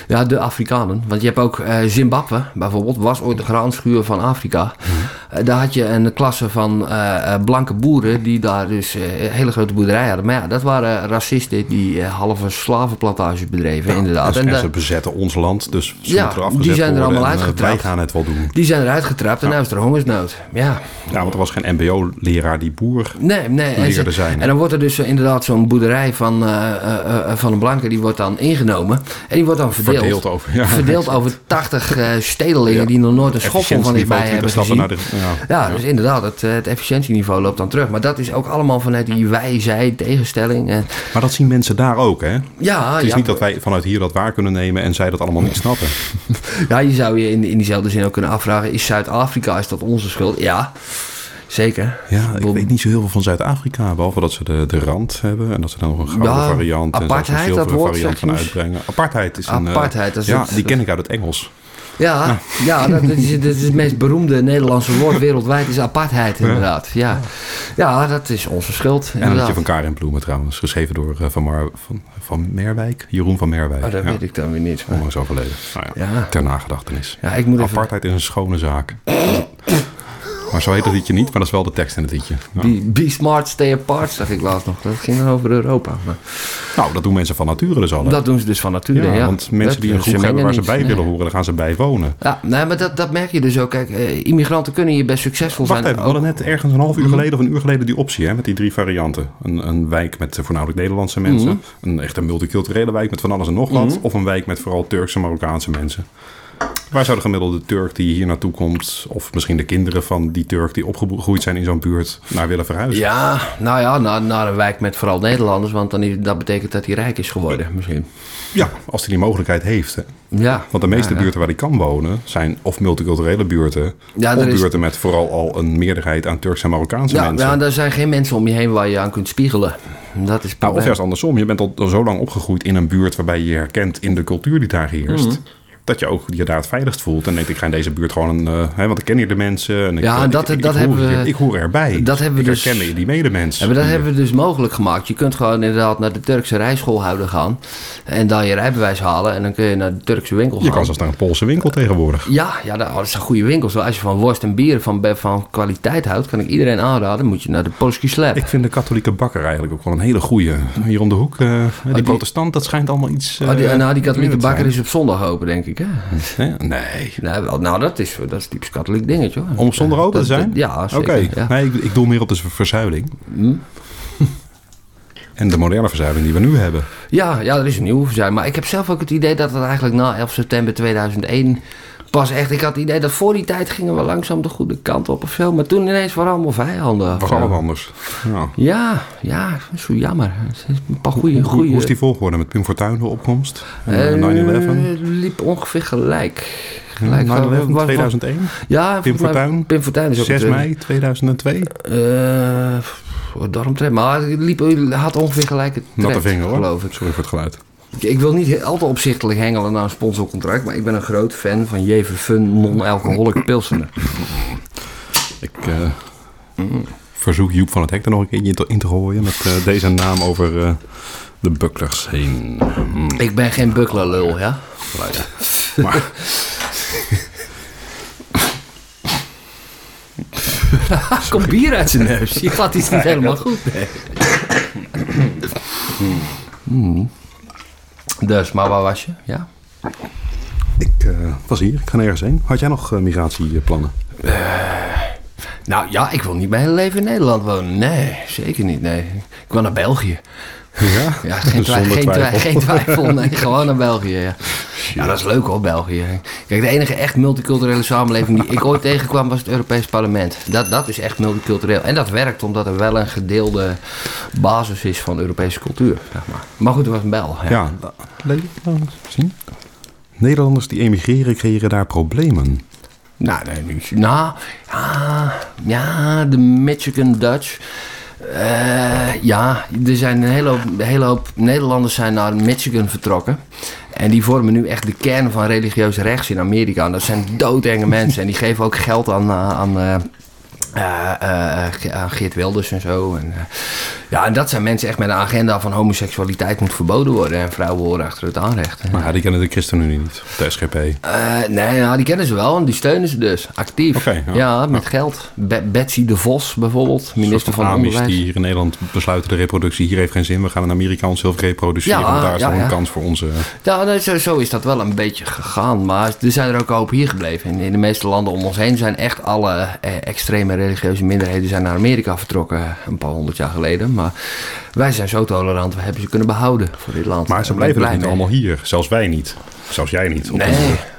Ja. de Afrikanen. Want je hebt ook uh, Zimbabwe, bijvoorbeeld, was ooit de graanschuur van Afrika. Mm. Uh, daar had je een klasse van uh, blanke boeren die daar dus hele grote boerderijen hadden. Maar ja, dat waren racisten die halve slavenplantages bedreven, ja, inderdaad. En, en ze bezetten ons land, dus ze ja, die zijn er allemaal uitgetrapt. Wij gaan het wel doen. Die zijn eruit getrapt en ja. nu is er hongersnood. Ja. ja, want er was geen mbo-leraar die boer nee, nee, en, zijn. En dan wordt er dus inderdaad zo'n boerderij van, uh, van een blanke, die wordt dan ingenomen. En die wordt dan verdeeld. Verdeeld over, ja. verdeeld over 80 uh, stedelingen die nog nooit een schoffel van dichtbij hebben gezien. De, ja, dus inderdaad, het, het efficiëntieniveau loopt dan terug. Maar dat is ook allemaal vanuit die wij-zij tegenstelling. En, maar dat zien mensen daar ook, hè? Ja, Het is ja. niet dat wij vanuit hier dat waar kunnen nemen en zij dat allemaal niet [LAUGHS] snappen. ja, je zou je in, in diezelfde zin ook kunnen afvragen: is Zuid-Afrika, is dat onze schuld? Ja. Zeker. Ja, ik weet niet zo heel veel van Zuid-Afrika. Behalve dat ze de, de rand hebben. En dat ze dan nog een gouden ja, variant en apartheid, zelfs een zilveren variant van uitbrengen. Apartheid is een... Apartheid, dat is ja, het, die ken ik uit het Engels. Ja, ja. ja dat, dat, is, dat, is, het meest beroemde Nederlandse woord wereldwijd, is apartheid inderdaad. Ja, ja dat is onze schuld. En dat je van Karin Bloemen trouwens, geschreven door uh, van, Mar, van, van Merwijk, Jeroen van Merwijk. Oh, dat weet ik dan weer niet. Onlangs overleden. Nou ja, ja. Ter nagedachtenis. Ja, ik moet Apartheid is een schone zaak. [COUGHS] Maar zo heet het liedje niet, maar dat is wel de tekst in het liedje. Ja. Be, be, smart, stay apart, zag ik laatst nog. Dat ging dan over Europa. Maar... Nou, dat doen mensen van nature dus al. Hè? Dat doen ze dus van nature, ja. ja want mensen dat, die een groep hebben waar ze bij niet, willen horen, daar gaan ze bij wonen. Ja, nee, maar dat, dat merk je dus ook. Kijk, uh, immigranten kunnen hier best succesvol Wacht zijn. even, we hadden net ergens een half uur geleden of een uur geleden die optie, hè, met die drie varianten. Een, een wijk met voornamelijk Nederlandse mensen. Mm -hmm. Een echte multiculturele wijk met van alles en nog wat. Mm -hmm. Of een wijk met vooral Turkse en Marokkaanse mensen. Waar zou de gemiddelde Turk die hier naartoe komt, of misschien de kinderen van die Turk die opgegroeid zijn in zo'n buurt, naar willen verhuizen? Ja, nou ja, naar, naar een wijk met vooral Nederlanders, want dan is, dat betekent dat hij rijk is geworden, misschien. Ja, als hij die mogelijkheid heeft. Hè. Ja. Want de meeste ja, ja. buurten waar hij kan wonen zijn of multiculturele buurten, ja, of is... buurten met vooral al een meerderheid aan Turkse en Marokkaanse ja, mensen. Ja, er zijn geen mensen om je heen waar je aan kunt spiegelen. Dat is nou, of juist andersom. Je bent al, al zo lang opgegroeid in een buurt waarbij je je herkent in de cultuur die daar heerst. Mm -hmm dat je ook je daar het veiligst voelt. En denk ik, ga in deze buurt gewoon, uh, hè, want ik ken hier de mensen. En ik, ja, ik, dat, ik, dat hebben hoor, we, ik hoor erbij. Dat hebben we ik dus, herken die medemensen. Ja, maar dat hebben we dus mogelijk gemaakt. Je kunt gewoon inderdaad naar de Turkse rijschoolhouder gaan. En daar je rijbewijs halen. En dan kun je naar de Turkse winkel gaan. Je kan zelfs naar een Poolse winkel tegenwoordig. Ja, ja dat, dat zijn goede winkels. Als je van worst en bier van, van kwaliteit houdt, kan ik iedereen aanraden. moet je naar de Polski Slab. Ik vind de katholieke bakker eigenlijk ook wel een hele goede. Hier om de hoek, uh, die, die protestant, dat schijnt allemaal iets... Uh, oh, die, nou, die katholieke bakker is op zondag open, denk ik. Hè? [LAUGHS] Nee. nee. wel, nou, dat is, dat is typisch katholiek dingetje. Hoor. Om open dat, te zijn? Dat, ja. Oké, okay. ja. nee, ik, ik doe meer op de verzuiling. Hm? [LAUGHS] En de moderne verzuiling die we nu hebben. Ja, ja, er is een nieuwe verzuiling. Maar ik heb zelf ook het idee dat het eigenlijk na 11 september 2001 pas echt... Ik had het idee dat voor die tijd gingen we langzaam de goede kant op of zo. Maar toen ineens waren allemaal vijanden. Was allemaal anders. Ja, ja, ja zo jammer. Een paar goede... Hoe, hoe is die volgorde met Pim Fortuyn de opkomst? Uh, 9-11? liep ongeveer gelijk. gelijk 9-11 2001? Ja, Pim Fortuyn? Pim Fortuyn is ook 6 mei 2002? Uh, daaromtrent. Maar het liep, had ongeveer gelijk het Natte vinger hoor. geloof ik. Sorry voor het geluid. Ik wil niet al te opzichtelijk hengelen naar een sponsorcontract, maar ik ben een groot fan van Jever Fun Non-Alcoholic Pilsener. Ik uh, mm. verzoek Joep van het Hek er nog een keertje in te gooien met uh, deze naam over uh, de bucklers heen. Mm. Ik ben geen bucklerlul, ja? [LAUGHS] Maar... [LAUGHS] Komt bier uit zijn neus. Je gaat iets niet helemaal goed. Nee. Mm. Dus, maar waar was je? Ja? Ik uh, was hier, ik ga nergens heen. Had jij nog uh, migratieplannen? Uh, nou ja, ik wil niet mijn hele leven in Nederland wonen. Nee, zeker niet. Nee. Ik wil naar België. Ja, Ja, geen, twi- [LAUGHS] Zonder geen, twi- twijfel. geen twijfel. Nee, gewoon naar België. Ja. ja, dat is leuk hoor, België. Kijk, de enige echt multiculturele samenleving die ik ooit tegenkwam was het Europees Parlement. Dat, dat is echt multicultureel. En dat werkt omdat er wel een gedeelde basis is van Europese cultuur. Zeg maar. maar goed, het was een Bel. Ja. Ja, zien. Nederlanders die emigreren creëren daar problemen. Nou, nee, niet. Nou, ja, ja, de Michigan Dutch. Eh, ja, er zijn een hele hoop, een hele hoop Nederlanders zijn naar Michigan vertrokken. En die vormen nu echt de kern van religieus rechts in Amerika. En dat zijn doodenge mensen. En die geven ook geld aan, eh, aan, eh, aan Geert Wilders en zo. En, eh, ja, en dat zijn mensen echt met een agenda van homoseksualiteit moet verboden worden. En vrouwen horen achter het aanrecht. Maar ja, die kennen de ChristenUnie niet, de SGP. Eh, nee, nou, die kennen ze wel en die steunen ze dus actief. Ja. ja. met geld. Be- Betsy de Vos bijvoorbeeld, minister van Amish Onderwijs. die hier in Nederland besluiten de reproductie hier heeft geen zin. We gaan in Amerika onszelf reproduceren. Ja, want daar is een kans voor onze... Ja, nee, zo, zo is dat wel een beetje gegaan. Maar er zijn er ook hoop hier gebleven. In, in de meeste landen om ons heen zijn echt alle eh, extreme religieuze minderheden zijn naar Amerika vertrokken. eh, Een paar honderd jaar geleden. Maar wij zijn zo tolerant, we hebben ze kunnen behouden voor dit land. Maar ze ik blijven blij niet mee. allemaal hier. Zelfs wij niet. Zelfs jij niet. Nee.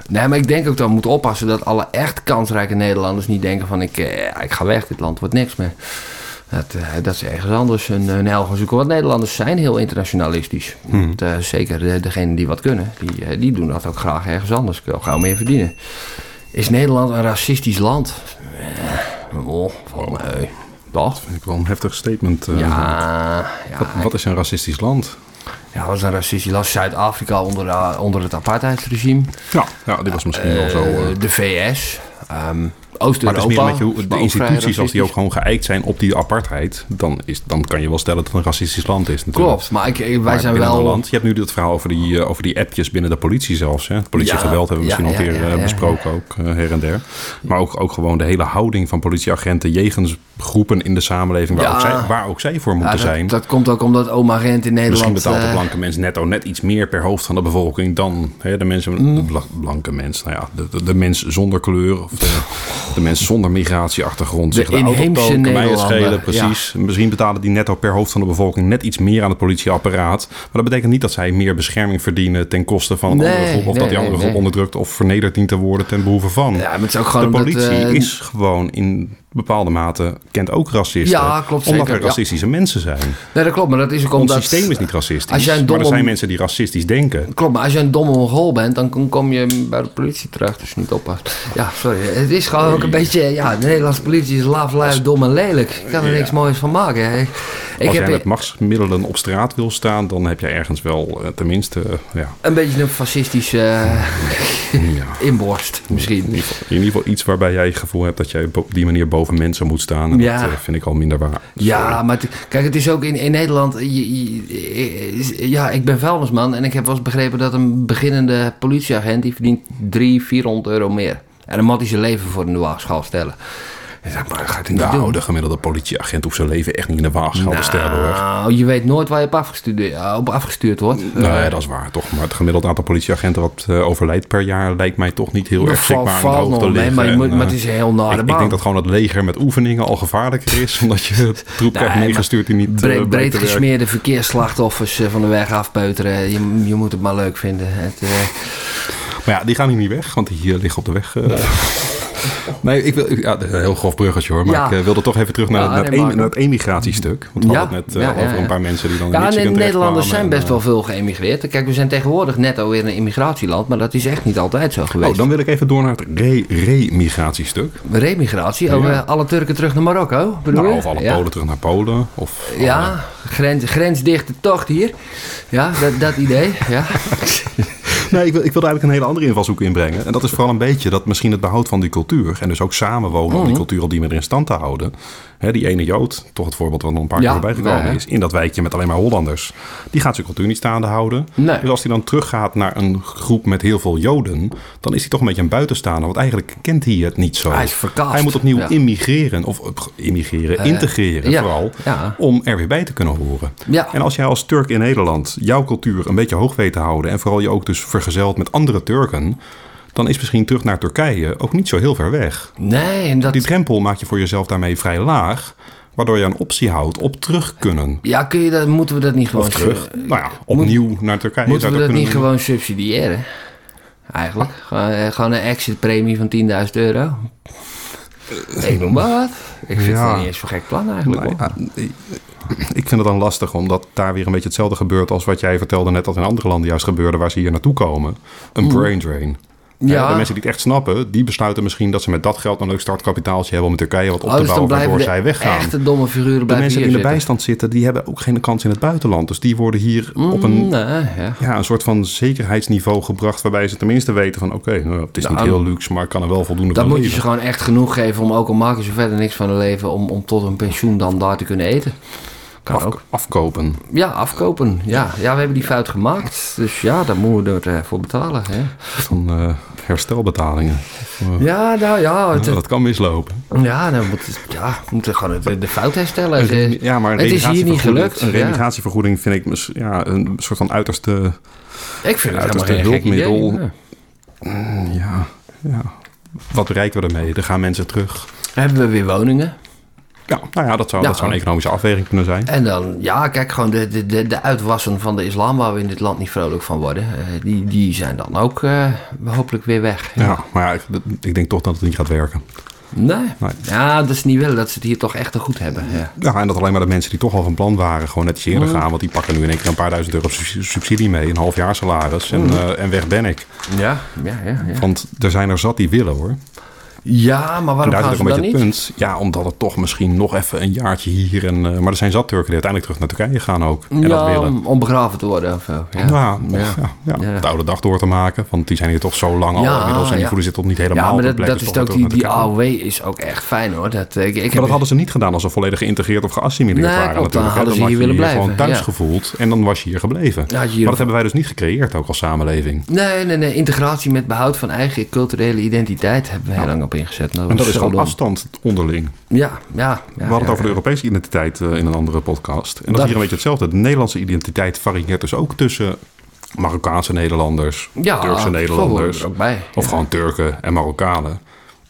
nee, maar ik denk ook dat we moeten oppassen dat alle echt kansrijke Nederlanders niet denken van ik, eh, ik ga weg, dit land wordt niks meer. Dat, eh, dat ze ergens anders een, een hel gaan zoeken. Want Nederlanders zijn heel internationalistisch. Want, eh, zeker de, degenen die wat kunnen, die, eh, die doen dat ook graag ergens anders. Kunnen gauw meer verdienen. Is Nederland een racistisch land? Oh, van, eh, toch? Vind ik wel een heftig statement. eh. Ja, ja, Wat, wat is een racistisch land? ja, dat is een racistisch land. Zuid-Afrika onder, eh, onder het apartheidsregime. Ja, ja dit was misschien wel zo... de VS. ehm maar het is meer met je, de instituties, als die ook gewoon geëikt zijn op die apartheid, dan, is, dan kan je wel stellen dat het een racistisch land is. Natuurlijk. Klopt, maar ik, wij Maar zijn wel... land. Je hebt nu het verhaal over die, eh, over die appjes binnen de politie zelfs. Hè? Het politiegeweld hebben we misschien ja, al een keer ja, eh, besproken, ook eh, her en der. Maar ook, ook gewoon de hele houding van politieagenten jegens groepen in de samenleving waar, ook, zij, waar ook zij voor moeten dat, zijn. dat komt ook omdat oma Gent in Nederland... Misschien betaalt de blanke mens netto net iets meer per hoofd van de bevolking dan hè, de mensen, Mm. de bla- blanke mens. Nou ja, de, de, de mens zonder kleur of de, [LAUGHS] de mens zonder migratieachtergrond. De Zeg, de inheemse Nederlander, schelen, precies. Misschien betalen die netto per hoofd van de bevolking net iets meer aan het politieapparaat. Maar dat betekent niet dat zij meer bescherming verdienen ten koste van een Nee, andere groep. Of nee, dat die nee, andere groep nee. onderdrukt of vernederd dient te worden ten behoeve van. Ja, maar het is ook de gewoon omdat, politie eh, is gewoon in bepaalde mate, kent ook racisten. Ja, klopt Omdat zeker, er ja. racistische mensen zijn. Nee, dat klopt, maar dat is ook Ons omdat... systeem is niet racistisch. Als jij een maar er domme- zijn mensen die racistisch denken. Klopt, maar als je een domme Mongool bent, dan kom- je bij de politie terecht je niet oppast. Ja, sorry. Het is gewoon ook een beetje... Ja, de Nederlandse politie is laaf, lui, dom en lelijk. Ik kan er Ja. niks moois van maken. hè. Ik Als heb jij met machtsmiddelen op straat wil staan, dan heb jij ergens wel eh, tenminste eh, ja, een beetje een fascistische [LAUGHS] ja, [LAUGHS] inborst, misschien. in, ieder geval, in ieder geval iets waarbij jij het gevoel hebt dat jij op die manier boven mensen moet staan. En Ja. Dat eh, vind ik al minder waar. Ja, maar het- kijk, het is ook in, in Nederland. je- je- ja, ik ben vuilnisman en ik heb wel eens begrepen dat een beginnende politieagent die verdient 300, 400 euro meer. En dan moet hij zijn leven voor de waagschaal stellen. Zeg, maar gaat hij Nou, doen. de gemiddelde politieagent hoeft zijn leven echt niet in de waagschaal te stellen hoor. Nou, je weet nooit waar je op, afgestudeerd, op afgestuurd wordt. Nee, Eh, dat is waar toch. Maar het gemiddeld aantal politieagenten wat eh, overlijdt per jaar lijkt mij toch niet heel dat erg de valt hoogte liggen. maar, je En, moet, maar het eh, is een heel nare ik, baan. denk dat gewoon het leger met oefeningen al gevaarlijker is. [LAUGHS] Omdat je het troep krijgt meegestuurd die niet eh, Breed, breed gesmeerde verkeersslachtoffers eh, van de weg afpeuteren. Je, je moet het maar leuk vinden. Het, eh, Maar ja, die gaan hier niet weg, want die eh, liggen op de weg. eh. Nee, ik wil, ja, een heel grof bruggetje hoor. Maar Ja. ik eh, wilde toch even terug naar, Ja, naar, nee, naar het emigratiestuk. Want we hadden het net eh, over een paar mensen die dan Ja, nee, Nederlanders zijn best wel veel geëmigreerd. Kijk, we zijn tegenwoordig netto weer een immigratieland, maar dat is echt niet altijd zo eh, geweest. Oh, dan wil ik even door naar het re- remigratiestuk. Remigratie, oh, Ja. eh, alle Turken terug naar Marokko, bedoel Nou, of alle. Polen terug naar Polen. Of alle- Ja, grens, grensdichte tocht hier. Ja, dat, dat idee, ja. [LAUGHS] Nee, ik, wil, ik wilde eigenlijk een hele andere invalshoek inbrengen. En dat is vooral een beetje dat misschien het behoud van die cultuur... en dus ook samenwonen Mhm. om die cultuur al die meer in stand te houden... Hè, die ene Jood, toch het voorbeeld wat nog een paar Ja, keer voorbij gekomen is... in dat wijkje met alleen maar Hollanders... die gaat zijn cultuur niet staande houden. Nee. Dus als hij dan teruggaat naar een groep met heel veel Joden... dan is hij toch een beetje een buitenstaander. Want eigenlijk kent hij het niet zo. Hij is verkast. Hij moet opnieuw Ja. immigreren. Of eh, immigreren, Eh, integreren ja, vooral. Om er weer bij te kunnen horen. En als jij als Turk in Nederland jouw cultuur een beetje hoog weet te houden... en vooral je ook dus vergezelt met andere Turken... dan is misschien terug naar Turkije ook niet zo heel ver weg. Nee, en dat... Die drempel maak je voor jezelf daarmee vrij laag... waardoor je een optie houdt op terug kunnen. Ja, kun je dat, moeten we dat niet gewoon... Of terug, nou ja, opnieuw naar Turkije. Moeten we dat niet doen. gewoon subsidiëren? Eigenlijk. Gewoon, eh, gewoon een exit-premie van 10.000 euro. Ik noem maar wat. Ik vind Ja. het niet eens zo'n gek plan eigenlijk. Nou ja, ik vind het dan lastig, omdat daar weer een beetje hetzelfde gebeurt als wat jij vertelde net dat in andere landen juist gebeurde waar ze hier naartoe komen. Een brain drain. Ja. Ja. De mensen die het echt snappen, die besluiten misschien dat ze met dat geld een leuk startkapitaaltje hebben om in Turkije wat op Oh, te dus dan bouwen, waardoor zij weggaan. echte domme figuren De mensen die in de zitten. bijstand zitten, die hebben ook geen kans in het buitenland. Dus die worden hier op een, Mm, nee, ja. ja, een soort van zekerheidsniveau gebracht... waarbij ze tenminste weten van... oké, nou, het is niet Nou, heel luxe, maar ik kan er wel voldoende Dan van moet je ze gewoon echt genoeg geven om ook al maken ze verder niks van hun leven om, om tot een pensioen dan daar te kunnen eten. Kan Af- ook. afkopen. Ja, afkopen. Ja. ja, we hebben die fout gemaakt. Dus ja, daar moeten we ervoor betalen. Hè. Van eh, herstelbetalingen. Eh, Ja, nou ja. Het, dat kan mislopen. ja, dan moet het, ja, we moeten gewoon de, de fout herstellen. Een ja, maar het is hier niet gelukt. Een remigratievergoeding vind ik ja, een soort van uiterste... Ik vind het uiterste helemaal geen gek idee. hulpmiddel. Ja. Ja, ja. Wat bereiken we ermee? Er gaan mensen terug. Hebben we weer woningen. Ja, nou ja, dat zou, Ja. dat zou een economische afweging kunnen zijn. En dan, ja, kijk, gewoon de, de, de, de uitwassen van de islam waar we in dit land niet vrolijk van worden. eh, die, die zijn dan ook eh, hopelijk weer weg. Ja, maar ja, ik, ik denk toch dat het niet gaat werken. Nee. Nee. Ja, dat is niet willen dat ze het hier toch echt te goed hebben. Ja. Ja, en dat alleen maar de mensen die toch al van plan waren gewoon netjes eerder Mhm. gaan. Want die pakken nu in één keer een paar duizend euro sub- subsidie mee. Een half jaar salaris. En, Mhm. eh, en weg ben ik. Ja, ja, ja. Ja, Want er zijn er zat die willen hoor. Ja maar waarom daar gaan ze dan niet? punt. Ja, omdat het toch misschien nog even een jaartje hier. En, eh, maar er zijn zat Turken die uiteindelijk terug naar Turkije gaan ook. En dat ja, willen. om, om begraven te worden of zo. Ja. Ja, Ja. de oude dag door te maken. Want die zijn hier toch zo lang al inmiddels. En die voelen zich toch niet helemaal Ja, op maar dat, dat is toch ook die, die. AOW is ook echt fijn hoor. Dat, eh, ik, ik Maar heb dat hadden ze niet gedaan als ze volledig geïntegreerd of geassimileerd Nee, waren klopt, dan natuurlijk. hè. hadden ze had hier willen je gewoon blijven, thuis gevoeld en dan was je hier gebleven. Maar dat hebben wij dus niet gecreëerd ook als samenleving. Nee, nee, nee. Integratie met behoud van eigen culturele identiteit hebben we heel lang op ingezet. En dat is gewoon afstand onderling. Ja, ja. ja We hadden het over de. Europese identiteit eh, in een andere podcast. En dat, Dat- is hier een beetje hetzelfde. De Nederlandse identiteit varieert dus ook tussen Marokkaanse Nederlanders, Ja, Turkse Nederlanders, er ook bij. of Ja. gewoon Turken en Marokkanen.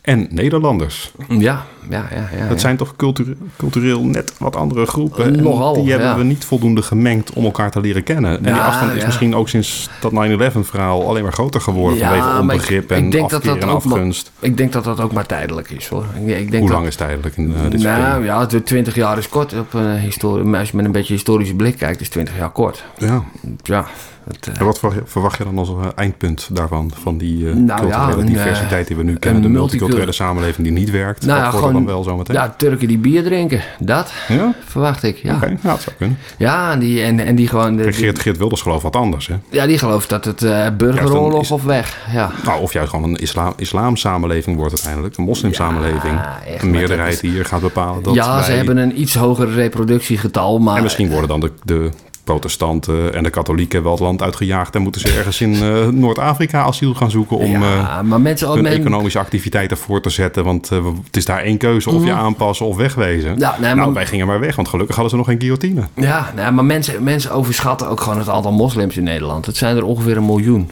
En Nederlanders. Ja, ja, ja. ja, Dat zijn toch culture- cultureel net wat andere groepen. En Nogal, die hebben we niet voldoende gemengd om elkaar te leren kennen. En die afstand is misschien ook sinds dat 9-11 verhaal alleen maar groter geworden. Ja, vanwege ik- onbegrip ik en denk dat afkeer dat en ook maar- afgunst. Ik denk dat dat ook maar tijdelijk is hoor. Ik, ik denk Hoe dat, lang is tijdelijk in eh, dit Nou ja, de 20 jaar is kort. Op een historie, als je met een beetje historische blik kijkt, is 20 jaar kort. Ja. Ja, het, eh, En wat verwacht je- dan als eh, eindpunt daarvan? Van die eh, Nou ja, culturele een, diversiteit die we nu kennen. De multicul- multiculturele samenleving die niet werkt. Nou dat ja, gewoon- dan wel zo meteen. ja, Turken die bier drinken. Dat Ja? verwacht ik. Ja, Oké, dat zou kunnen. ja en, die, en, en die gewoon. De, Geert, Geert Wilders gelooft wat anders. Hè? ja, die gelooft dat het burgeroorlog is- of weg. Ja. Nou, of juist gewoon een islam, islamsamenleving wordt uiteindelijk. Een moslimsamenleving. Echt, een meerderheid die hier gaat bepalen dat ja, ze hebben een iets hoger reproductiegetal, maar. En misschien worden dan de, de protestanten en de katholieken wel het land uitgejaagd... en moeten ze ergens in eh, Noord-Afrika asiel gaan zoeken... om eh, ja, maar mensen hun men, economische activiteiten voor te zetten. Want eh, het is daar één keuze, of je aanpassen of wegwezen. Mhm. Ja, nee, nou, maar- wij gingen maar weg, want gelukkig hadden ze nog geen guillotine. Ja, maar mensen, mensen overschatten ook gewoon het aantal moslims in Nederland. Het zijn er ongeveer een miljoen.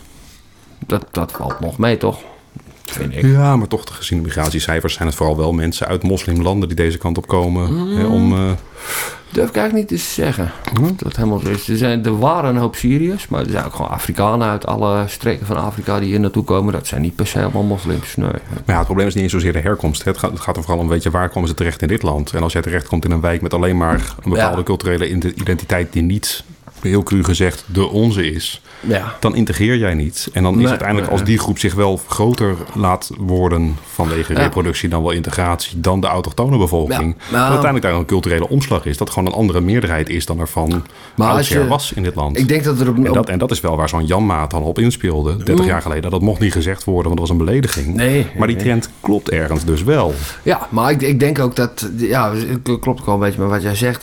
Dat, dat valt nog mee, toch? Vind ik. Ja, maar toch, gezien de migratiecijfers... zijn het vooral wel mensen uit moslimlanden die deze kant op komen... Mhm. hè, om... eh, Durf ik eigenlijk niet te zeggen. Dat het helemaal is. Er, zijn, er waren een hoop Syriërs, maar er zijn ook gewoon Afrikanen uit alle streken van Afrika die hier naartoe komen. Dat zijn niet per se allemaal moslims. Nee. Maar ja, het probleem is niet eens zozeer de herkomst. Het gaat, het gaat er vooral om, weet je, waar komen ze terecht in dit land? En als jij terechtkomt in een wijk met alleen maar een bepaalde Ja. culturele ide- identiteit die niet, heel cru gezegd, de onze is, Ja. dan integreer jij niet. En dan is Nee, uiteindelijk nee. als die groep zich wel groter laat worden vanwege Ja. reproductie dan wel integratie dan de autochtone bevolking. Ja, Dat uiteindelijk daar een culturele omslag is. Dat gewoon een andere meerderheid is dan er van oudsher je- was in dit land. Ik denk dat er op, en, dat, en dat is wel waar zo'n Janmaat dan op inspeelde, 30 jaar geleden. Dat mocht niet gezegd worden, want dat was een belediging. Nee, maar die trend klopt ergens dus wel. Ja, maar ik, ik denk ook dat... Ja, het klopt ook wel een beetje met wat jij zegt.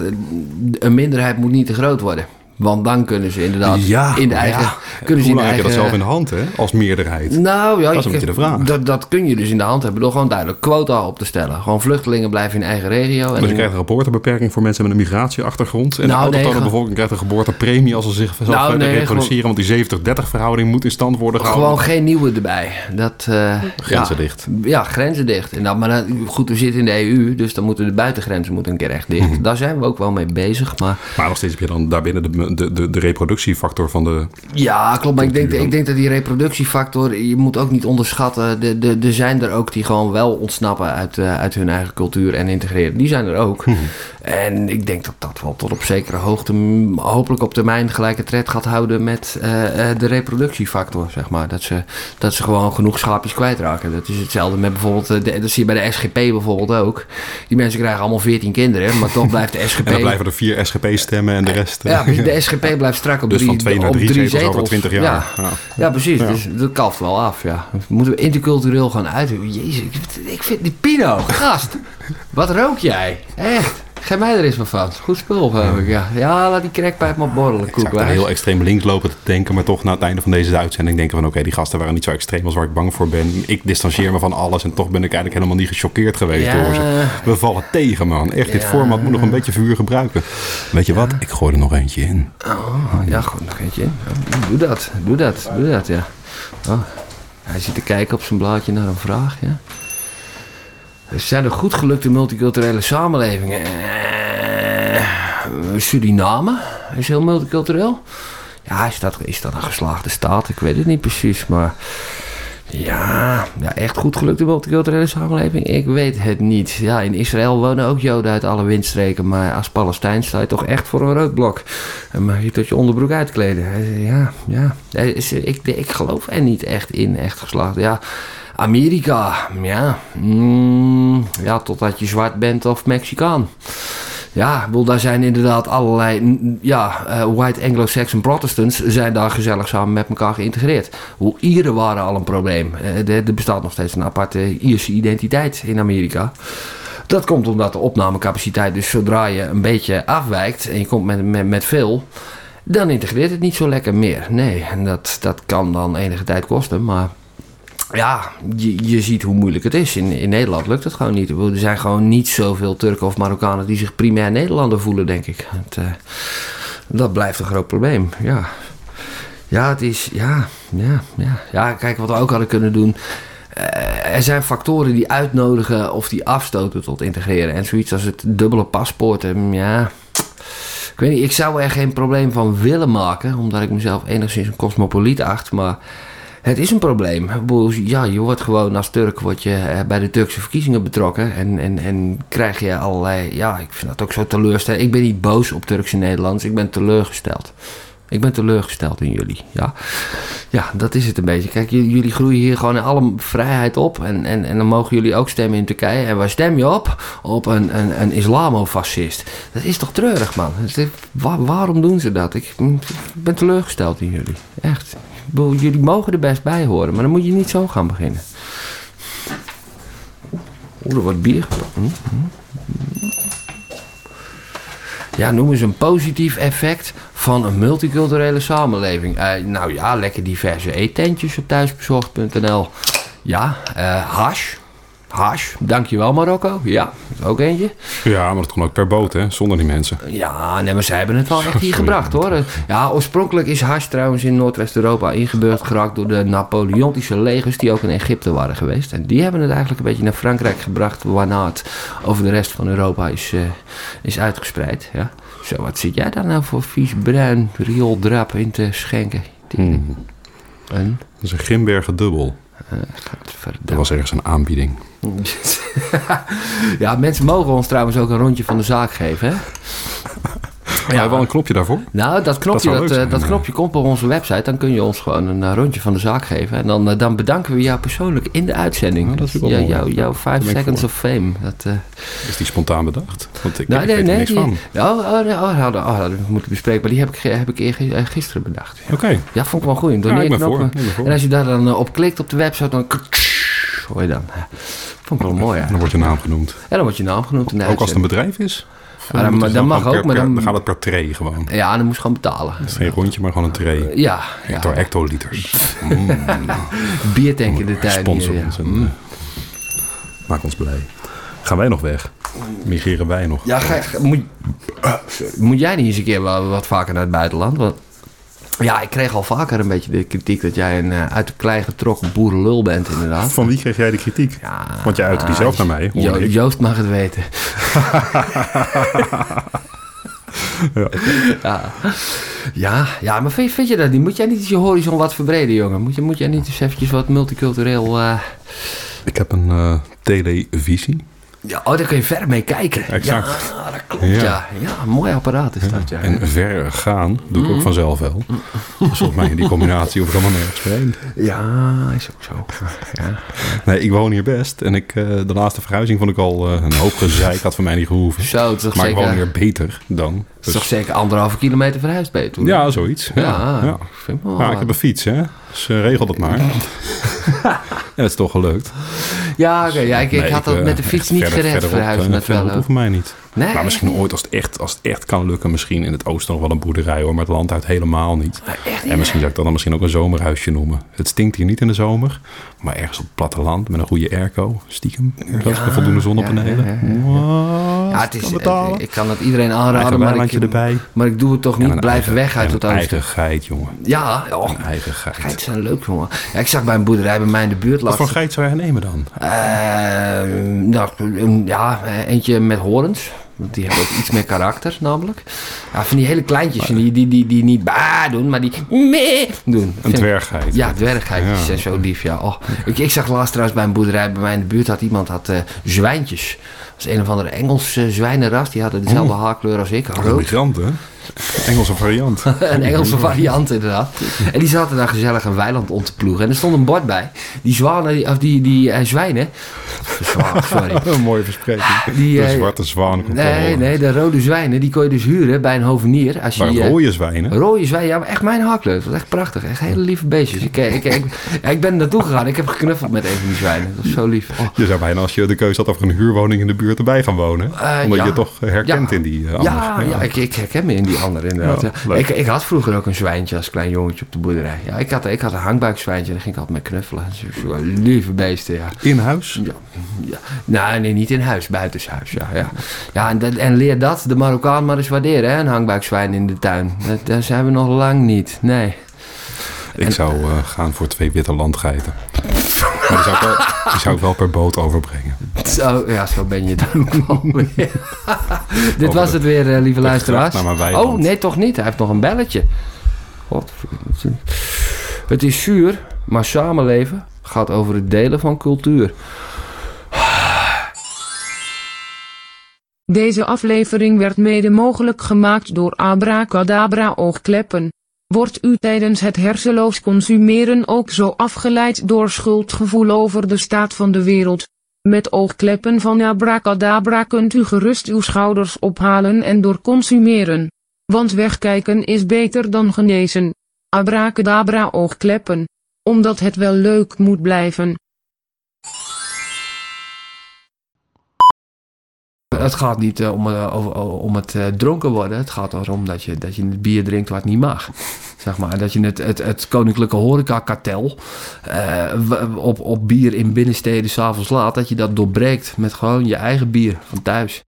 Een minderheid moet niet te groot worden. Want dan kunnen ze inderdaad Ja, in de eigen... ja, kunnen ze Hoe je dat eigen, zelf in de hand, hè? Als meerderheid. Nou ja, Dat is een je- beetje de vraag. Dat, dat kun je dus in de hand hebben door gewoon duidelijk quota op te stellen. Gewoon vluchtelingen blijven in eigen regio. En Dus je krijgt een geboortebeperking voor mensen met een migratieachtergrond. En Nou, de autochtone nee, ge- bevolking krijgt een geboortepremie als ze zich zelf Nou, nee, reproduceren. Want die 70-30 verhouding moet in stand worden gehouden. Gewoon geen nieuwe erbij. Dat, eh, Grenzen ja, dicht. Ja, grenzen dicht. En dan, maar dan- goed, we zitten in de EU, dus dan moeten de buitengrenzen moeten een keer echt dicht. Mhm. Daar zijn we ook wel mee bezig. Maar Maar nog steeds heb je dan daarbinnen de, de, de, de reproductiefactor van de... ja, klopt. Maar ik denk, ik denk dat die reproductiefactor, je moet ook niet onderschatten. De, de, er zijn er ook die gewoon wel ontsnappen uit, eh, uit hun eigen cultuur en integreren. Die zijn er ook. En ik denk dat dat wel tot op zekere hoogte, hopelijk op termijn gelijke tred gaat houden met eh, eh, de reproductiefactor, zeg maar. Dat ze, dat ze gewoon genoeg schaapjes kwijtraken. Dat is hetzelfde met bijvoorbeeld, eh, de, dat zie je bij de SGP bijvoorbeeld ook. Die mensen krijgen allemaal 14 kinderen, maar toch blijft de [LAUGHS] SGP... En dan blijven er vier SGP-stemmen en de rest... [LAUGHS] Ja, de SGP blijft strak op Dus drie, van twee naar drie drie zetels over 20 jaar. Ja, Ja. ja precies. Ja. Dus dat kalft wel af, ja. Moeten we intercultureel gaan uit. Jezus, ik vind die Pino, gast. wat rook jij? Echt. Geef mij er eens wat van. Goed spul, geloof ik. Ja, ja laat die crackpijp maar borrelen, Ik koekwijs. heel extreem links lopen te denken, maar toch na het einde van deze uitzending denken van oké, die gasten waren niet zo extreem als waar ik bang voor ben. Ik distancieer me van alles en toch ben ik eigenlijk helemaal niet gechoqueerd geweest Ja. door ze. We vallen tegen man. Echt, dit format moet nog een beetje vuur gebruiken. Weet je wat? Ik gooi er nog eentje in. Oh, ja, goed, nog eentje. in. Doe dat, doe dat, doe dat, ja. Oh, hij zit te kijken op zijn blaadje naar een vraag, ja. Zijn er goed gelukte multiculturele samenlevingen. Eh, Suriname is heel multicultureel. Ja, is dat, is dat een geslaagde staat? Ik weet het niet precies, maar... Ja, ja, echt goed gelukte multiculturele samenleving? Ik weet het niet. Ja, in Israël wonen ook Joden uit alle windstreken, maar als Palestijn sta je toch echt voor een roodblok. En mag je tot je onderbroek uitkleden. Eh, Ja, ja. Eh, Ik, ik geloof er niet echt in, echt geslaagd. Ja, Amerika, ja. Mm, ja, totdat je zwart bent of Mexicaan. Ja, bedoel, daar zijn inderdaad allerlei ja, eh, white Anglo-Saxon Protestants zijn daar gezellig samen met elkaar geïntegreerd. Hoe Ieren waren al een probleem. Er, er bestaat nog steeds een aparte Ierse identiteit in Amerika. Dat komt omdat de opnamecapaciteit, dus zodra je een beetje afwijkt en je komt met, met, met veel, dan integreert het niet zo lekker meer. Nee, en dat, dat kan dan enige tijd kosten, maar ja, je, je ziet hoe moeilijk het is. In, in Nederland lukt het gewoon niet. Er zijn gewoon niet zoveel Turken of Marokkanen die zich primair Nederlander voelen, denk ik. Het, eh, dat blijft een groot probleem, ja. Ja, het is, ja, ja, ja. Ja, kijk wat we ook hadden kunnen doen. Eh, er zijn factoren die uitnodigen of die afstoten tot integreren. En zoiets als het dubbele paspoort, eh, ja... Ik weet niet, ik zou er geen probleem van willen maken, omdat ik mezelf enigszins een cosmopoliet acht, maar het is een probleem. Ja, je wordt gewoon als Turk word je eh, bij de Turkse verkiezingen betrokken en, en, en krijg je allerlei, ja, ik vind dat ook zo teleurstellend. Ik ben niet boos op Turkse Nederlands, ik ben teleurgesteld. Ik ben teleurgesteld in jullie, ja. Ja, dat is het een beetje. Kijk, jullie groeien hier gewoon in alle vrijheid op. En, en, en dan mogen jullie ook stemmen in Turkije. En waar stem je op? Op een, een, islamofascist. Dat is toch treurig, man. Waarom doen ze dat? Ik, ik ben teleurgesteld in jullie. Echt. Jullie mogen er best bij horen. Maar dan moet je niet zo gaan beginnen. Oeh, er wordt bier gedronken. Hm, hm. Ja, noem eens een positief effect van een multiculturele samenleving. Eh, nou ja, lekker diverse eetentjes op thuisbezorgd.nl. Ja, eh hash. Hash, dankjewel Marokko. Ja, ook eentje. Ja, maar dat kon ook per boot, hè? Zonder die mensen. Ja, nee, maar zij hebben het wel [LAUGHS] echt hier gebracht hoor. Ja, oorspronkelijk is hash trouwens in Noordwest-Europa ingeburgerd geraakt door de Napoleontische legers die ook in Egypte waren geweest. En die hebben het eigenlijk een beetje naar Frankrijk gebracht, waarna het over de rest van Europa is, eh, is uitgespreid. Ja. Zo, wat zit jij daar nou voor vies bruin riooldrap in te schenken? Hmm. En? Dat is een Grimbergen dubbel. Dat was ergens een aanbieding. [LAUGHS] ja, mensen mogen ons trouwens ook een rondje van de zaak geven, hè? [LAUGHS] Ja, we wel een knopje daarvoor. Nou, dat knopje, dat, leuk eh, dat knopje komt op onze website. Dan kun je ons gewoon een eh, rondje van de zaak geven. En dan, eh, dan bedanken we jou persoonlijk in de uitzending. Ja, dat jou- jouw Daar 5 ben ik seconds of fame. Dat, Is die spontaan bedacht? Want ik, nee, ik nee, weet er nee. niks Die, van. oh, oh, nee, oh, hadden, oh, hadden we moeten bespreken. Maar die heb ik, heb ik eer- gisteren bedacht. Ja. Oké. Ja, vond ik wel goed. Ja, ik ben knoppen. voor. Ik ben voor. En als je daar dan op klikt op de website, dan... Hoor je dan. Vond ik wel mooi. Dan wordt je naam genoemd. En dan wordt je naam genoemd Ook als het een bedrijf is? Ja, dan- dan gewoon mag per- ook, maar per- dan- dan gaat het per tray gewoon. Ja, dan moest je gewoon betalen. Het is geen rondje, maar gewoon een tray. Ja, Hecto, ja. hectoliters. [LAUGHS] Mm, biertank in de tuin. Sponsor hier, ja. ons en Mm. eh, maak ons blij. Gaan wij nog weg? Migreren wij nog? Ja, ga, ga- moet, sorry. moet jij niet eens een keer wel wat vaker naar het buitenland? Want ja, ik kreeg al vaker een beetje de kritiek dat jij een eh, uit de klei getrokken boerenlul bent, inderdaad. Van wie kreeg jij de kritiek? Ja, Want jij uitte die zelf naar mij, Jo- ik. Joost mag het weten. [LAUGHS] Ja. ja. Ja, ja, maar vind, vind je dat niet? Moet jij niet je horizon wat verbreden, jongen? Moet, je, moet jij niet eens eventjes wat multicultureel... eh, Ik heb een eh, televisie. Ja, oh, daar kun je ver mee kijken. Exact. Ja, dat klopt, Ja. ja. Mooi apparaat is dat, ja. En ver gaan doe Mhm. ik ook vanzelf wel. Dus volgens mij in die combinatie hoef ik helemaal nergens heen. Ja, is ook zo. Ja. Nee, ik woon hier best. En ik, eh, de laatste verhuizing vond ik al eh, een hoop gezeik. Had van mij niet gehoeven. Zo, Maar ik zeker, woon hier beter dan. Dus, toch zeker anderhalve kilometer verhuisd ben je toen? ja, zoiets. Ja, Ja, ja. ik vind wel... Ja, ik heb een fiets, hè. Dus eh, regel dat maar. ja, [LAUGHS] het is toch gelukt. Ja, oké, ja, ik, ik had dat met de fiets niet gered verderop, eh, met wel. hoeft mij niet. Nee, Maar misschien ooit als het, echt, als het echt kan lukken. Misschien in het oosten nog wel een boerderij hoor. Maar het land uit helemaal niet. echt En misschien zou ik dat dan misschien ook een zomerhuisje noemen. Het stinkt hier niet in de zomer. Maar ergens op het platteland met een goede airco. Stiekem. Zelfs met voldoende zonnepanelen. ja, ja, het is, Kan betalen. ik, ik kan het iedereen aanraden, maar ik, erbij. maar ik doe het toch niet eigen- weg uit het oosten. eigen geit, jongen. Ja, oh, Een eigen geit. geiten zijn leuk, jongen. Ja, ik zag bij een boerderij bij mij in de buurt Wat voor geit zou jij nemen dan? Eh, nou, ja, eentje met horens. Want Die hebben ook iets meer karakter, namelijk. Ja, van die hele kleintjes, die, die, die, die niet ba doen, maar die meh doen. Een dwerggeit. Ja, dwerggeitjes Ja. zijn zo lief, ja. Oh, ik, ik zag laatst trouwens bij een boerderij bij mij in de buurt had iemand had, eh, zwijntjes. Dat is een of andere Engelse zwijnenras. Die hadden dezelfde haarkleur als ik, Een rood. migrant, hè? Engelse variant. [LAUGHS] een Engelse variant inderdaad. En die zaten daar gezellig een weiland om te ploegen. En er stond een bord bij. Die zwanen, of die, die eh, zwijnen. Sorry. [LAUGHS] een mooie verspreking. Die, de eh, zwarte zwaan komt Nee, nee, de rode zwijnen, die kon je dus huren bij een hovenier. Als je, Maar eh, rode zwijnen. Rode zwijnen, ja, maar echt mijn haarkleur. Dat was echt prachtig. Echt hele lieve beestjes. Ik, ik, ik, ik ben naartoe gegaan. Ik heb geknuffeld met een van die zwijnen. Dat was zo lief. Oh. Je zou bijna als je de keuze had of er een huurwoning in de buurt erbij gaan wonen. Eh, omdat ja. je toch herkent Ja. in die uh, Ja, ja, ik, ik herken me in die andere inderdaad. Ik, ik had vroeger ook een zwijntje als klein jongetje op de boerderij. Ja, ik had, ik had een hangbuikzwijntje daar ging ik altijd mee knuffelen. Lieve beesten, ja. In huis? Ja, ja. Nou, nee, niet in huis, buitenshuis. Ja, ja. ja en, dat- en leer dat de Marokkaan maar eens waarderen, hè? Een hangbuikzwijn in de tuin. Dat, daar zijn we nog lang niet. Nee. Ik zou eh, gaan voor twee witte landgeiten. maar die zou, ik wel, die zou ik wel per boot overbrengen. Zo, ja, zo ben je dan. [LAUGHS] [LAUGHS] Dit Over was het weer, eh, lieve luisteraars. Oh, nee, toch niet. Hij heeft nog een belletje. God, het is zuur, maar samenleven gaat over het delen van cultuur. Deze aflevering werd mede mogelijk gemaakt door Abracadabra oogkleppen. Wordt u tijdens het hersenloos consumeren ook zo afgeleid door schuldgevoel over de staat van de wereld? Met oogkleppen van Abracadabra kunt u gerust uw schouders ophalen en door consumeren. Want wegkijken is beter dan genezen. Abracadabra oogkleppen. Omdat het wel leuk moet blijven. Het gaat niet eh, om, eh, over- om het eh, dronken worden. Het gaat erom dat je, dat je het bier drinkt wat niet mag. [LAUGHS] Zeg maar. Dat je het, het, het koninklijke horecakartel op, op bier in binnensteden s'avonds laat... dat je dat doorbreekt met gewoon je eigen bier van thuis.